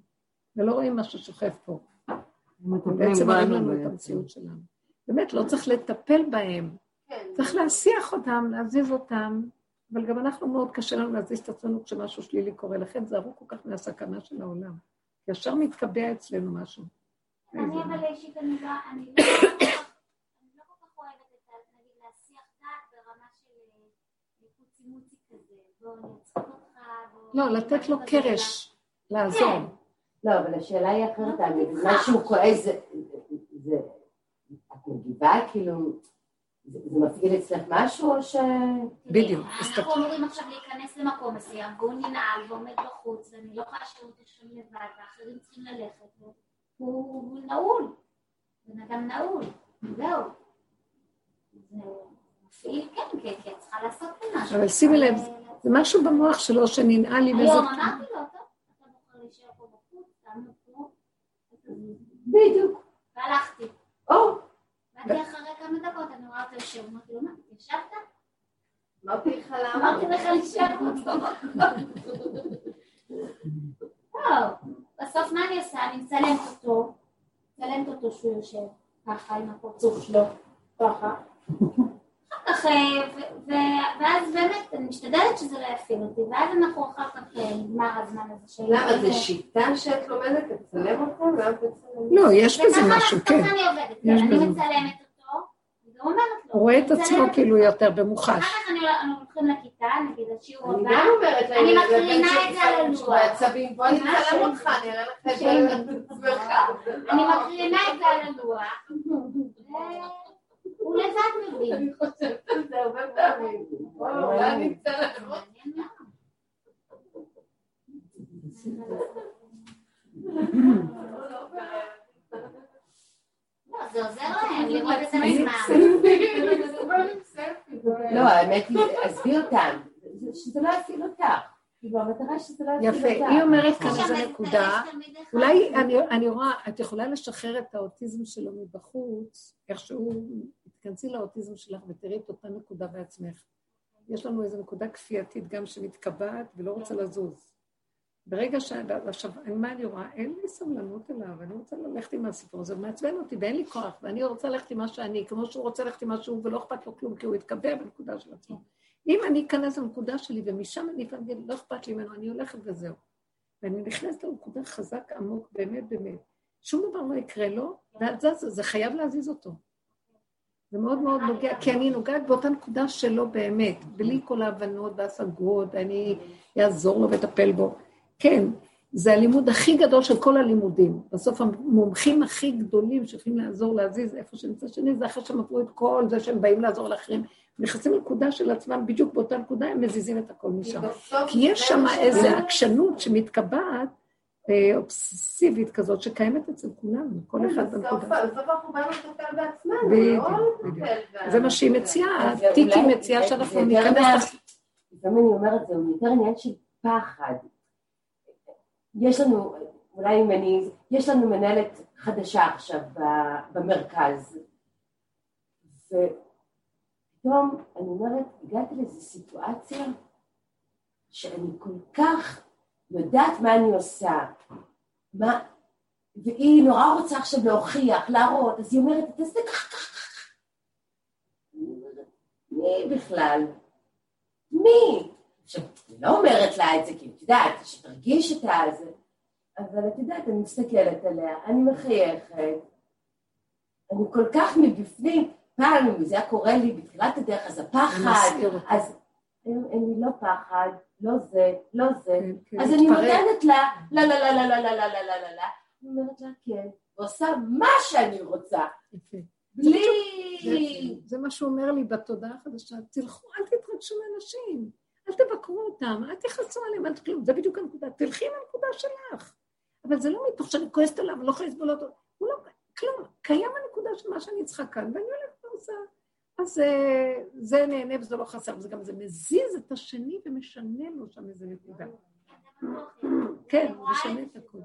ולא רואים מה ששוכב פה. בעצם מראים לנו את המציאות שלנו. באמת, לא צריך לטפל בהם. צריך להסיח אותם, להזיז אותם, אבל גם אנחנו מאוד קשה לנו להזיז את עצמנו כשמשהו שלילי קורה. לכן זה ארוך כל כך מהסכנה של העולם. ישר מתקבע אצלנו משהו. אני אבל אישית, אני לא, אני לא, אני לא כל כך אוהבת את ה... נגיד להסיח דעת ברמה של קוצי מוצי כזה. בוא נצחק אותך, בוא... לא, לתת לו קרש, לעזור. לא, אבל השאלה היא אחרת, מה שהוא כועס זה... זה- את מגיבה כאילו... זה זה מפעיל אצלך משהו או ש... בדיוק. אנחנו אמורים עכשיו להיכנס למקום מסוים, והוא ננעל ועומד בחוץ, ואני לא יכולה להשאיר אותו שם לבד, ואחרים צריכים ללכת, והוא נעול. בן אדם נעול, זהו. זה מפעיל, כן, כן, כן, צריכה לעשות משהו. אבל שימי לב, זה משהו במוח שלו שננעל עם איזה... היום אמרתי לו, טוב, אתה בוחר להישאר פה בחוץ, תעמוד פה. בדיוק. והלכתי. או, באתי אחרי כמה דקות, אני רואה אותו יושב, אמרתי לו, מה, ישבת? אמרתי לך למה? אמרתי לך להישאר אותו. טוב, בסוף מה אני עושה? אני מצלמת אותו, מצלמת אותו שהוא יושב ככה עם הפרצוף שלו, ככה. אחר כך, ו- ו- ואז באמת, אני משתדלת שזה לא יפעיל אותי, ואז אנחנו אחר כך, אה, נגמר הזמן הזה של... למה, זה שיטה שאת לומדת? לצלם תצלם? לא, יש בזה וככה משהו, ככה כן. אני עובדת, אני. מצלמת אותו, וגם אומרת לו. הוא רואה את אני עצמו כאילו אותו. יותר אחר במוחש. כך אני הולך- אנחנו הולכים לכיתה, נגיד השיעור אני הבא, גם אומרת להם, אני מקרינה את זה על הלוח. שהוא בעצבים, בוא אני מה אצלם שאני- אותך, אני אראה לך את זה. אני מקרינה את זה על הלוח, והוא לבד מבין. אני חושבת על זה הרבה פעמים. אולי. לא, זה עוזר להם לראות את עצמם. לא, האמת היא, עזבי אותם. זה- שזה לא יפעיל אותך. כאילו, המטרה שזה לא יפעיל אותך. יפה, היא אומרת כאן איזה נקודה, אולי אני, אני רואה, את יכולה לשחרר את האוטיזם שלו מבחוץ, איכשהו תיכנסי לאוטיזם שלך ותראי את אותה נקודה בעצמך. יש לנו איזו נקודה כפייתית גם שמתקבעת ולא רוצה לזוז. ברגע ש... עכשיו, מה אני רואה? אין לי סבלנות אליו, אני רוצה ללכת עם הסיפור הזה, הוא מעצבן אותי ואין לי כוח, ואני רוצה ללכת עם מה שאני, כמו שהוא רוצה ללכת עם מה שהוא, ולא אכפת לו כלום, כי הוא יתקבע בנקודה של עצמו. אם אני אכנס לנקודה שלי, ומשם אני אגיד, לא אכפת לי ממנו, אני הולכת וזהו. ואני נכנסת לנקודה חזק, עמוק, באמת, באמת. שום דבר לא יקרה לו, ואת זזה, זה חייב להזיז אותו. זה מאוד מאוד נוגע, כי אני נוגעת באותה נקודה שלו באמת, בלי כל ההבנות וההשגות, ואני אעזור לו ואטפל בו. כן, זה הלימוד הכי גדול של כל הלימודים. בסוף המומחים הכי גדולים שיכולים לעזור להזיז איפה שנמצא שני, זה אחרי שהם עברו את כל זה שהם באים לעזור לאחרים. נכנסים לנקודה של עצמם, בדיוק באותה נקודה הם מזיזים את הכל משם. כי יש שם איזו עקשנות שמתקבעת, אובססיבית כזאת, שקיימת אצל כולנו, כל אחד בסוף בנקודה. בסוף אנחנו באנו לטפל בעצמנו, לא. לטפל זה מה שהיא מציעה, טיקי מציעה שאנחנו ניכנס... לפעמים אני אומרת, זה יותר עניין של פחד. יש לנו, אולי אם אני, יש לנו מנהלת חדשה עכשיו במרכז, ופתאום אני אומרת, הגעתי לאיזו סיטואציה שאני כל כך יודעת מה אני עושה, מה, והיא נורא רוצה עכשיו להוכיח, להראות, אז היא אומרת, תעשה ככה, ככה, ככה. מי בכלל? מי? עכשיו, אני לא אומרת לה את זה, כי את יודעת, שתרגיש את הזה, אבל את יודעת, אני מסתכלת עליה, אני מחייכת, אני כל כך מבפנים, פעם אם זה היה קורה לי בתחילת הדרך, אז הפחד. אז אין לי לא פחד, לא זה, לא זה, כן, כן, אז אני. נותנת לה, לא, לא, לא, לא, לא, לא, לא, לא, לא, לא, לא, אני אומרת לה כן, ועושה מה שאני רוצה. בלי... זה- מה שהוא אומר לי בתודעה החדשה, תלכו, אל תתרגשו מאנשים, אל תבקרו אותם, אל תכעסו עליהם, אל תכלום, זה בדיוק הנקודה, תלכי עם הנקודה שלך. אבל זה לא מתוך שאני כועסת עליו, לא יכולה לסבול אותו, הוא לא, כלום, קיים הנקודה של מה שאני צריכה כאן, ואני הולכת ועושה. אז אה, זה נהנה וזה לא חסר, זה גם זה מזיז את השני ומשנה לו שם איזה נקודה. כן, משנה את הכול.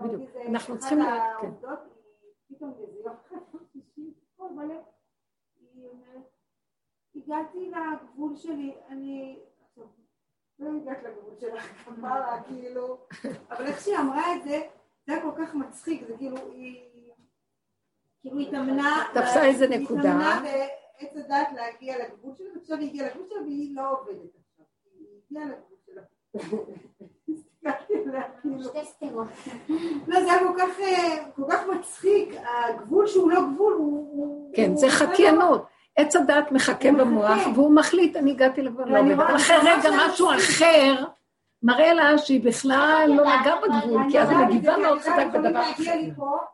בדיוק, אנחנו צריכים ל... כן. הגעתי לגבול שלי, אני לא הגעת לגבול שלך, כפרה, כאילו... אבל איך שהיא אמרה את זה, זה היה כל כך מצחיק, זה כאילו, היא... כאילו היא התאמנה... תפסה איזה היא נקודה. התאמנה בעץ הדת להגיע לגבול שלה, ועכשיו היא הגיעה לגבול שלה והיא לא עובדת עכשיו. היא הגיעה לגבול שלה. כאילו... שתי סתירות. לא, זה היה כל כך, אה, כל כך מצחיק, הגבול שהוא לא גבול, הוא... כן, זה חקיינות. עץ הדעת מחכה במוח. והוא מחליט, אני הגעתי לגבול, לא אחרי אני רגע משהו לא אחר מראה לה שהיא בכלל לא נגעה בגבול, כי אז היא אני מגיבה מאוד חזק בדבר אחר.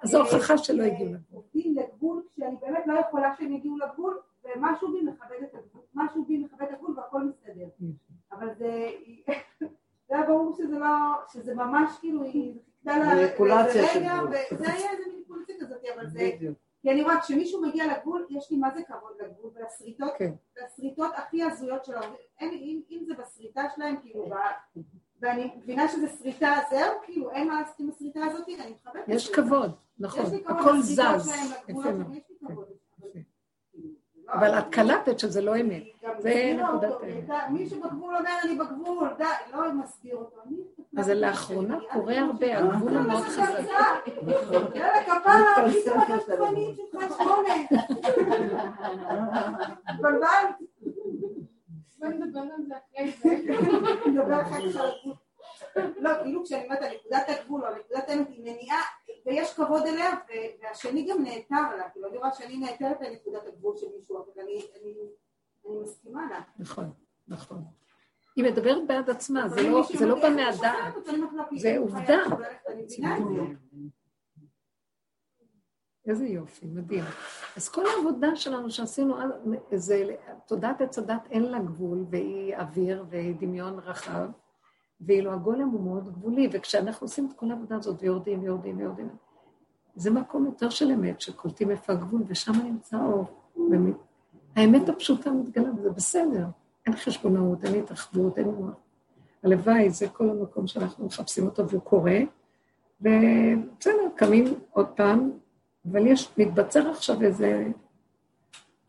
אז זו אה, הוכחה שלא אה, הגיעו לגבול. עובדים לגבול כשאני באמת לא יכולה שהם יגיעו לגבול, ומשהו בי מכבד את הגבול, משהו בי מכבד את הגבול והכל מסתדר. אבל זה, זה היה ברור שזה לא, שזה ממש כאילו, היא חיכתה לה מניפולציה לאיזה של רגע, גבול. וזה היה איזה מניפולציה כזאת, אבל זה. כי אני רואה, כשמישהו מגיע לגבול, יש לי מה זה כבוד לגבול, והשריטות, כן. והשריטות הכי הזויות של ההורים, אם, אם זה בשריטה שלהם, כאילו, ב, ואני מבינה שזה שריטה, זהו, כאילו, אין מה לעשות עם השריטה הזאת, אני את יש. כבוד, נכון, יש לי כבוד הכל לשריטות זז. שלהם. שלהם, יש לי כבוד. אבל- יפה. כאילו, זה לא- אבל את קלטת שזה לא אמת. זה נקודת האמת. מי שבגבול אומר אני בגבול, די, לא מסביר אותו. אני- אז זה לאחרונה קורה הרבה, הגבול הוא מאוד חזק. יאללה, כפרה, פתאום התחתונים שלך שמונה. התבלבלת. בוא נדבר על זה אחרי זה. נדבר אחר כך על הגבול. לא, כאילו כשאני אומרת על נקודת הגבול או על נקודת האמת היא מניעה, ויש כבוד אליה, והשני גם נעתר לה, כאילו אני רואה שאני נעתרת לנקודת הגבול של מישהו, אבל אני אני מסכימה לה. נכון, נכון. היא מדברת בעד עצמה, זה לא- זה לא בא מהדעת. זה עובדה. איזה יופי, מדהים. אז כל העבודה שלנו שעשינו, זה, תודעת עץ הדת אין לה גבול, והיא אוויר והיא דמיון רחב, ואילו הגולם הוא מאוד גבולי, וכשאנחנו עושים את כל העבודה הזאת ויורדים, יורדים, יורדים, זה מקום יותר של אמת, שקולטים איפה הגבול, ושם נמצא האור. באמת. האמת הפשוטה מתגלה, וזה בסדר. אין חשבונאות, אין התרחבות, אין מוח. הלוואי, זה כל המקום שאנחנו מחפשים אותו והוא קורה, ובסדר, קמים עוד פעם, אבל יש, מתבצר עכשיו איזה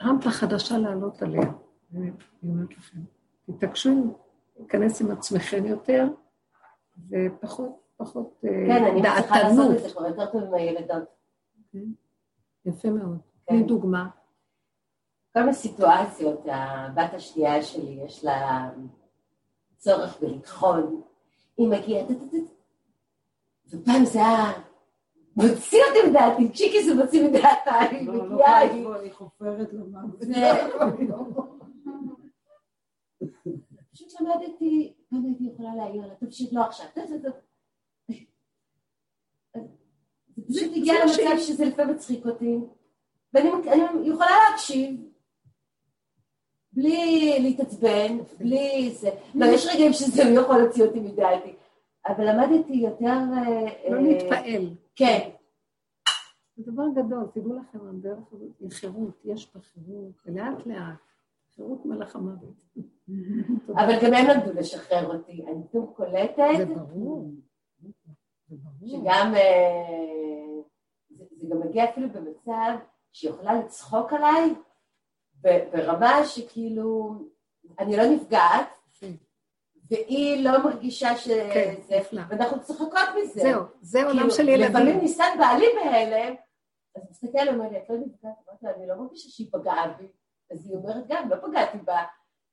רמפה חדשה לעלות עליה. אני אומרת לכם, תתעקשו להיכנס עם עצמכם יותר, ופחות, פחות אה, כן, אני מצליחה לעשות דעתנות. את זה כבר יותר טוב עם הילדות. יפה מאוד. כן. תני דוגמה. מיני סיטואציות, הבת השנייה שלי, יש לה צורך בלטחון. היא מגיעה. ופעם זה היה מוציא אותי מדעתי, צ'יקי זה מוציא מדעתה, היא לא, לא מגיעה, יכולה היא... חופרת למוות. פשוט למדתי, פעם הייתי יכולה להעיר לה, פשוט לא עכשיו. זה פשוט הגיע למצב שזה לפעמים מצחיק אותי, ואני אני יכולה להקשיב, בלי להתעצבן, בלי זה. לא, יש רגעים שזה לא יכול להוציא אותי מדעתי, אבל למדתי יותר... אה, לא אה, להתפעל. כן. זה דבר גדול, תדעו לכם, הדרך הזאת היא חירות, יש בה חירות, ולאט לאט, חירות מלאך המוות. אבל גם הם למדו לשחרר אותי. אני פתאום קולטת... זה ברור. שגם... אה, זה, גם מגיע אפילו במצב שהיא יכולה לצחוק עליי ברמה שכאילו אני לא נפגעת והיא לא מרגישה שזה... כן, נפלא. ואנחנו צוחקות מזה. זהו, זה עולם כאילו, של ילדים. לפעמים ניסן בעלי בהלם, אז מסתכל עליי, אומר לי, את לא נפגעת? אמרתי לה, אני לא מרגישה שהיא פגעה בי. אז היא אומרת גם, לא פגעתי בה.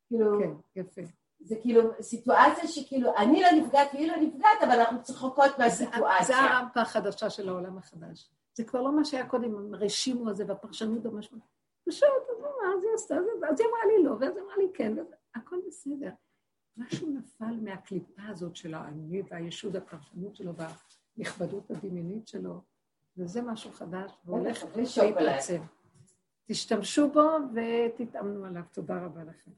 כאילו, כן, יפה. זה כאילו סיטואציה שכאילו, אני לא נפגעת והיא לא נפגעת, אבל אנחנו צוחקות זה מהסיטואציה. הרמפה החדשה של העולם החדש. זה כבר לא מה שהיה קודם, הרשימו הזה והפרשנות המשמעות. פשוט, אז מה, אז היא עשתה, אז אז היא אמרה לי לא, ואז היא אמרה לי כן, ואז הכל בסדר. משהו נפל מהקליפה הזאת של האני והישוד הפרשנות שלו והנכבדות הדמיונית שלו, וזה משהו חדש, והולך. להתעצם. תשתמשו בו ותתאמנו עליו. תודה רבה לכם.